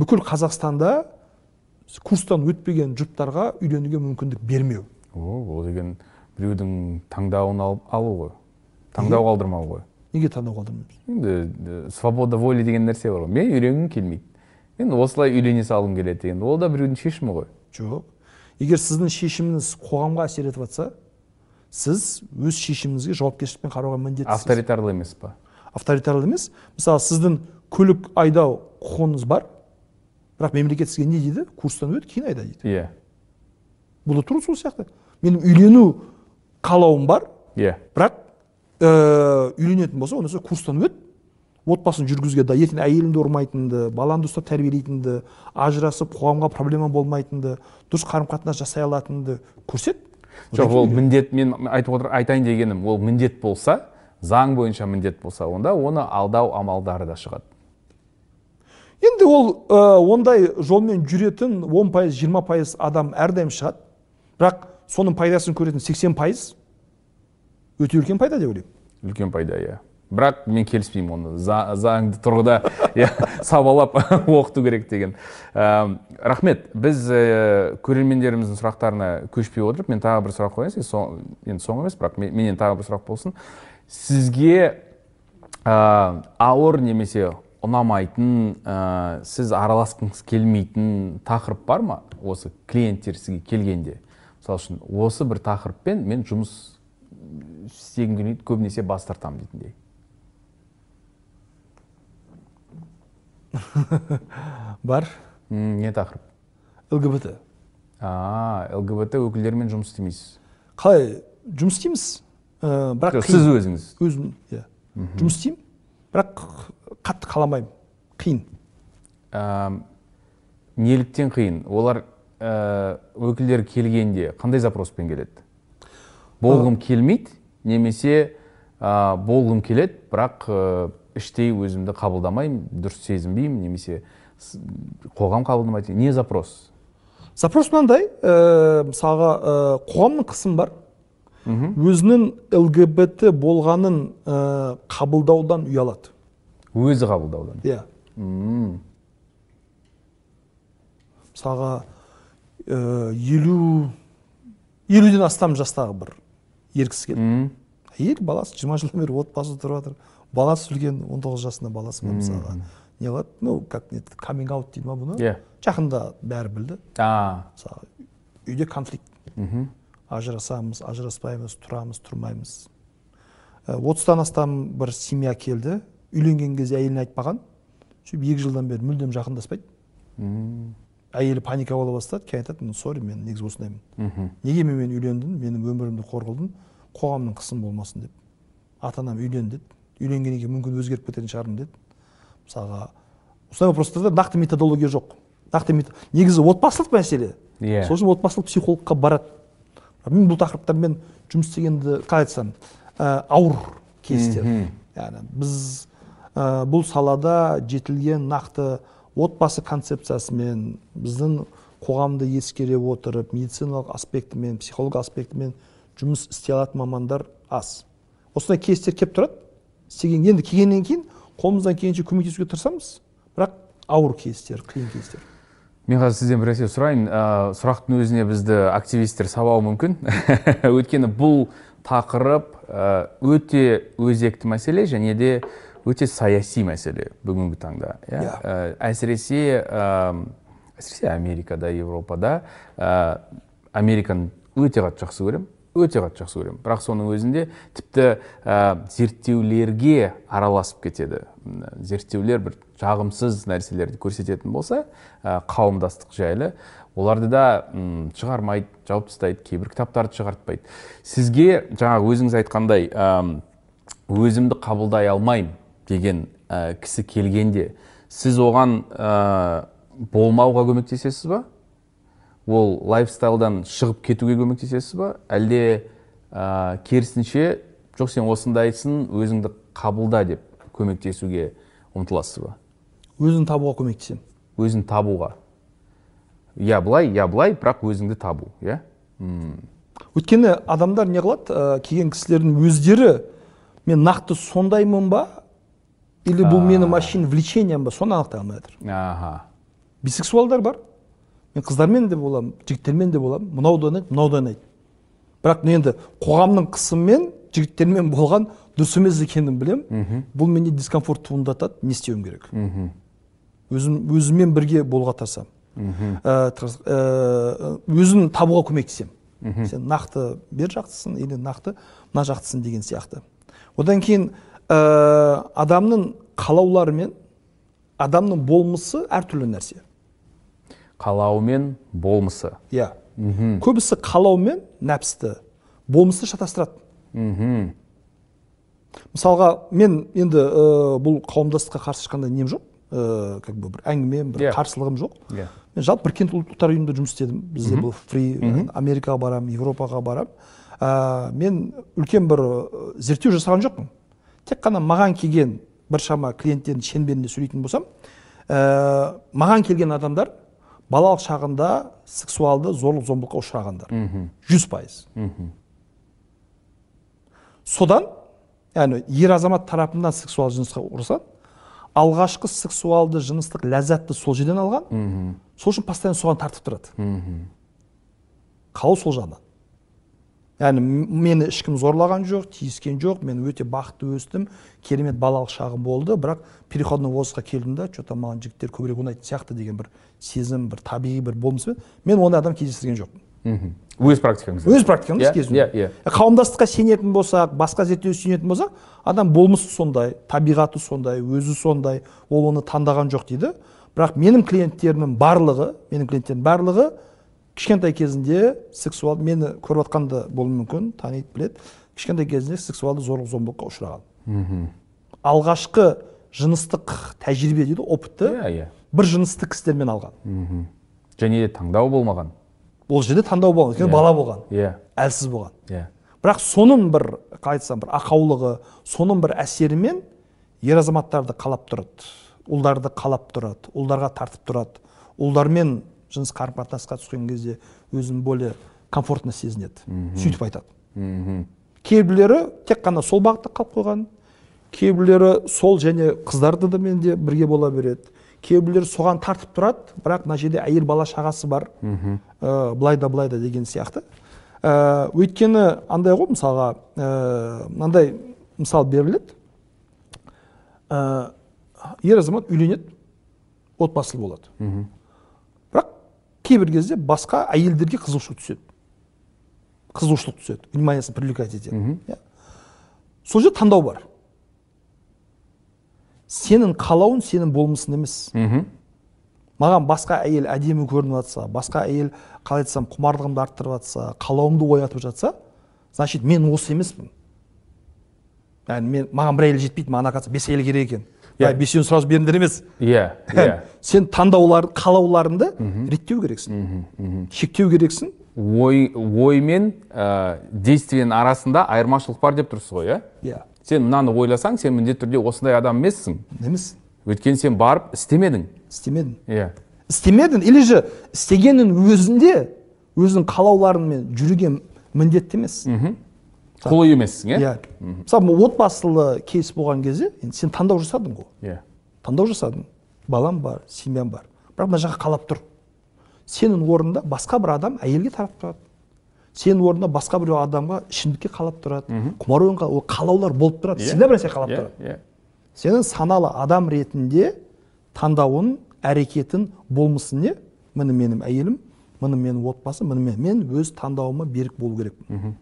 бүкіл қазақстанда курстан өтпеген жұптарға үйленуге мүмкіндік бермеу. О ол деген біреудің таңдауын алып алу ғой. Таңдау қалдырмау ғой. Неге таңдау қалдырмаймыз? Енді свобода воли деген нәрсе бар ғой. Мен үйленгім келмейді. Мен осылай үйлене салғым келеді деген. Ол да біреудің шешімі ғой. Жоқ. Егер сіздің шешіміңіз қоғамға әсер етіп жатса сіз өз шешіміңізге жауапкершілікпен қарауға міндеттісіз. Авторитарлы емес па? Авторитарлы емес. Мысалы сіздің көлік айдау құқығыңыз бар бірақ мемлекет сізге не дейді? Курстан өт кейін айда дейді. Иә. Бұл да тура сол сияқты. Менің үйлену қалауым бар иә. бірақ ә, үйленетін болса онда сол курстан өт отбасын жүргізуге да ертең әйеліңді ұрмайтынды балаңды ұстап тәрбиелейтінді ажырасып қоғамға проблема болмайтынды дұрыс қарым қатынас жасай алатыныңды көрсет. Жоқ ол міндет мен айтып отыр айтайын дегенім ол міндет болса заң бойынша міндет болса онда оны алдау амалдары да шығады. Енді ол ә, ондай жолмен жүретін 10 пайыз жиырма пайыз адам әрдайым шығады. Бірақ соның пайдасын көретін 80 пайыз өте үлкен пайда деп ойлаймын. Үлкен пайда иә. Бірақ мен келіспеймін оны За- заңды тұрғыда иә сабалап оқыту керек деген. Әм, рахмет. Біз ә, көрермендеріміздің сұрақтарына көшпей отырып мен тағы бір сұрақ қояйын енді соңғы емес бірақ мен- менен тағы бір сұрақ болсын. Сізге ә, ауыр немесе ұнамайтын ә, сіз араласқыңыз келмейтін тақырып бар ма? Осы клиенттер сізге келгенде. Мысалы үшін осы бір тақырыппен мен жұмыс істегім келмейді көбінесе бас тартамын дейтіндей. бар? Не тақырып лгбт. А лгбт өкілдерімен жұмыс істемейсіз. Қалай жұмыс істейміз? Ә, бірақ Жоқ, сіз өзіңіз. Өзім иә. Жұмыс істеймін бірақ қатты қаламаймын. Қиын. Неліктен қиын? Олар ә, өкілдер келгенде қандай запроспен келеді? Болғым келмейді немесе ә, болғым келеді бірақ ә, іштей өзімді қабылдамаймын дұрыс сезінбеймін немесе қоғам қабылдамайды. Не запрос? Запрос мынандай ә, мысалға ә, қоғамның қысымы бар. Өзінің лгбт болғанын ә, қабылдаудан ұялады. Өзі қабылдаудан. Иә. М, мысалға ә, елу елуден астам жастағы бір ер кісі келді әйел баласы жиырма жылдан бері отбасы тұрып жатыр баласы үлкен 19 жасында баласы бар мысалға. Не қылады? Ну как не каминг аут дейді ма бұны? Иә. Жақында бәрі білді. Мысалы үйде конфликт. Ажырасамыз ажыраспаймыз тұрамыз тұрмаймыз. Ә, отыздан астам бір семья келді. Үйленген кезде әйеліне айтпаған. Сөйтіп екі жылдан бері мүлдем жақындаспайды. Әйелі паника бола бастады. Кейін айтады мен сорри мен негізі осындаймын неге менімен үйлендің? Менің өмірімді қор қылдың? Қоғамның қысымы болмасын деп. Ата анам үйлен деді үйленгеннен кейін мүмкін өзгеріп кететін шығармын деді. Мысалға осындай вопростарда нақты методология жоқ. Нақты мет- негізі отбасылық мәселе. Иә. сол үшін отбасылық психологқа барады. Мен бұл тақырыптармен жұмыс істегенді қалай айтсам ә, ауыр кейстер. Яғни біз ә, бұл салада жетілген нақты отбасы концепциясымен біздің қоғамды ескере отырып медициналық аспектімен психологиялық аспектімен жұмыс істей алатын мамандар аз. Осындай кейстер келіп тұрады. Істеген. енді келгеннен кейін қолымыздан келгенше көмектесуге тырысамыз. бірақ ауыр кейстер қиын кейстер. Мен қазір сізден бір нәрсе сұрайын. Ә, сұрақтың өзіне бізді активистер сабауы мүмкін. Өйткені бұл тақырып ә, өте өзекті мәселе және де өте саяси мәселе бүгінгі таңда иә? Иә. Ә, әсіресе ә, әсіресе америкада европада ә, американы өте қатты жақсы көремін. Өте қатты жақсы көремін. бірақ соның өзінде тіпті ә, зерттеулерге араласып кетеді. Зерттеулер бір жағымсыз нәрселерді көрсететін болса ә, қауымдастық жайлы оларды да м, шығармайды жауып тастайды кейбір кітаптарды шығартпайды. Сізге жаңағы өзіңіз айтқандай өзімді қабылдай алмаймын деген ә, кісі келгенде сіз оған ә, болмауға көмектесесіз ба? Ол лайфстайлдан шығып кетуге көмектесесіз ба? Әлде ә, керісінше жоқ сен осындайсың өзіңді қабылда деп көмектесуге ұмтыласыз ба? Өзін табуға көмектесемін. Өзін табуға. Я былай я былай бірақ өзіңді табу иә? Өйткені адамдар не қылады? Ә, келген кісілердің өздері мен нақты сондаймын ба? Или бұл менің машин влечением ба? соны анықтай алмай жатыр аха. Бисексуалдар бар. Мен қыздармен де боламын жігіттермен де боламын. Мынау да ұнайды мынау да ұнайды. Бірақ мен енді қоғамның қысымымен жігіттермен болған дұрыс емес екенін білемін. Бұл менде дискомфорт туындатады не істеуім керек. Өзім өзіммен бірге болуға тырысамын. Ә, ә, өзін табуға көмектесемін. Сен нақты бер жақтысың или нақты мына жақтысың деген сияқты. Одан кейін ә, адамның қалаулары мен адамның болмысы әртүрлі нәрсе. Қалауы мен болмысы. Иә. Көбісі қалау мен нәпсті болмысты шатастырады. Мысалға мен енді ә, бұл қауымдастыққа қарсы ешқандай нем жоқ. Как бы бір әңгімем бір Иә. қарсылығым жоқ. Иә. мен жалпы біріккен ұлттар ұйымында жұмыс істедім. Бізде бұл фри америкаға барамын европаға барамын ә, мен үлкен бір зерттеу жасаған жоқпын. Тек қана маған келген біршама клиенттердің шеңберінде сөйлейтін болсам ә, маған келген адамдар балалық шағында сексуалды зорлық зомбылыққа ұшырағандар. Жүз пайыз. Содан яғни ер азамат тарапынан сексуалды жынысқа ұрысады алғашқы сексуалды жыныстық ләззатты сол жерден алған сол үшін постоянно соған тартып тұрады. Қалау сол жағынан. Яғни мені ешкім зорлаған жоқ тиіскен жоқ мен өте бақытты өстім керемет балалық шағым болды бірақ переходной возрастқа келдім да че то маған жігіттер көбірек ұнайтын сияқты деген бір сезім бір табиғи бір болмыспен мен ондай адам кездестірген жоқпын. Өз практикаңызда өз практикамды Иә, кезінде. иә, иә. қауымдастыққа сенетін болсақ басқа зерттеу сүйенетін болсақ адам болмысы сондай табиғаты сондай өзі сондай ол оны таңдаған жоқ дейді. Бірақ менің клиенттерімнің барлығы менің клиенттерімнің барлығы кішкентай кезінде сексуал мені көріп жатқанда болуы мүмкін таниды біледі. Кішкентай кезінде сексуалды зорлық зомбылыққа ұшыраған. Алғашқы жыныстық тәжірибе дейді опытты иә иә. бір жынысты кісілермен алған. Мхм. Және де таңдау болмаған. Ол жерде таңдау болған өйткені Иә. бала болған иә. әлсіз болған. Иә. Бірақ соның бір қалай айтсам бір ақаулығы соның бір әсерімен ер азаматтарды қалап тұрады ұлдарды қалап тұрады ұлдарға тартып тұрады. Ұлдармен жыныс қарым қатынасқа түскен кезде өзін более комфортно сезінеді. Сөйтіп айтады. Кейбіреулері тек қана сол бағытта қалып қойған кейбіреулері сол және қыздарды да менде бірге бола береді. Кейбіреулері соған тартып тұрады бірақ мына жерде әйел бала шағасы бар. Ә, былай да былай да деген сияқты. Ә, өйткені андай ғой мысалға ә, мынандай мысал беріледі. Ә, ер азамат үйленеді отбасылы болады. Кейбір кезде басқа әйелдерге қызығушылық түседі. Қызығушылық түседі. Вниманиесін привлекать етеді. Иә. сол жерде таңдау бар. Сенің қалауың сенің болмысың емес. Маған басқа әйел әдемі көрініп жатса басқа әйел қалай айтсам құмарлығымды арттырып жатса қалауымды оятып жатса значит мен осы емеспін. Яғни мен маған бір әйел жетпейді маған оказывается бес әйел керек екен. Иә. yeah. бесеуін сразу беріңдер емес. Иә иә сен таңдаулар қалауларыңды реттеу керексің. Шектеу керексің. Ой ой мен ә, действиенің арасында айырмашылық бар деп тұрсыз ғой иә? Иә сен мынаны ойласаң сен міндетті түрде осындай адам емессің. Емес өйткені сен барып істемедің. Істемедің. Иә істемедің или же істегеннің өзінде өзінің қалауларыңмен жүруге міндетті емес. Құлы емессің иә иә. Мысалы мен отбасылы кейс болған кезде енді сен таңдау жасадың ғой. Иә. Таңдау жасадың. Балам бар семьям бар. Бірақ мына жаққа қалап тұр. Сенің орнында басқа бір адам әйелге тарап тұрады. Сенің орнында басқа біреу адамға ішімдікке қалап тұрады. Құмар ойынға ол қалаулар болып тұрады. Иә. всегда бір нәрсе қалап иә тұрады. иә. Сенің саналы адам ретінде таңдауын әрекетін болмысын не міне менің әйелім міне менің отбасым міне мен мен өз таңдауыма берік болу керекпін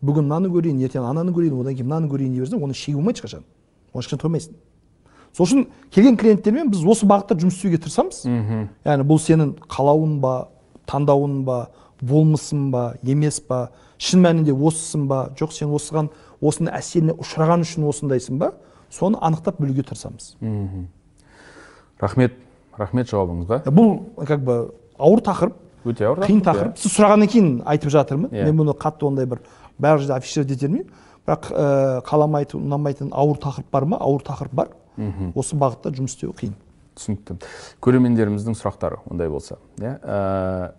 бүгін мынаны көрейін ертең ананы көрейін одан кейін мынаны көрейін дей берсең оның шегі болмайды ешқашан оны ешқашан тоймайсың сол үшін келген клиенттермен біз осы бағытта жұмыс істеуге тырысамыз. Яғни бұл сенің қалауың ба таңдауың ба болмысың ба емес па шын мәнінде осысың ба жоқ сен осыған осының әсеріне ұшыраған үшін осындайсың ба соны анықтап білуге тырысамыз. Рахмет. Рахмет жауабыңызға. Бұл как бы ауыр тақырып өте ауыр қиын тақырып, тақырып сіз сұрағаннан кейін айтып жатырмын. Иә. мен бұны қатты ондай бір барлық жерде афишировать ете бермеймін бірақ ә, қаламайтын ұнамайтын ауыр тақырып бар ма? Ауыр тақырып бар. Осы бағытта жұмыс істеу қиын. Түсінікті. Көрермендеріміздің сұрақтары ондай болса иә? Э,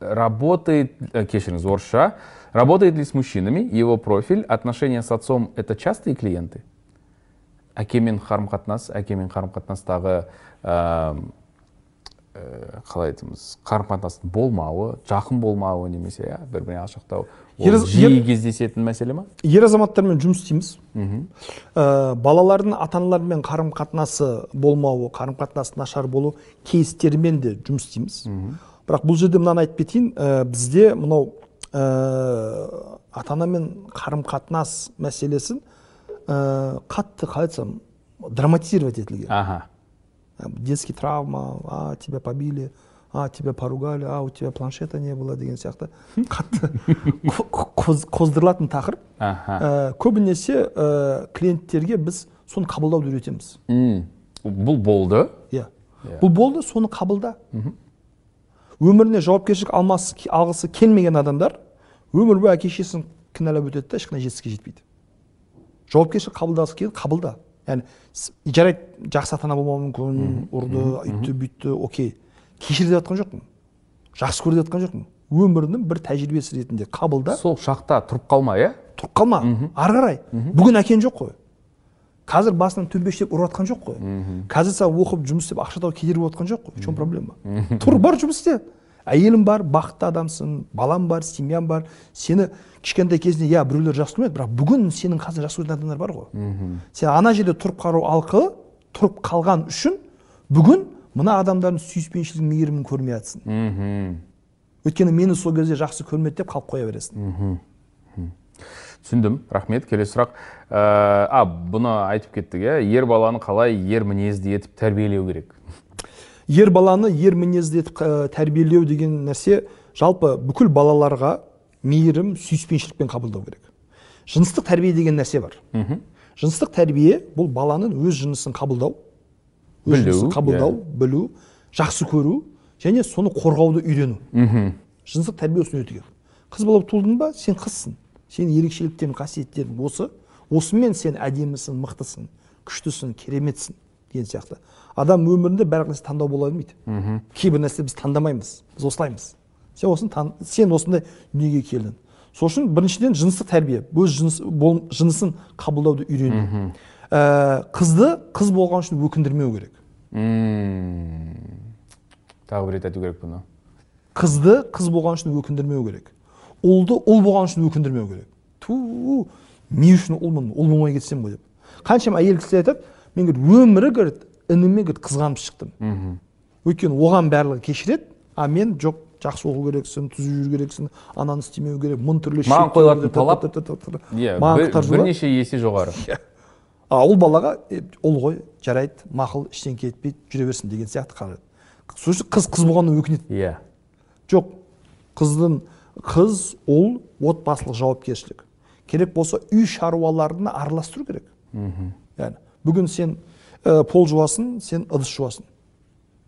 работает э, кешіріңіз орысша. Работает ли с мужчинами? Его профиль отношения с отцом это частые клиенты? Әкемен қарым қатынас әкемен қарым қатынастағы ә, ә, қалай айтамыз қарым қатынастың болмауы жақын болмауы немесе иә бір біріне алшақтау ол жиі кездесетін мәселе ма? ер азаматтармен жұмыс істейміз. Ә, балалардың ата аналарымен қарым қатынасы болмауы қарым қатынасы нашар болу кейстерімен де жұмыс істейміз. Бірақ бұл жерде мынаны айтып кетейін ә, бізде мынау ә, ата анамен қарым қатынас мәселесін ә, қатты қалай айтсам драматизировать етілген. Аха. Э, детский травма а тебя побили а тебя поругали а у тебя планшета не было деген сияқты. Қатты қоздырылатын тақырып. Ә, көбінесе ә, клиенттерге біз соны қабылдауды үйретеміз. Бұл болды? Иә. Иә. бұл болды соны қабылда. Өміріне жауапкершілік алмасы алғысы келмеген адамдар өмір бойы әке шешесін кінәлап өтеді да ешқандай жетістікке жетпейді. Жауапкершілік қабылдағысы келеді қабылда. Яғни жарайды жақсы ата ана болмауы мүмкін ұрды үйтті бүйтті окей. Кешір деп жатқан жоқпын. Жақсы көр деп жатқан жоқпын. Өмірінің бір тәжірибесі ретінде қабылда сол шақта тұрып қалма иә? тұрып қалма. Ары қарай. Бүгін әкең жоқ қой. Қазір басынан төмпештеп ұрып жатқан жоқ қой. Қазір саған оқып жұмыс істеп ақша тауып кедергі болып жатқан жоқ қой. В чем проблема? Тұр бар жұмыс істе. Әйелің бар бақытты адамсың балаң бар семьяң бар. Сені кішкентай кезінде иә біреулер жақсы көрмеді бірақ бүгін сенің қасыңда жақсы көретін адамдар бар ғой. Сен ана жерде тұрып қалу арқылы тұрып қалған үшін бүгін мына адамдардың сүйіспеншілігін мейірімін көрмей жатсың мхм. Өйткені мені сол кезде жақсы көрмеді деп қалып қоя бересің. Түсіндім. Рахмет. Келесі сұрақ. Ә, а бұны айтып кеттік иә? Ер баланы қалай ер мінезді етіп тәрбиелеу керек? Ер баланы ер мінезді етіп тәрбиелеу деген нәрсе жалпы бүкіл балаларға мейірім сүйіспеншілікпен қабылдау керек. Жыныстық тәрбие деген нәрсе бар. Жыныстық тәрбие бұл баланың өз жынысын қабылдау өз Білу, жынысын қабылдау иә. білу жақсы көру және соны қорғауды үйрену. Жыныстық тәрбие осыны үйрету керек қыз бала болып тудың ба сен қызсың. Сенің ерекшеліктерің қасиеттерің осы осымен сен әдемісің мықтысың күштісің кереметсің деген сияқты. Адам өмірінде барлық нәрсе таңдау бола бермейді. Кейбір нәрсе біз таңдамаймыз біз осылаймыз. Сен осыны тан- сен осындай дүниеге келдің. Сол үшін біріншіден жыныстық тәрбие өз жыныс, бол, жынысын қабылдауды үйрену Ә, қызды қыз болған үшін өкіндірмеу керек. Тағы бір рет айту керек бұны. Қызды қыз болған үшін өкіндірмеу керек. Ұлды ұл болған үшін өкіндірмеу керек. Ту не үшін ұлмын ұл болмай кетсем ғой деп. Қаншама әйел кісілер айтады мен говорит, өмірі говорит, ініме говорит, қызғанып шықтым. Өйткені оған барлығы кешіреді а мен жоқ жақсы оқу керексің түзу жүру керексің ананы істемеу керек мың түрлі Маған қойылатын талап- та- та- та- та- та. иә бірнеше есе жоғары. А ұл балаға «Е, ұл ғой жарайды мақұл ештеңке етпейді жүре берсін деген сияқты қарайды. Сол үшін қыз қыз болғаннан өкінеді. Иә. Жоқ қыздың қыз ұл отбасылық жауапкершілік. Керек болса үй шаруаларына араластыру керек. Яғни бүгін сен ә, пол жуасың сен ыдыс жуасың.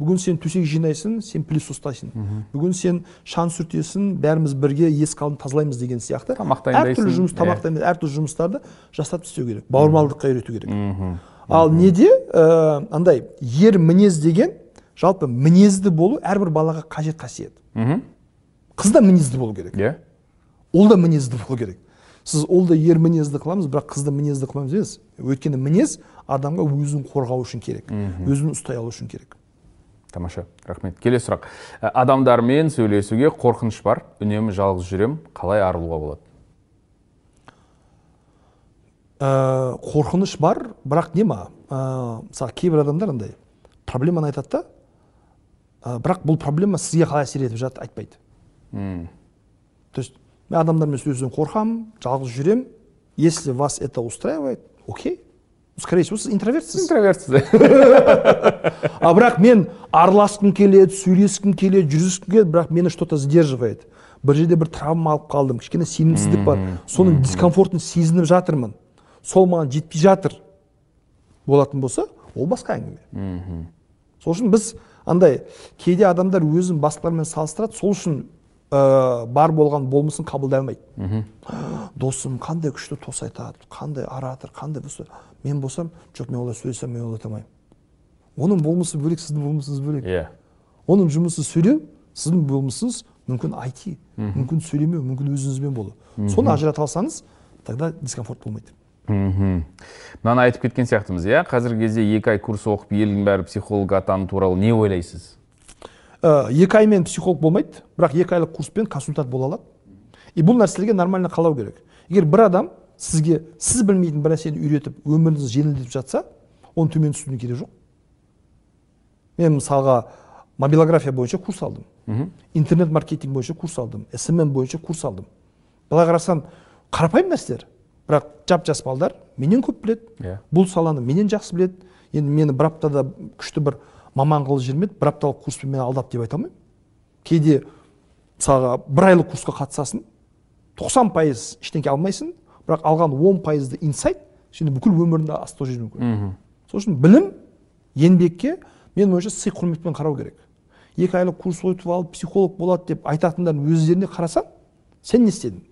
Бүгін сен төсек жинайсың сен пылесос ұстайсың. Бүгін сен шаң сүртесің бәріміз бірге есік алдын тазалаймыз деген сияқты. Тамақ дайындайсың, әртүрлі жұмыс иә. тамақ дайындайсың әртүрлі жұмыстарды жасап істеу керек. Бауырмалдыққа үйрету керек. Ал неде? Ә, андай ер мінез деген жалпы мінезді болу әрбір балаға қажет қасиет. Мхм. Қыз да мінезді болу керек. Иә. Ұл да мінезді болу керек. Сіз ұлды ер мінезді қыламыз бірақ қызды мінезді қыламыз емес. Өйткені мінез адамға өзін қорғау үшін керек өзін ұстай алу үшін керек. Тамаша рахмет. Келесі сұрақ Ә, адамдармен сөйлесуге қорқыныш бар. Үнемі жалғыз жүрем. Қалай арылуға болады? Ә, қорқыныш бар бірақ не ма? Ә, мысалы кейбір адамдар андай проблеманы айтады да. Ә, бірақ бұл проблема сізге қалай әсер етіп жатыр айтпайды. То есть мен адамдармен сөйлесуден қорқамын жалғыз жүремін если вас это устраивает окей. Скорее всего сіз интровертсіз интровертсіз а бірақ мен араласқым келеді сөйлескім келеді жүріскім келеді бірақ мені что то сдерживает. Бір жерде бір травма алып қалдым кішкене сенімсіздік бар. соның дискомфортын сезініп жатырмын. Сол маған жетпей жатыр болатын болса ол басқа әңгіме. Сол үшін біз андай кейде адамдар өзін басқалармен салыстырады сол үшін ә, бар болған болмысын қабылдай алмайды. Досым қандай күшті тос айтады қандай оратор қандай осы мен болсам жоқ мен олай сөйлесем мен олай айта алмаймын оның болмысы бөлек сіздің болмысыңыз бөлек. Иә. Оның жұмысы сөйлеу сіздің болмысыңыз мүмкін IT мүмкін сөйлемеу мүмкін өзіңізбен болу. Соны ажырата алсаңыз тогда дискомфорт болмайды. Мхм. Мынаны айтып кеткен сияқтымыз иә? Қазіргі кезде екі ай курс оқып елдің бәрі психолог атану туралы не ойлайсыз? Екі аймен психолог болмайды бірақ екі айлық курспен консультант бола алады. И бұл нәрселерге нормально қалау керек. Егер бір адам сізге сіз білмейтін бір нәрсені үйретіп өміріңізді жеңілдетіп жатса оны төмен түсудің керегі жоқ. Мен мысалға мобилография бойынша курс алдым. Интернет маркетинг бойынша курс алдым. Смм бойынша курс алдым. Былай қарасам қарапайым нәрселер. Бірақ жап жас балдар менен көп біледі. Иә. бұл саланы менен жақсы біледі. Енді мені бір аптада күшті бір маман қылып жібермеді бір апталық курспен мені алдап деп айта алмаймын. Кейде мысалға бір айлық курсқа қатысасың тоқсан пайыз ештеңке алмайсың бірақ алған он пайызды инсайт сені бүкіл өміріңді астына жіберуі мүмкін. Сол үшін білім еңбекке менің ойымша сый құрметпен қарау керек. Екі айлық курс өтіп алып психолог болады деп айтатындардың өздеріне қарасаң сен не істедің?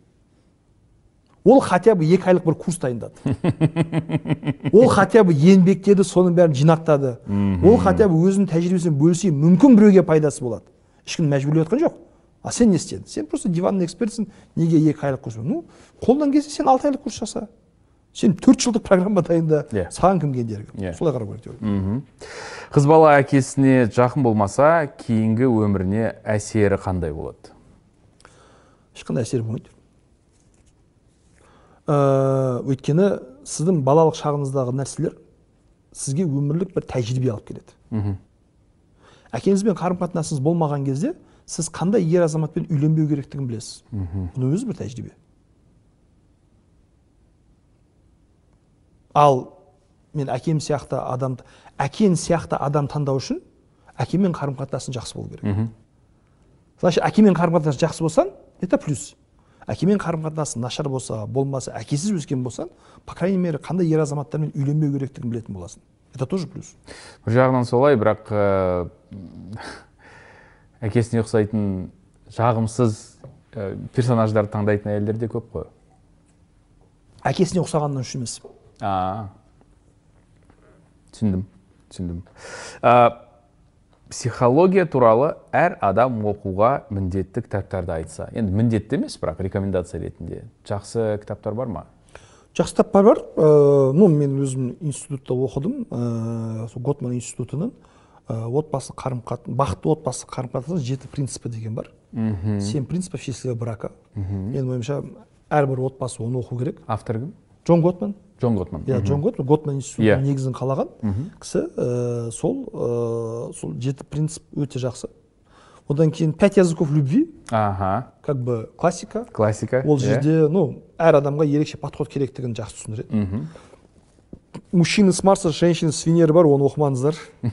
Ол хотя бы екі айлық бір курс дайындады. Ол хотя бы еңбектеді соның бәрін жинақтады. Ол хотя бы өзінің тәжірибесімен бөлісе мүмкін біреуге пайдасы болады. Ешкім мәжбүрлеп жатқан жоқ. А сен не істедің? Сен просто диванный экспертсің. Неге екі айлық курс? Ну қолдан келсе сен алты айлық курс жаса. Сен төрт жылдық программа дайында. Иә. саған кім кедергі? Иә. солай қарау керек деп ойлаймын қыз бала әкесіне жақын болмаса кейінгі өміріне әсері қандай болады? Ешқандай әсері болмайды. Ә, өйткені сіздің балалық шағыңыздағы нәрселер сізге өмірлік бір тәжірибе алып келеді. Мхм. Әкеңізбен қарым қатынасыңыз болмаған кезде сіз қандай ер азаматпен үйленбеу керектігін білесіз. Бұның өзі бір тәжірибе. Ал мен әкем сияқты адамды әкең сияқты адам таңдау үшін әкемен қарым қатынасың жақсы болу керек. Значит әкемен қарым қатынас жақсы болсаң это плюс. Әкемен қарым қатынасы нашар болса болмаса әкесіз өскен болсаң по крайней мере қандай ер азаматтармен үйленбеу керектігін білетін боласың. Это тоже плюс. Бір жағынан солай бірақ ә, әкесіне ұқсайтын жағымсыз ә, персонаждарды таңдайтын әйелдер де көп қой. Әкесіне ұқсағаннан үшін емес. А түсіндім түсіндім. Ә, психология туралы әр адам оқуға міндетті кітаптарды айтса. Енді міндетті емес бірақ рекомендация ретінде. Жақсы кітаптар бар ма? Жақсы кітаптар бар. Ә, ну мен өзім институтта оқыдым. Ә, сол готман институтының ә, отбасы қарым қатынас бақытты отбасы қарым қатынас жеті принципі деген бар. Семь принципов счастливого брака. Менің ойымша әрбір отбасы оны оқу керек. Автор кім? Джон готман. Джон готман. Иә джон готман. Готман институтының Иә. негізін қалаған кісі ә, сол ә, сол жеті принцип өте жақсы. Одан кейін пять языков любви аха. как бы классика. Классика ол иә. жерде ну әр адамға ерекше подход керектігін жақсы түсіндіреді. Мужчины с марса женщины с венеры бар оны оқымаңыздар.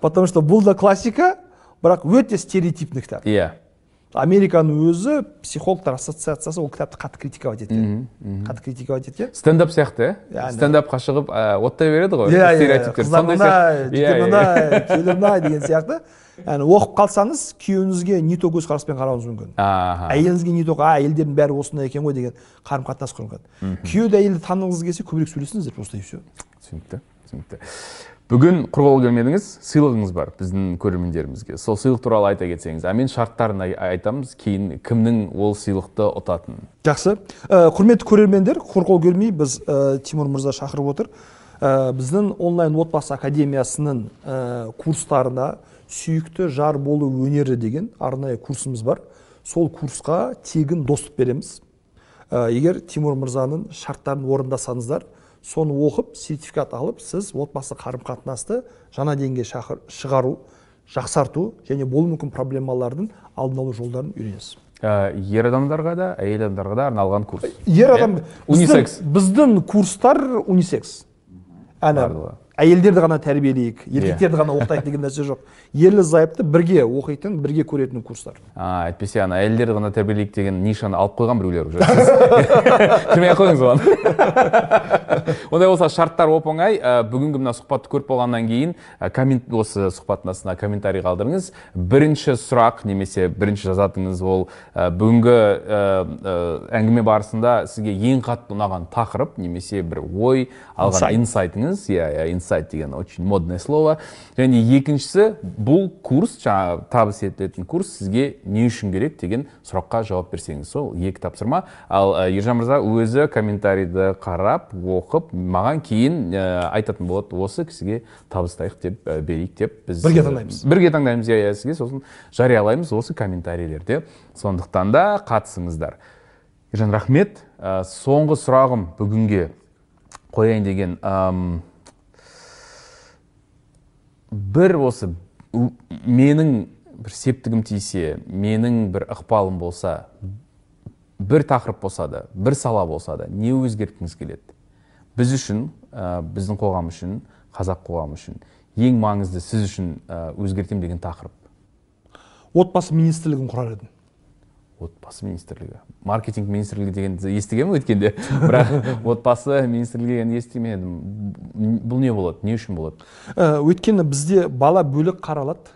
Потому что бұл да классика бірақ өте стереотипный кітап. Иә. Американың өзі психологтар ассоциациясы ол кітапты қатты критиковать еткен. Қатты критиковать еткен. Стендап сияқты. Иә стендапқа шығып оттай береді ғой иә иә стереотиптер қыздар мындай жігер Иә, мындай келін мындай деген сияқты. Яғни оқып қалсаңыз күйеуіңізге не то көзқараспен қарауыңыз мүмкін. Әйеліңізге не то а әйелдердің бәрі осындай екен ғой деген қарым қатынас құрған күйеуді әйелді танығыңыз келсе көбірек сөйлесіңіздер просто и все түсінікті түсінікті. Бүгін құр қол келмедіңіз сыйлығыңыз бар біздің көрермендерімізге. Сол сыйлық туралы айта кетсеңіз а мен шарттарын ай- айтамыз кейін кімнің ол сыйлықты ұтатынын жақсы. Ә, құрметті көрермендер құр қол келмей біз ә, тимур мырза шақырып отыр. Ә, біздің онлайн отбасы академиясының ә, курстарына сүйікті жар болу өнері деген арнайы курсымыз бар. Сол курсқа тегін доступ береміз. Ә, егер тимур мырзаның шарттарын орындасаңыздар соны оқып сертификат алып сіз отбасы қарым қатынасты жаңа деңгейге шақыр- шығару жақсарту және болуы мүмкін проблемалардың алдын алу жолдарын үйренесіз. Ә, ер адамдарға да әйел адамдарға да арналған курс. Ер адам унисекс. біздің, біздің курстар унисекс. Әні. Әйелдерді ғана тәрбиелейік еркектерді ғана оқытайық деген нәрсе жоқ. Ерлі зайыпты бірге оқитын бірге көретін курстар. А әйтпесе ана әйелдерді ғана тәрбиелейік деген нишаны алып қойған біреулер уже. Кірмей ақ қойыңыз оған? Ондай болса шарттар оп оңай. Ә, бүгінгі мына сұхбатты көріп болғаннан кейін ә, коммент осы сұхбаттың астына комментарий қалдырыңыз. Бірінші сұрақ немесе бірінші жазатыныңыз ол ә, бүгінгі әңгіме барысында сізге ең қатты ұнаған тақырып немесе бір ой алған инсайтыңыз. Иә иә инсайт деген очень модное слово. Және екіншісі бұл курс жаңағы табыс етілетін курс сізге не үшін керек деген сұраққа жауап берсеңіз. Сол екі тапсырма. Ал ә, ержан мырза өзі комментарийді қарап оқып маған кейін ә, айтатын болады осы кісіге табыстайық деп ә, берейік деп біз Бірге таңдаймыз. бірге таңдаймыз иә иә сізге сосын жариялаймыз осы комментарийлерде сондықтан да қатысыңыздар. Ержан рахмет. Ә, соңғы сұрағым бүгінге қояйын деген бір осы менің бір септігім тисе менің бір ықпалым болса бір тақырып болса да бір сала болса да не өзгерткіңіз келеді? Біз үшін ә, біздің қоғам үшін қазақ қоғамы үшін ең маңызды сіз үшін өзгертемін деген тақырып. Отбасы министрлігін құрар едім. Отбасы министрлігі. Маркетинг министрлігі дегенді естігенмін өткенде. Бірақ отбасы министрлігі дегенді естімедім. Бұл не болады? Не үшін болады? Ә, өйткені бізде бала бөлек қаралады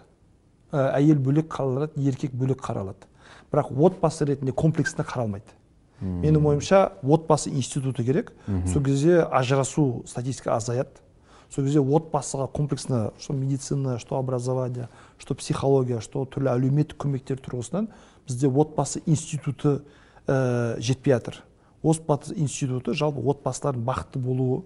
ә, әйел бөлек қаралады еркек бөлек қаралады. Бірақ отбасы ретінде комплексінде қаралмайды. Менің ойымша отбасы институты керек. Сол кезде ажырасу статистика азаяды. Сол кезде отбасыға комплексно что медицина что образование что психология что түрлі әлеуметтік көмектер тұрғысынан бізде отбасы институты ә, жетпей жатыр. Отбасы институты жалпы отбасылардың бақытты болуы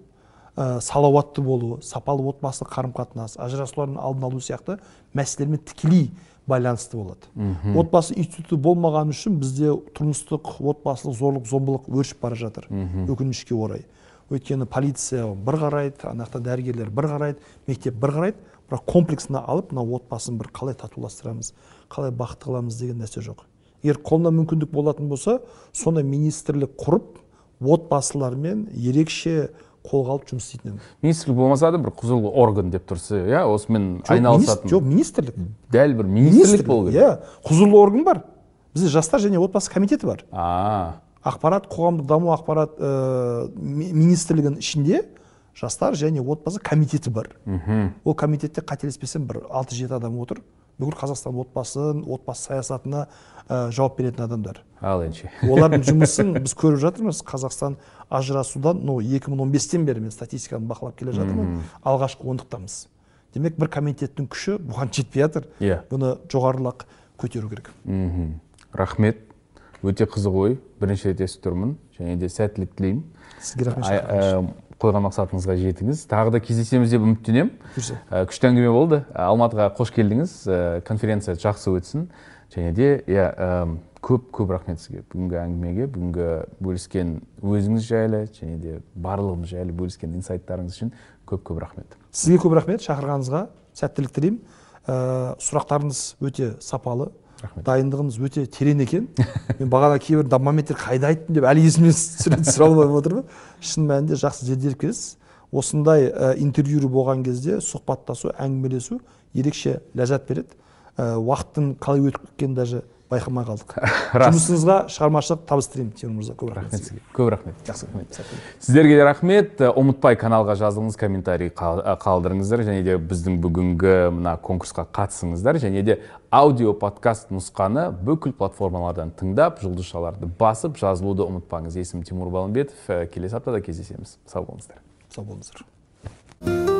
ә, салауатты болуы сапалы отбасы қарым қатынас ажырасулардың алдын алу сияқты мәселелермен тікелей байланысты болады. Отбасы институты болмағаны үшін бізде тұрмыстық отбасылық зорлық зомбылық өршіп бара жатыр өкінішке орай. Өйткені полиция бір қарайды ана жақта дәрігерлер бір қарайды мектеп бір қарайды. Бірақ комплексына алып мына отбасын бір қалай татуластырамыз қалай бақытты қыламыз деген нәрсе жоқ. Егер қолында мүмкіндік болатын болса сондай министрлік құрып отбасылармен ерекше қолға алып жұмыс істейтін едім министрлік болмаса да бір құзырлы орган деп тұрса иә осымен айналысатын. жоқ министрлік. Дәл бір министрлік болу керек. Иә құзырлы орган бар. Бізде жастар және отбасы комитеті бар. А. Ақпарат қоғамдық даму ақпарат ә, ми- министрлігінің ішінде жастар және отбасы комитеті бар. Ол комитетте қателеспесем бір алты жеті адам отыр. Бүкіл қазақстан отбасын отбасы саясатына ә, жауап беретін адамдар. Ал ендеше олардың жұмысын біз көріп жатырмыз. Қазақстан ажырасудан ну 2015-тен бері мен статистиканы бақылап келе жатырмын. Алғашқы ондықтамыз. Демек бір комитеттің күші бұған жетпей жатыр. Иә. бұны жоғарылақ көтеру керек. Мхм рахмет. Өте қызық ой. Бірінші рет естіп тұрмын. Және де сәттілік тілеймін. Сізге рахмет ә, қойған мақсатыңызға жетіңіз. Тағы да кездесеміз деп үміттенемін. Ә, күшті әңгіме болды. Алматыға қош келдіңіз. Конференция жақсы өтсін. Және де иә көп көп рахмет сізге. Бүгінгі әңгімеге бүгінгі бөліскен өзіңіз жайлы және де барлығымыз жайлы бөліскен инсайттарыңыз үшін көп көп рахмет. Сізге көп рахмет. Шақырғаныңызға сәттілік тілеймін. Ә, сұрақтарыңыз өте сапалы. Рахмет. дайындығыңыз өте терең екен. Мен бағана кейбір моменттер қайда айттым деп әлі есімнен түсіре алмай отырмын. Шын мәнінде жақсы зерделеп келесіз осындай ә, интервью болған кезде сұхбаттасу әңгімелесу ерекше ләззат береді. Уақыттың қалай өтіп кеткенін даже байқамай қалдық. Рас. жұмысыңызға шығармашылық табыс тілеймін тимур мырза көп рахмет рахмет сізге. көп рахмет. Жақсы рахмет. Сіздерге де рахмет. Ә, ұмытпай каналға жазылыңыз комментарий ә, қалдырыңыздар. Және де біздің бүгінгі мына конкурсқа қатысыңыздар. Және де аудио подкаст нұсқаны бүкіл платформалардан тыңдап жұлдызшаларды басып жазылуды ұмытпаңыз. Есімім тимур балымбетов келесі аптада кездесеміз. Сау болыңыздар. Сау болыңыздар.